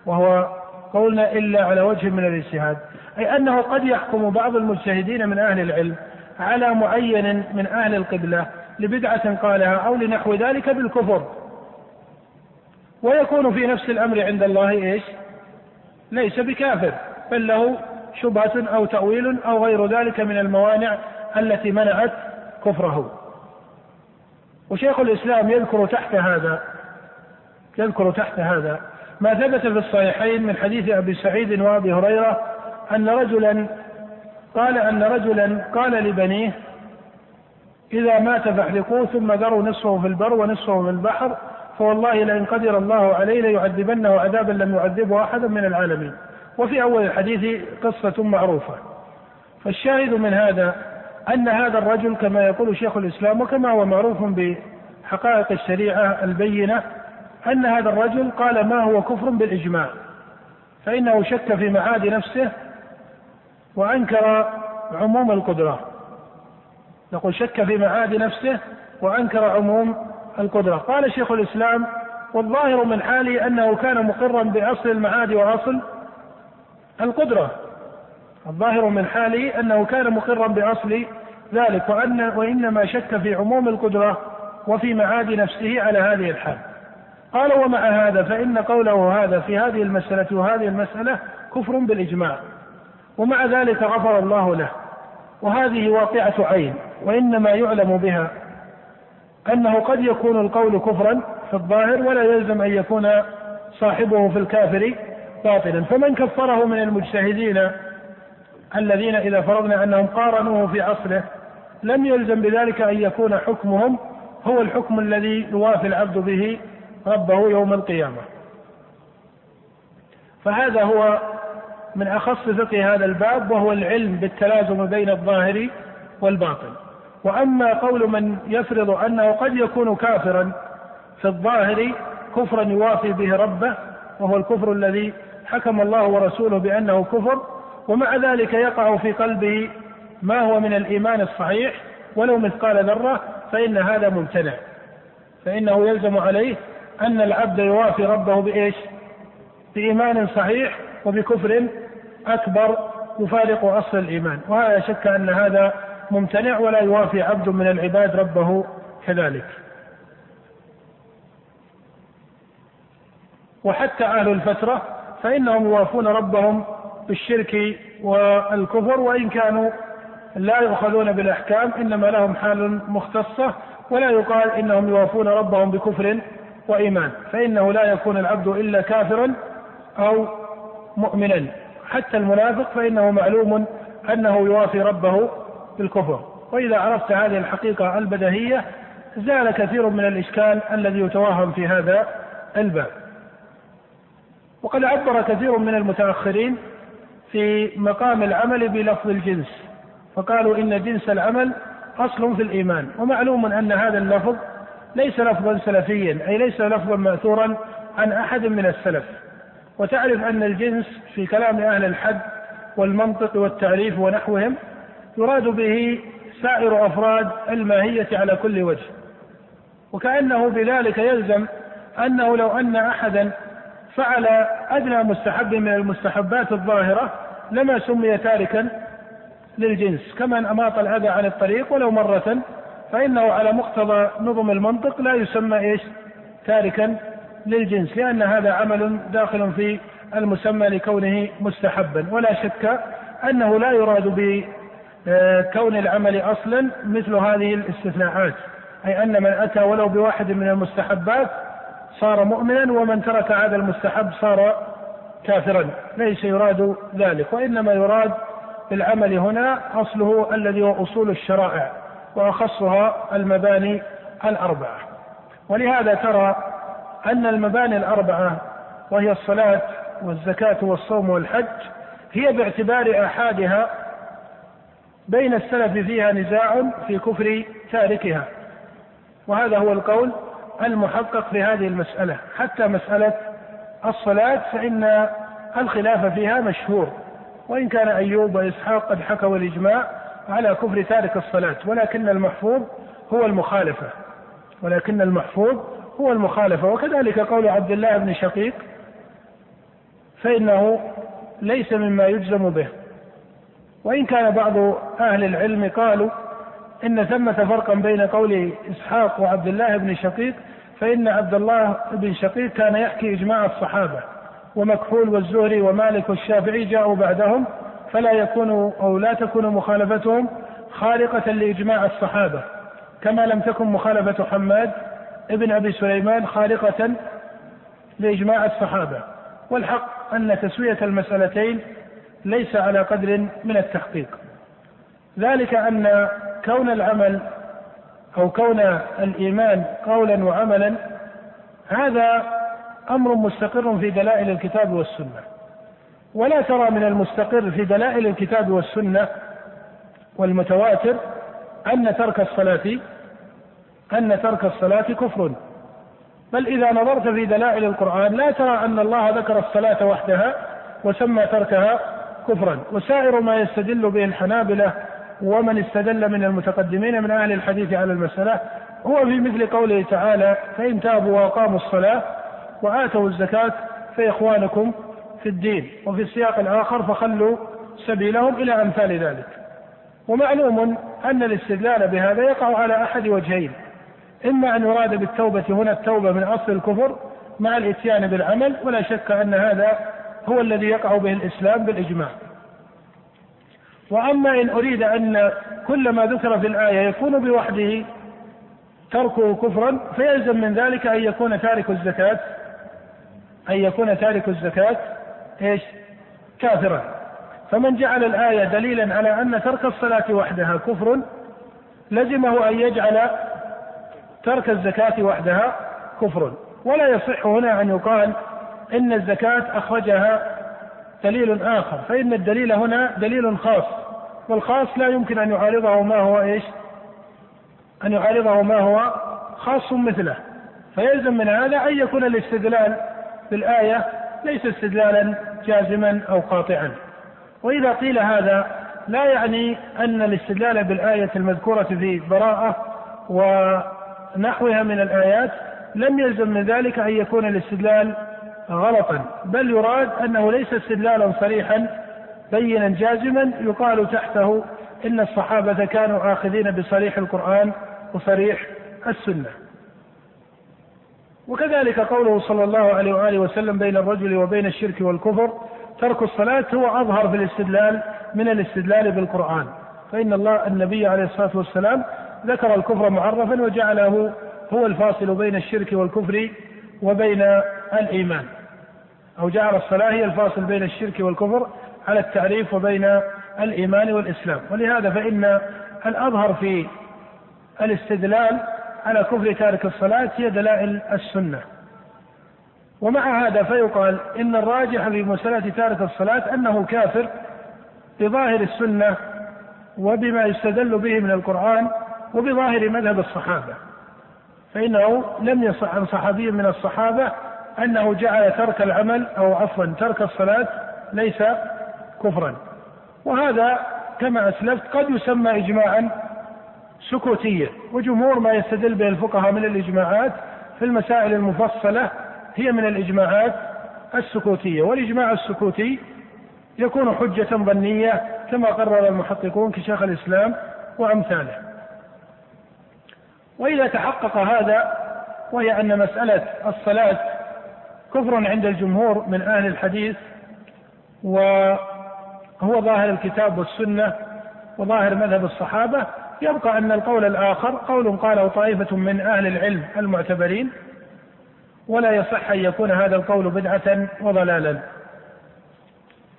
وهو قولنا إلا على وجه من الاجتهاد أي أنه قد يحكم بعض المجتهدين من أهل العلم على معين من أهل القبلة لبدعة قالها أو لنحو ذلك بالكفر ويكون في نفس الأمر عند الله إيش؟ ليس بكافر بل له شبهة أو تأويل أو غير ذلك من الموانع التي منعت كفره وشيخ الإسلام يذكر تحت هذا يذكر تحت هذا ما ثبت في الصحيحين من حديث أبي سعيد وأبي هريرة أن رجلا قال أن رجلا قال لبنيه إذا مات فاحرقوه ثم ذروا نصفه في البر ونصفه في البحر فوالله لئن قدر الله عليه ليعذبنه عذابا لم يعذبه احدا من العالمين. وفي أول الحديث قصة معروفة. فالشاهد من هذا أن هذا الرجل كما يقول شيخ الإسلام وكما هو معروف بحقائق الشريعة البينة أن هذا الرجل قال ما هو كفر بالإجماع فإنه شك في معاد نفسه وأنكر عموم القدرة. يقول شك في معاد نفسه وأنكر عموم القدرة. قال شيخ الإسلام والظاهر من حاله أنه كان مقرا بأصل المعاد وأصل القدرة. الظاهر من حاله أنه كان مقرا بأصل ذلك وأن وإنما شك في عموم القدرة وفي معاد نفسه على هذه الحال. قال ومع هذا فإن قوله هذا في هذه المسألة وهذه المسألة كفر بالإجماع. ومع ذلك غفر الله له. وهذه واقعة عين وإنما يعلم بها أنه قد يكون القول كفرا في الظاهر ولا يلزم أن يكون صاحبه في الكافر باطلا. فمن كفره من المجتهدين الذين إذا فرضنا أنهم قارنوه في أصله لم يلزم بذلك أن يكون حكمهم هو الحكم الذي يوافي العبد به ربه يوم القيامة. فهذا هو من أخص فقه هذا الباب وهو العلم بالتلازم بين الظاهر والباطن وأما قول من يفرض أنه قد يكون كافرا في الظاهر كفرا يوافي به ربه وهو الكفر الذي حكم الله ورسوله بأنه كفر ومع ذلك يقع في قلبه ما هو من الإيمان الصحيح ولو مثقال ذرة فإن هذا ممتنع فإنه يلزم عليه أن العبد يوافي ربه بإيش؟ بإيمان صحيح وبكفر أكبر يفارق أصل الإيمان. ولا شك أن هذا ممتنع ولا يوافي عبد من العباد ربه كذلك. وحتى أهل الفترة فإنهم يوافون ربهم بالشرك والكفر وإن كانوا لا يؤخذون بالأحكام إنما لهم حال مختصة ولا يقال إنهم يوافون ربهم بكفر وإيمان. فإنه لا يكون العبد إلا كافرا أو مؤمنا. حتى المنافق فإنه معلوم أنه يوافي ربه بالكفر. وإذا عرفت هذه الحقيقة البدهية زال كثير من الإشكال الذي يتوهم في هذا الباب. وقد عبر كثير من المتأخرين في مقام العمل بلفظ الجنس. فقالوا إن جنس العمل أصل في الإيمان. ومعلوم أن هذا اللفظ ليس لفظا سلفيا أي ليس لفظا مأثورا عن أحد من السلف. وتعرف أن الجنس في كلام أهل الحد والمنطق والتعريف ونحوهم يراد به سائر أفراد الماهية على كل وجه. وكأنه بذلك يلزم أنه لو أن أحدا فعل أدنى مستحب من المستحبات الظاهرة لما سمي تاركا للجنس. كمن أماط الأذى عن الطريق ولو مرة فإنه على مقتضى نظم المنطق لا يسمى إيش؟ تاركا للجنس لأن هذا عمل داخل في المسمى لكونه مستحبا. ولا شك أنه لا يراد بكون العمل أصلا مثل هذه الاستثناءات. أي أن من أتى ولو بواحد من المستحبات صار مؤمنا ومن ترك هذا المستحب صار كافرا. ليس يراد ذلك وإنما يراد بالعمل هنا أصله الذي هو أصول الشرائع وأخصها المباني الأربعة. ولهذا ترى أن المباني الأربعة وهي الصلاة والزكاة والصوم والحج هي باعتبار آحادها بين السلف فيها نزاع في كفر تاركها. وهذا هو القول المحقق في هذه المسألة. حتى مسألة الصلاة فإن الخلاف فيها مشهور. وإن كان أيوب وإسحاق قد حكوا الإجماع على كفر تارك الصلاة ولكن المحفوظ هو المخالفة. ولكن المحفوظ هو المخالفة. وكذلك قول عبد الله بن شقيق فإنه ليس مما يجزم به. وإن كان بعض أهل العلم قالوا إن ثمة فرقا بين قول إسحاق وعبد الله بن شقيق فإن عبد الله بن شقيق كان يحكي إجماع الصحابة ومكحول والزهري ومالك والشافعي جاءوا بعدهم فلا يكون أو لا تكون مخالفتهم خارقة لإجماع الصحابة كما لم تكن مخالفة حماد ابن أبي سليمان خارقة لإجماع الصحابة والحق أن تسوية المسألتين ليس على قدر من التحقيق. ذلك أن كون العمل أو كون الإيمان قولا وعملا هذا أمر مستقر في دلائل الكتاب والسنة. ولا ترى من المستقر في دلائل الكتاب والسنة والمتواتر أن ترك الصلاة أن ترك الصلاة كفر. بل إذا نظرت في دلائل القرآن لا ترى أن الله ذكر الصلاة وحدها وسمى تركها كفرا. وسائر ما يستدل به الحنابلة ومن استدل من المتقدمين من أهل الحديث على المسألة هو في مثل قوله تعالى فإن تابوا وأقاموا الصلاة وآتوا الزكاة فإخوانكم في الدين وفي السياق الآخر فخلوا سبيلهم إلى أمثال ذلك. ومعلوم أن الاستدلال بهذا يقع على أحد وجهين إما أن يراد بالتوبة هنا التوبة من أصل الكفر مع الإتيان بالعمل ولا شك أن هذا هو الذي يقع به الإسلام بالإجماع وأما إن أريد أن كل ما ذكر في الآية يكون بوحده تركه كفرا فيلزم من ذلك أن يكون تارك الزكاة أن يكون تارك الزكاة إيش؟ كافرا فمن جعل الآية دليلا على أن ترك الصلاة وحدها كفر لزمه أن يجعل ترك الزكاة وحدها كفر. ولا يصح هنا أن يقال إن الزكاة أخرجها دليل آخر فإن الدليل هنا دليل خاص والخاص لا يمكن أن يعارضه ما هو إيش؟ أن يعارضه ما هو خاص مثله. فيلزم من هذا أن يكون الاستدلال بالآية ليس استدلالا جازما أو قاطعا. وإذا قيل هذا لا يعني أن الاستدلال بالآية المذكورة في براءة ونحوها من الآيات لم يلزم من ذلك أن يكون الاستدلال غلطا بل يراد أنه ليس استدلالا صريحا بينا جازما يقال تحته إن الصحابة كانوا آخذين بصريح القرآن وصريح السنة. وكذلك قوله صلى الله عليه وآله وسلم بين الرجل وبين الشرك والكفر ترك الصلاة هو أظهر في الاستدلال من الاستدلال بالقرآن. فإن الله النبي عليه الصلاة والسلام ذكر الكفر معرفا وجعله هو الفاصل بين الشرك والكفر وبين الإيمان. أو جعل الصلاة هي الفاصل بين الشرك والكفر على التعريف وبين الإيمان والإسلام. ولهذا فإن الأظهر في الاستدلال على كفر تارك الصلاة هي دلائل السنة. ومع هذا فيقال إن الراجح في مسألة تارك الصلاة أنه كافر بظاهر السنة وبما يستدل به من القرآن وبظاهر مذهب الصحابة فإنه لم يصح عن صحابي من الصحابة أنه جعل ترك العمل أو عفوا ترك الصلاة ليس كفرا. وهذا كما أسلفت قد يسمى إجماعا سكوتيا وجمهور ما يستدل به الفقهاء من الإجماعات في المسائل المفصلة هي من الإجماعات السكوتية. والإجماع السكوتي يكون حجة ظنية كما قرر المحققون كشيخ الإسلام وأمثاله. وإذا تحقق هذا وهي أن مسألة الصلاة كفر عند الجمهور من أهل الحديث وهو ظاهر الكتاب والسنة وظاهر مذهب الصحابة. يبقى أن القول الآخر قول قاله طائفة من أهل العلم المعتبرين ولا يصح أن يكون هذا القول بدعة وضلالا.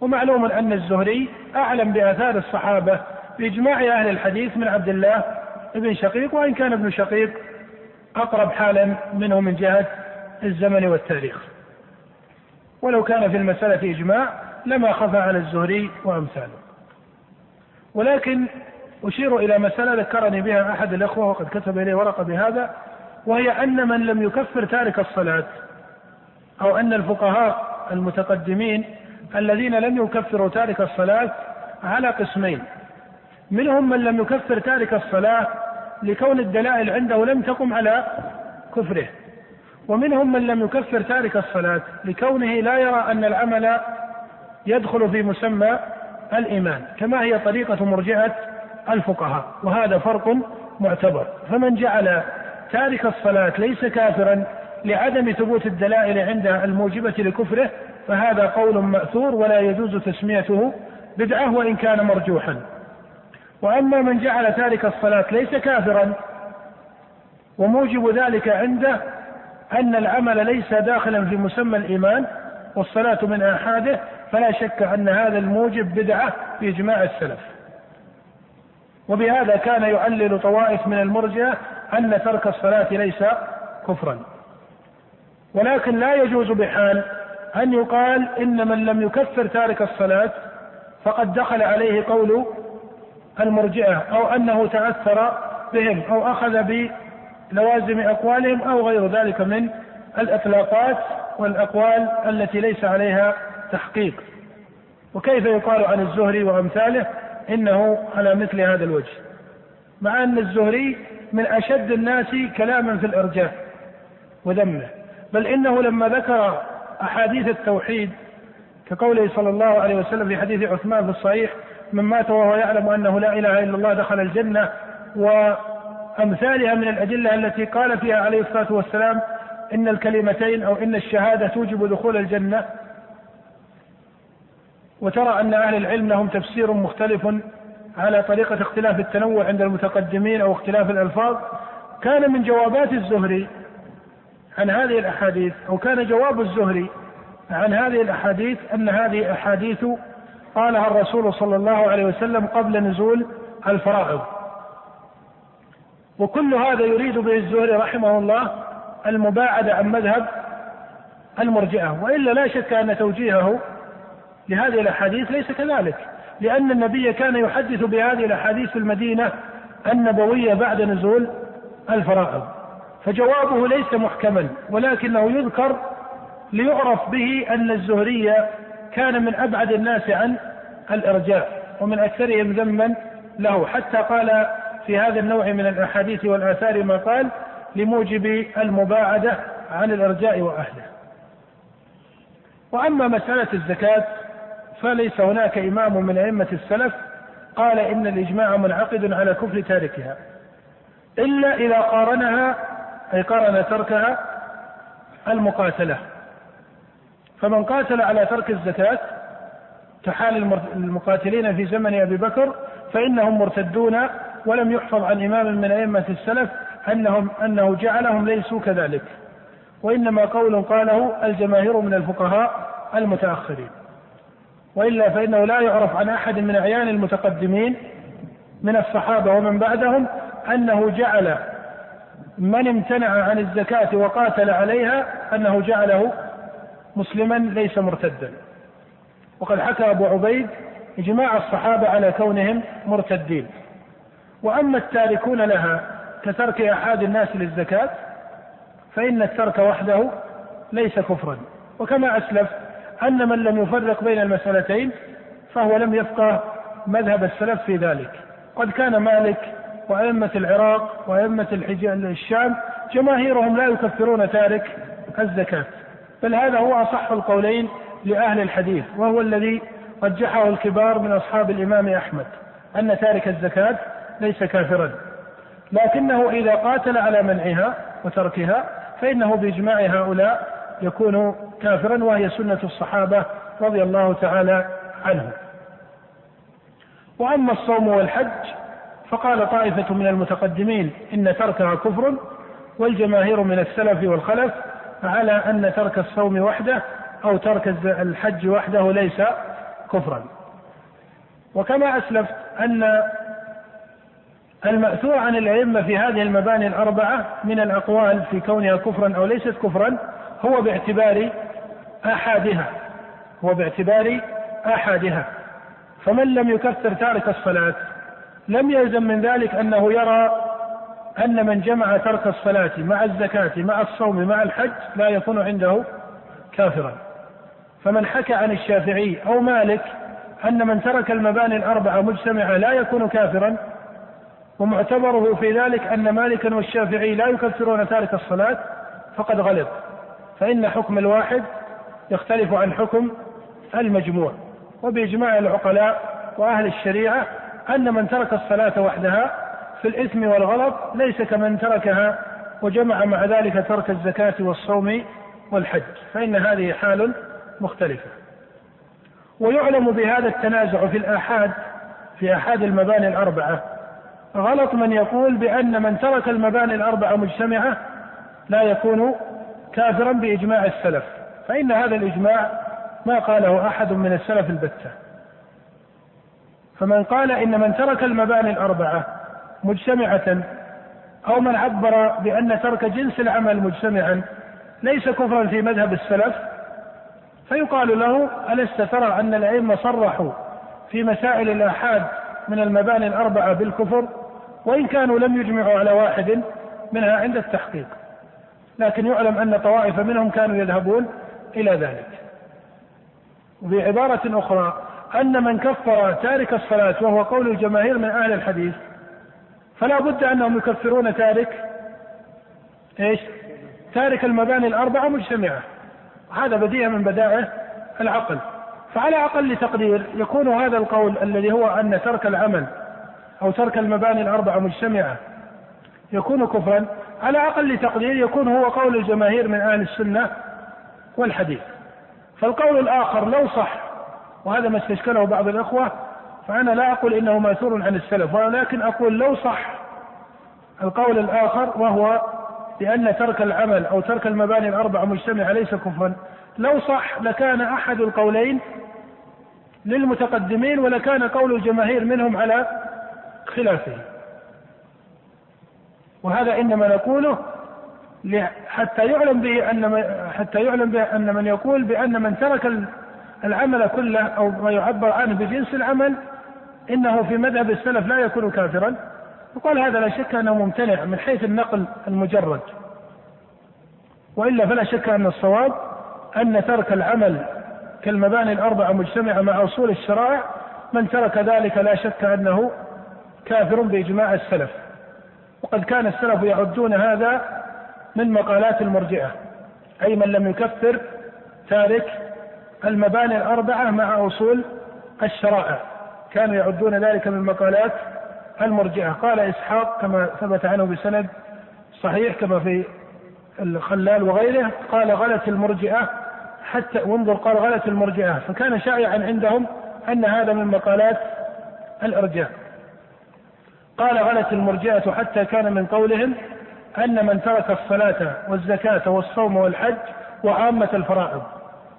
ومعلوم أن الزهري أعلم بآثار الصحابة بإجماع أهل الحديث من عبد الله ابن شقيق وإن كان ابن شقيق أقرب حالا منه من جهة الزمن والتاريخ. ولو كان في المسألة إجماع لما خفى على الزهري وأمثاله. ولكن أشير إلى مسألة ذكرني بها أحد الأخوة وقد كتب إلي ورقة بهذا وهي أن من لم يكفر تارك الصلاة أو أن الفقهاء المتقدمين الذين لم يكفروا تارك الصلاة على قسمين. منهم من لم يكفر تارك الصلاة لكون الدلائل عنده لم تقم على كفره. ومنهم من لم يكفر تارك الصلاة لكونه لا يرى أن العمل يدخل في مسمى الإيمان كما هي طريقة مرجعة الفقهاء. وهذا فرق معتبر. فمن جعل تارك الصلاة ليس كافرا لعدم ثبوت الدلائل عند الموجبة لكفره فهذا قول مأثور ولا يجوز تسميته بدعة وإن كان مرجوحا. وأما من جعل تارك الصلاة ليس كافرا وموجب ذلك عنده أن العمل ليس داخلا في مسمى الإيمان والصلاة من آحاده فلا شك أن هذا الموجب بدعة في إجماع السلف. وبهذا كان يعلل طوائف من المرجئة أن ترك الصلاة ليس كفرا. ولكن لا يجوز بحال أن يقال إن من لم يكفر تارك الصلاة فقد دخل عليه قول المرجئة أو أنه تأثر بهم أو أخذ بلوازم أقوالهم أو غير ذلك من الإطلاقات والأقوال التي ليس عليها تحقيق. وكيف يقال عن الزهري وأمثاله؟ إنه على مثل هذا الوجه. مع أن الزهري من أشد الناس كلاما في الإرجاء وذمه بل إنه لما ذكر أحاديث التوحيد كقوله صلى الله عليه وسلم في حديث عثمان في الصحيح من مات وهو يعلم أنه لا إله إلا الله دخل الجنة وأمثالها من الأدلة التي قال فيها عليه الصلاة والسلام إن الكلمتين أو إن الشهادة توجب دخول الجنة. وترى أن أهل العلم لهم تفسير مختلف على طريقة اختلاف التنوع عند المتقدمين أو اختلاف الألفاظ. كان من جوابات الزهري عن هذه الأحاديث أو كان جواب الزهري عن هذه الأحاديث أن هذه أحاديث قالها الرسول صلى الله عليه وسلم قبل نزول الفرائض وكل هذا يريد به الزهري رحمه الله المباعدة عن مذهب المرجئة. وإلا لا شك أن توجيهه لهذه الأحاديث ليس كذلك لأن النبي كان يحدث بهذه الأحاديث في المدينة النبوية بعد نزول الفرائض فجوابه ليس محكما ولكنه يذكر ليعرف به أن الزهري كان من أبعد الناس عن الإرجاء ومن أكثرهم ذما له. حتى قال في هذا النوع من الأحاديث والآثار ما قال لموجب المباعدة عن الإرجاء وأهله. وأما مسألة الزكاة فليس هناك إمام من أئمة السلف قال إن الإجماع منعقد على كفر تاركها إلا إذا قارنها أي قارن تركها المقاتلة. فمن قاتل على ترك الزكاة كحال المقاتلين في زمن أبي بكر فإنهم مرتدون ولم يحفظ عن إمام من أئمة السلف أنهم أنه جعلهم ليسوا كذلك. وإنما قول قاله الجماهير من الفقهاء المتأخرين. وإلا فإنه لا يعرف عن أحد من أعيان المتقدمين من الصحابة ومن بعدهم أنه جعل من امتنع عن الزكاة وقاتل عليها أنه جعله مسلما ليس مرتدا. وقد حكى أبو عبيد إجماع الصحابة على كونهم مرتدين. وأما التاركون لها كترك أحد الناس للزكاة فإن الترك وحده ليس كفرا. وكما أسلف أن من لم يفرق بين المسألتين فهو لم يفقه مذهب السلف في ذلك. قد كان مالك وأئمة العراق وأئمة الشام جماهيرهم لا يكفرون تارك الزكاة. بل هذا هو أصح القولين لأهل الحديث وهو الذي رجحه الكبار من أصحاب الإمام أحمد أن تارك الزكاة ليس كافرا. لكنه إذا قاتل على منعها وتركها فإنه بإجماع هؤلاء يكون كافرا وهي سنة الصحابة رضي الله تعالى عنهم. وأما الصوم والحج فقال طائفة من المتقدمين إن تركها كفر والجماهير من السلف والخلف على أن ترك الصوم وحده أو ترك الحج وحده ليس كفرا. وكما أسلفت أن المأثور عن الأئمة في هذه المباني الأربعة من الأقوال في كونها كفرا أو ليست كفرا هو باعتبار آحادها هو باعتبار آحادها فمن لم يكفر تارك الصلاة لم يلزم من ذلك أنه يرى أن من جمع ترك الصلاة مع الزكاة مع الصوم مع الحج لا يكون عنده كافرا. فمن حكى عن الشافعي أو مالك أن من ترك المباني الأربعة مجتمعة لا يكون كافرا ومعتبره في ذلك أن مالكا والشافعي لا يكفرون تارك الصلاة فقد غلط فإن حكم الواحد يختلف عن حكم المجموع. وبإجماع العقلاء وأهل الشريعة أن من ترك الصلاة وحدها في الإثم والغلط ليس كمن تركها وجمع مع ذلك ترك الزكاة والصوم والحج فإن هذه حال مختلفة. ويعلم بهذا التنازع في الآحاد في آحاد المباني الأربعة. غلط من يقول بأن من ترك المباني الأربعة مجتمعة لا يكون كافرا بإجماع السلف فإن هذا الإجماع ما قاله أحد من السلف البتة. فمن قال إن من ترك المباني الأربعة مجتمعة أو من عبر بأن ترك جنس العمل مجتمعا ليس كفرا في مذهب السلف. فيقال له ألست ترى أن الأئمة صرحوا في مسائل الآحاد من المباني الأربعة بالكفر وإن كانوا لم يجمعوا على واحد منها عند التحقيق؟ لكن يعلم أن طوائف منهم كانوا يذهبون إلى ذلك. وبعبارة أخرى أن من كفر تارك الصلاة وهو قول الجماهير من أهل الحديث فلا بد أنهم يكفرون تارك إيش؟ تارك المباني الأربعة مجتمعة. هذا بديهة من بدائع العقل. فعلى أقل تقدير يكون هذا القول الذي هو أن ترك العمل أو ترك المباني الأربعة مجتمعة يكون كفرا على أقل تقدير يكون هو قول الجماهير من أهل السنة والحديث. فالقول الآخر لو صح وهذا ما استشكله بعض الأخوة فأنا لا أقول إنه مأثور عن السلف ولكن أقول لو صح القول الآخر وهو بأن ترك العمل أو ترك المباني الأربعة مجتمعة ليس كفرا. لو صح لكان أحد القولين للمتقدمين ولكان قول الجماهير منهم على خلافه. وهذا إنما نقوله حتى يعلم به أن حتى يعلم به أن من يقول بأن من ترك العمل كله أو ما يعبر عنه بجنس العمل إنه في مذهب السلف لا يكون كافرا. وقال هذا لا شك أنه ممتنع من حيث النقل المجرد. وإلا فلا شك أن الصواب أن ترك العمل كالمباني الأربعة مجتمعة مع أصول الشرائع. من ترك ذلك لا شك أنه كافر بإجماع السلف. وقد كان السلف يعدون هذا من مقالات المرجئة. أي من لم يكفر تارك المباني الأربعة مع أصول الشرائع. كانوا يعدون ذلك من مقالات المرجئة. قال إسحاق كما ثبت عنه بسند صحيح كما في الخلال وغيره قال غلت المرجئة حتى وانظر قال غلت المرجئة فكان شائعا عندهم أن هذا من مقالات الإرجاء. قال غلت المرجئة حتى كان من قولهم أن من ترك الصلاة والزكاة والصوم والحج وعامة الفرائض.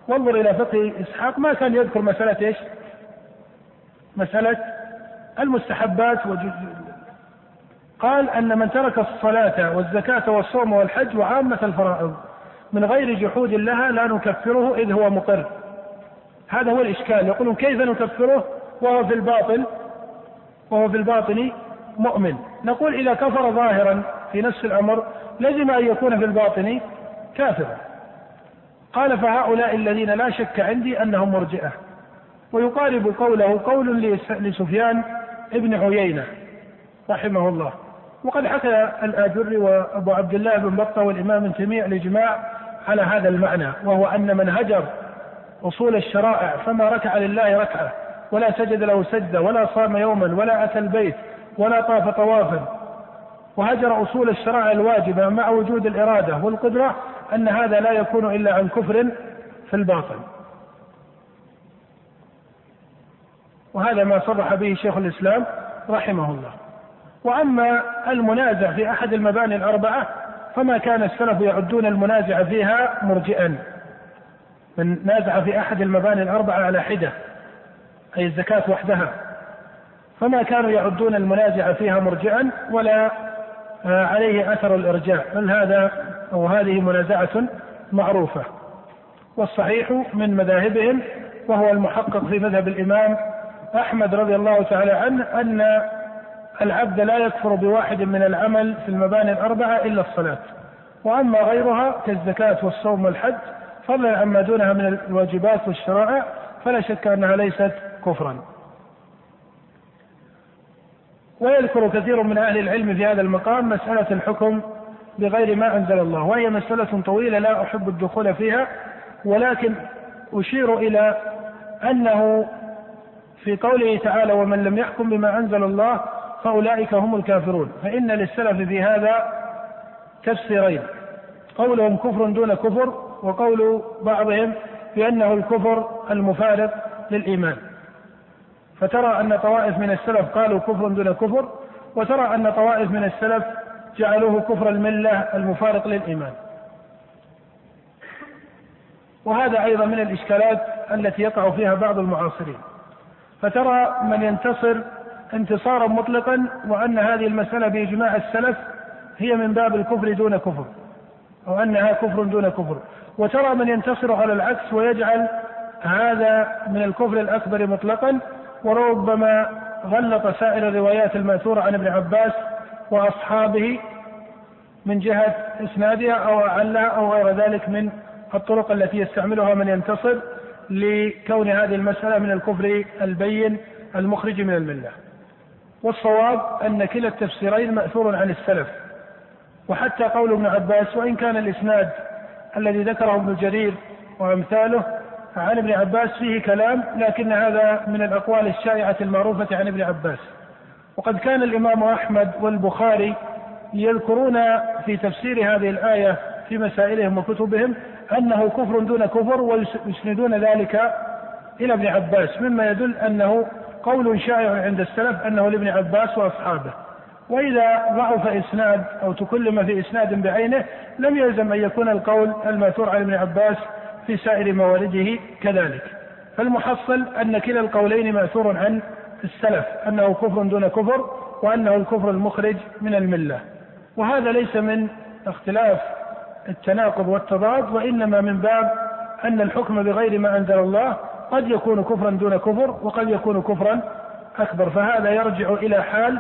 وانظر إلى فقه إسحاق ما كان يذكر مسألة إيش؟ مسألة المستحبات قال أن من ترك الصلاة والزكاة والصوم والحج وعامة الفرائض من غير جحود لها لا نكفره إذ هو مقر. هذا هو الإشكال. يقولون كيف نكفره وهو في الباطن؟ وهو في الباطن مؤمن. نقول إذا كفر ظاهرا في نفس الأمر لزم أن يكون في الباطن كافرا. قال فهؤلاء الذين لا شك عندي أنهم مرجئة. ويقارب قوله قول لسفيان ابن عيينة رحمه الله. وقد حكى الآجري وأبو عبد الله بن بطة والإمام تيمية الإجماع على هذا المعنى وهو أن من هجر أصول الشرائع فما ركع لله ركعة ولا سجد له سجدة ولا صام يوما ولا أتى البيت ولا طاف طوافا. وهجر أصول الشرائع الواجبة مع وجود الإرادة والقدرة أن هذا لا يكون إلا عن كفر في الباطن. وهذا ما صرح به شيخ الإسلام رحمه الله. وأما المنازع في أحد المباني الأربعة فما كان السلف يعدون المنازع فيها مرجئا. من نازع في أحد المباني الأربعة على حدة أي الزكاة وحدها. فما كانوا يعدون المنازع فيها مرجئا ولا عليه أثر الإرجاء بل هذا أو هذه منازعة معروفة. والصحيح من مذاهبهم وهو المحقق في مذهب الإمام أحمد رضي الله تعالى عنه أن العبد لا يكفر بواحد من العمل في المباني الأربعة إلا الصلاة. وأما غيرها كالزكاة والصوم والحج فضلا عما دونها من الواجبات والشرائع فلا شك أنها ليست كفرا. ويذكر كثير من أهل العلم في هذا المقام مسألة الحكم بغير ما أنزل الله وهي مسألة طويلة لا أحب الدخول فيها ولكن أشير إلى أنه في قوله تعالى ومن لم يحكم بما أنزل الله فأولئك هم الكافرون. فإن للسلف في هذا تفسيرين. قولهم كفر دون كفر وقول بعضهم بأنه الكفر المفارق للإيمان. فترى أن طوائف من السلف قالوا كفر دون كفر وترى أن طوائف من السلف جعلوه كفر الملة المفارق للإيمان. وهذا أيضا من الإشكالات التي يقع فيها بعض المعاصرين. فترى من ينتصر انتصارا مطلقا وأن هذه المسألة بإجماع السلف هي من باب الكفر دون كفر أو أنها كفر دون كفر. وترى من ينتصر على العكس ويجعل هذا من الكفر الأكبر مطلقا وربما غلط سائر الروايات المأثورة عن ابن عباس وأصحابه من جهة إسنادها أو أعلها أو غير ذلك من الطرق التي يستعملها من ينتصر. لكون هذه المسألة من الكفر البين المخرج من الملة. والصواب أن كلا التفسيرين مأثور عن السلف. وحتى قول ابن عباس وإن كان الإسناد الذي ذكره ابن جرير وأمثاله عن ابن عباس فيه كلام لكن هذا من الأقوال الشائعة المعروفة عن ابن عباس. وقد كان الإمام أحمد والبخاري يذكرون في تفسير هذه الآية في مسائلهم وكتبهم أنه كفر دون كفر ويسندون ذلك إلى ابن عباس مما يدل أنه قول شائع عند السلف أنه لابن عباس وأصحابه. وإذا ضعف إسناد أو تكلم في إسناد بعينه لم يلزم أن يكون القول المأثور عن ابن عباس في سائر موارده كذلك. فالمحصل أن كلا القولين مأثور عن السلف أنه كفر دون كفر وأنه الكفر المخرج من الملة. وهذا ليس من اختلاف التناقض والتضاد وإنما من باب أن الحكم بغير ما أنزل الله قد يكون كفرا دون كفر وقد يكون كفرا أكبر. فهذا يرجع إلى حال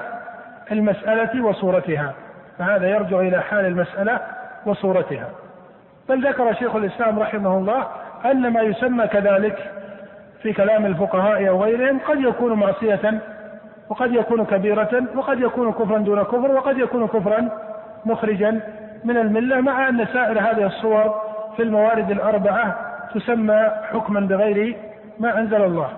المسألة وصورتها. فهذا يرجع إلى حال المسألة وصورتها. بل ذكر شيخ الإسلام رحمه الله أن ما يسمى كذلك في كلام الفقهاء أو غيرهم قد يكون معصية وقد يكون كبيرة وقد يكون كفرا دون كفر وقد يكون كفرا مخرجا من الملة مع أن سائر هذه الصور في الموارد الأربعة تسمى حكما بغير ما أنزل الله.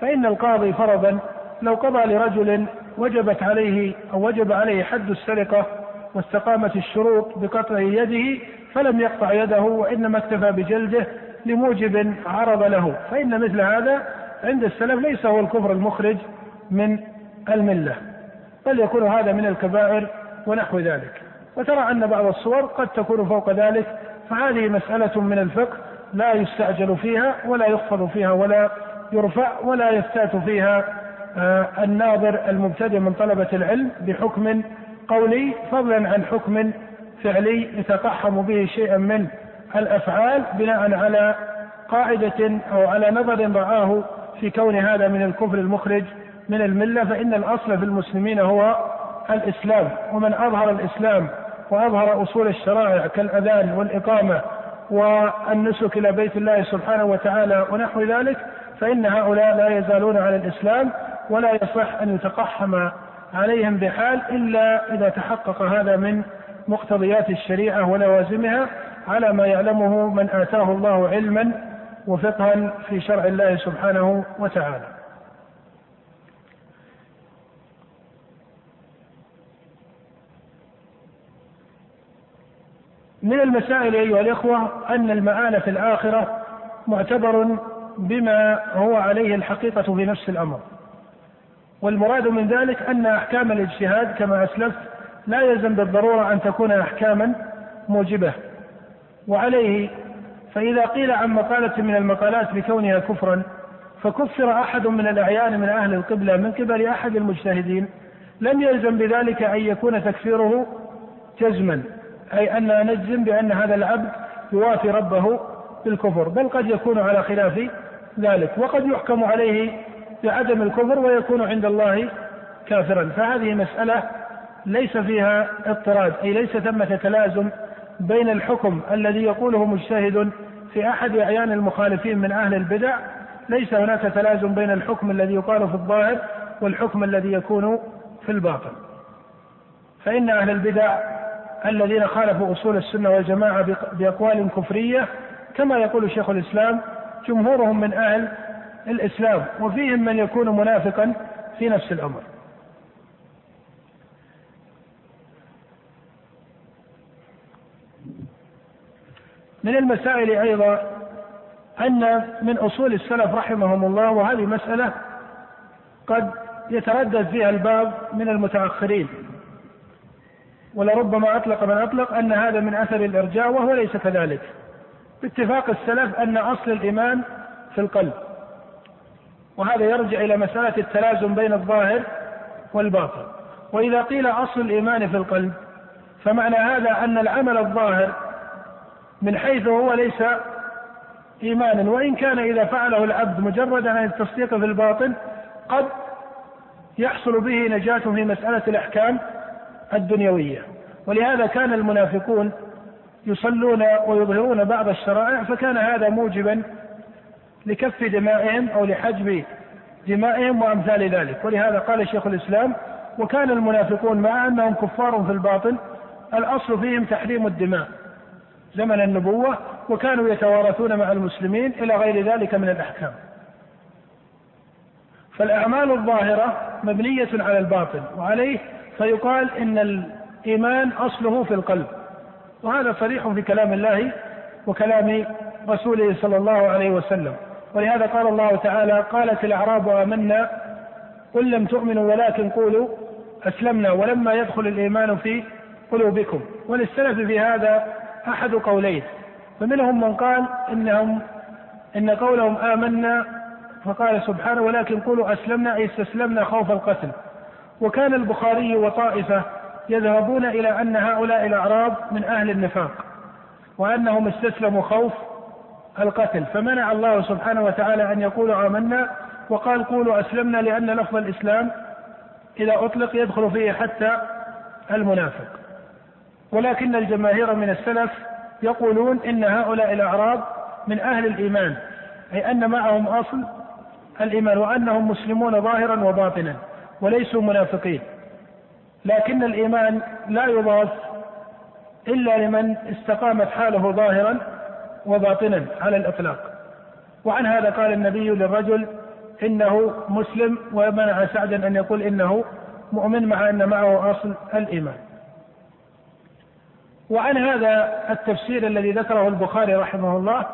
فإن القاضي فرضا لو قضى لرجل وجبت عليه أو وجب عليه حد السرقة واستقامت الشروط بقطع يده فلم يقطع يده وإنما اكتفى بجلده لموجب عرض له. فإن مثل هذا عند السلف ليس هو الكفر المخرج من الملة بل يكون هذا من الكبائر ونحو ذلك. وترى أن بعض الصور قد تكون فوق ذلك فهذه مسألة من الفقه لا يستعجل فيها ولا يخفض فيها ولا يرفع ولا يفتات فيها آه، الناظر المبتدئ من طلبة العلم بحكم قولي فضلا عن حكم فعلي يتقحم به شيئا من الأفعال بناء على قاعدة أو على نظر رآه في كون هذا من الكفر المخرج من الملة فإن الأصل في المسلمين هو الإسلام ومن أظهر الإسلام وأظهر أصول الشرائع كالأذان والإقامة والنسك إلى بيت الله سبحانه وتعالى ونحو ذلك فإن هؤلاء لا يزالون على الإسلام ولا يصح أن يتقحم عليهم بحال إلا إذا تحقق هذا من مقتضيات الشريعة ولوازمها على ما يعلمه من آتاه الله علما وفقها في شرع الله سبحانه وتعالى. من المسائل أيها الإخوة أن المآل في الآخرة معتبر بما هو عليه الحقيقة في نفس الأمر. والمراد من ذلك أن أحكام الاجتهاد كما أسلفت لا يلزم بالضرورة أن تكون أحكاما موجبة. وعليه فإذا قيل عن مقالة من المقالات بكونها كفرا فكفر أحد من الأعيان من أهل القبلة من قبل أحد المجتهدين لم يلزم بذلك أن يكون تكفيره جزما. أي أن نجزم بأن هذا العبد يوافي ربه بالكفر بل قد يكون على خلاف ذلك وقد يحكم عليه بعدم الكفر ويكون عند الله كافرا. فهذه مسألة ليس فيها اضطراد أي ليس ثمة تلازم بين الحكم الذي يقوله مجتهد في أحد أعيان المخالفين من أهل البدع. ليس هناك تلازم بين الحكم الذي يقال في الظاهر والحكم الذي يكون في الباطن. فإن أهل البدع الذين خالفوا أصول السنة والجماعة بأقوال كفرية كما يقول شيخ الإسلام جمهورهم من أهل الإسلام وفيهم من يكون منافقا في نفس الأمر. من المسائل أيضا أن من أصول السلف رحمهم الله وهذه مسألة قد يتردد فيها الباب من المتأخرين. ولربما أطلق من أطلق أن هذا من أثر الإرجاء وهو ليس كذلك. باتفاق السلف أن أصل الإيمان في القلب. وهذا يرجع إلى مسألة التلازم بين الظاهر والباطن. وإذا قيل أصل الإيمان في القلب فمعنى هذا أن العمل الظاهر من حيث هو ليس إيمانا. وإن كان إذا فعله العبد مجرد عن التصديق في الباطن قد يحصل به نجاة في مسألة الأحكام الدنيوية ولهذا كان المنافقون يصلون ويظهرون بعض الشرائع فكان هذا موجبا لكف دمائهم أو لحجب دمائهم وأمثال ذلك ولهذا قال شيخ الإسلام وكان المنافقون مع أنهم كفار في الباطن الأصل فيهم تحريم الدماء زمن النبوة وكانوا يتوارثون مع المسلمين إلى غير ذلك من الأحكام. فالأعمال الظاهرة مبنية على الباطن وعليه فيقال إن الإيمان أصله في القلب وهذا صريح في كلام الله وكلام رسوله صلى الله عليه وسلم. ولهذا قال الله تعالى قالت الأعراب آمنا قل لم تؤمنوا ولكن قولوا أسلمنا ولما يدخل الإيمان في قلوبكم. وللسلف في هذا أحد قولين فمنهم من قال إنهم إن قولهم آمنا فقال سبحانه ولكن قولوا أسلمنا أي استسلمنا خوف القتل. وكان البخاري وطائفة يذهبون إلى أن هؤلاء الأعراب من أهل النفاق وأنهم استسلموا خوف القتل فمنع الله سبحانه وتعالى أن يقولوا آمنا وقال قولوا أسلمنا لأن لفظ الإسلام إذا أطلق يدخل فيه حتى المنافق. ولكن الجماهير من السلف يقولون إن هؤلاء الأعراب من أهل الإيمان أي أن معهم أصل الإيمان وأنهم مسلمون ظاهرا وباطنا. وليسوا منافقين. لكن الإيمان لا يضاف إلا لمن استقامت حاله ظاهرا وباطنا على الإطلاق. وعن هذا قال النبي للرجل إنه مسلم ومنع سعدا أن يقول إنه مؤمن مع أن معه أصل الإيمان. وعن هذا التفسير الذي ذكره البخاري رحمه الله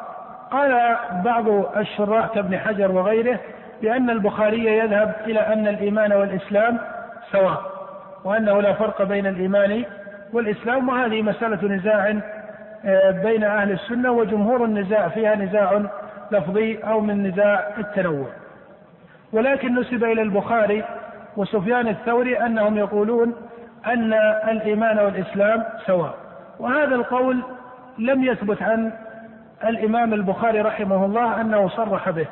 قال بعض الشراح كابن حجر وغيره بأن البخاري يذهب إلى أن الإيمان والإسلام سواء وأنه لا فرق بين الإيمان والإسلام وهذه مسألة نزاع آه، بين أهل السنة وجمهور النزاع فيها نزاع لفظي أو من نزاع التنوع. ولكن نسب إلى البخاري وسفيان الثوري أنهم يقولون أن الإيمان والإسلام سواء. وهذا القول لم يثبت عن الإمام البخاري رحمه الله أنه صرح به.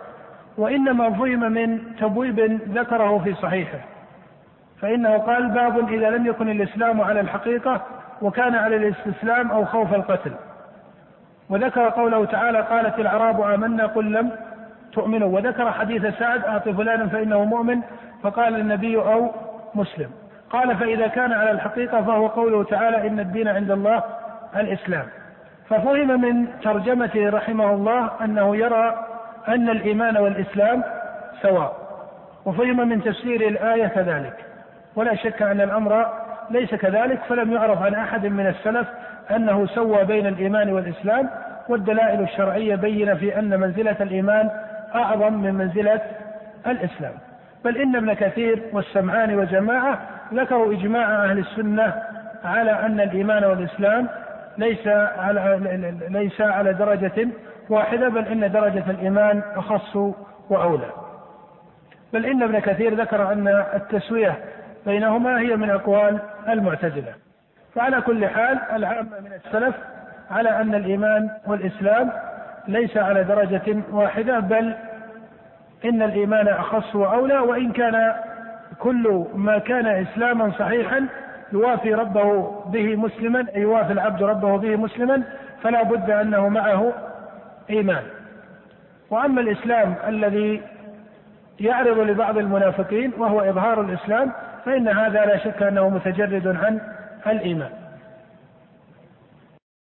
وإنما فهم من تبويب ذكره في صحيحه. فإنه قال باب إذا لم يكن الإسلام على الحقيقة وكان على الاستسلام أو خوف القتل. وذكر قوله تعالى قالت الأعراب آمنا قل لم تؤمنوا. وذكر حديث سعد أعطي فلانا فإنه مؤمن فقال النبي أو مسلم. قال فإذا كان على الحقيقة فهو قوله تعالى إن الدين عند الله الإسلام. ففهم من ترجمته رحمه الله أنه يرى أن الإيمان والإسلام سواء وفهم من تفسير الآية كذلك. ولا شك أن الأمر ليس كذلك فلم يعرف عن أحد من السلف أنه سوى بين الإيمان والإسلام والدلائل الشرعية بين في أن منزلة الإيمان أعظم من منزلة الإسلام. بل إن ابن كثير والسمعان وجماعة ذكروا إجماع أهل السنة على أن الإيمان والإسلام ليس على ليس على درجة واحدة بل إن درجة الإيمان أخص وأولى. بل إن ابن كثير ذكر أن التسوية بينهما هي من أقوال المعتزلة. فعلى كل حال العامة من السلف على أن الإيمان والإسلام ليس على درجة واحدة بل إن الإيمان أخص وأولى وإن كان كل ما كان إسلاما صحيحا يوافي ربه به مسلما يوافي العبد ربه به مسلما فلا بد أنه معه إيمان. وأما الإسلام الذي يعرض لبعض المنافقين وهو إظهار الإسلام فإن هذا لا شك أنه متجرد عن الإيمان.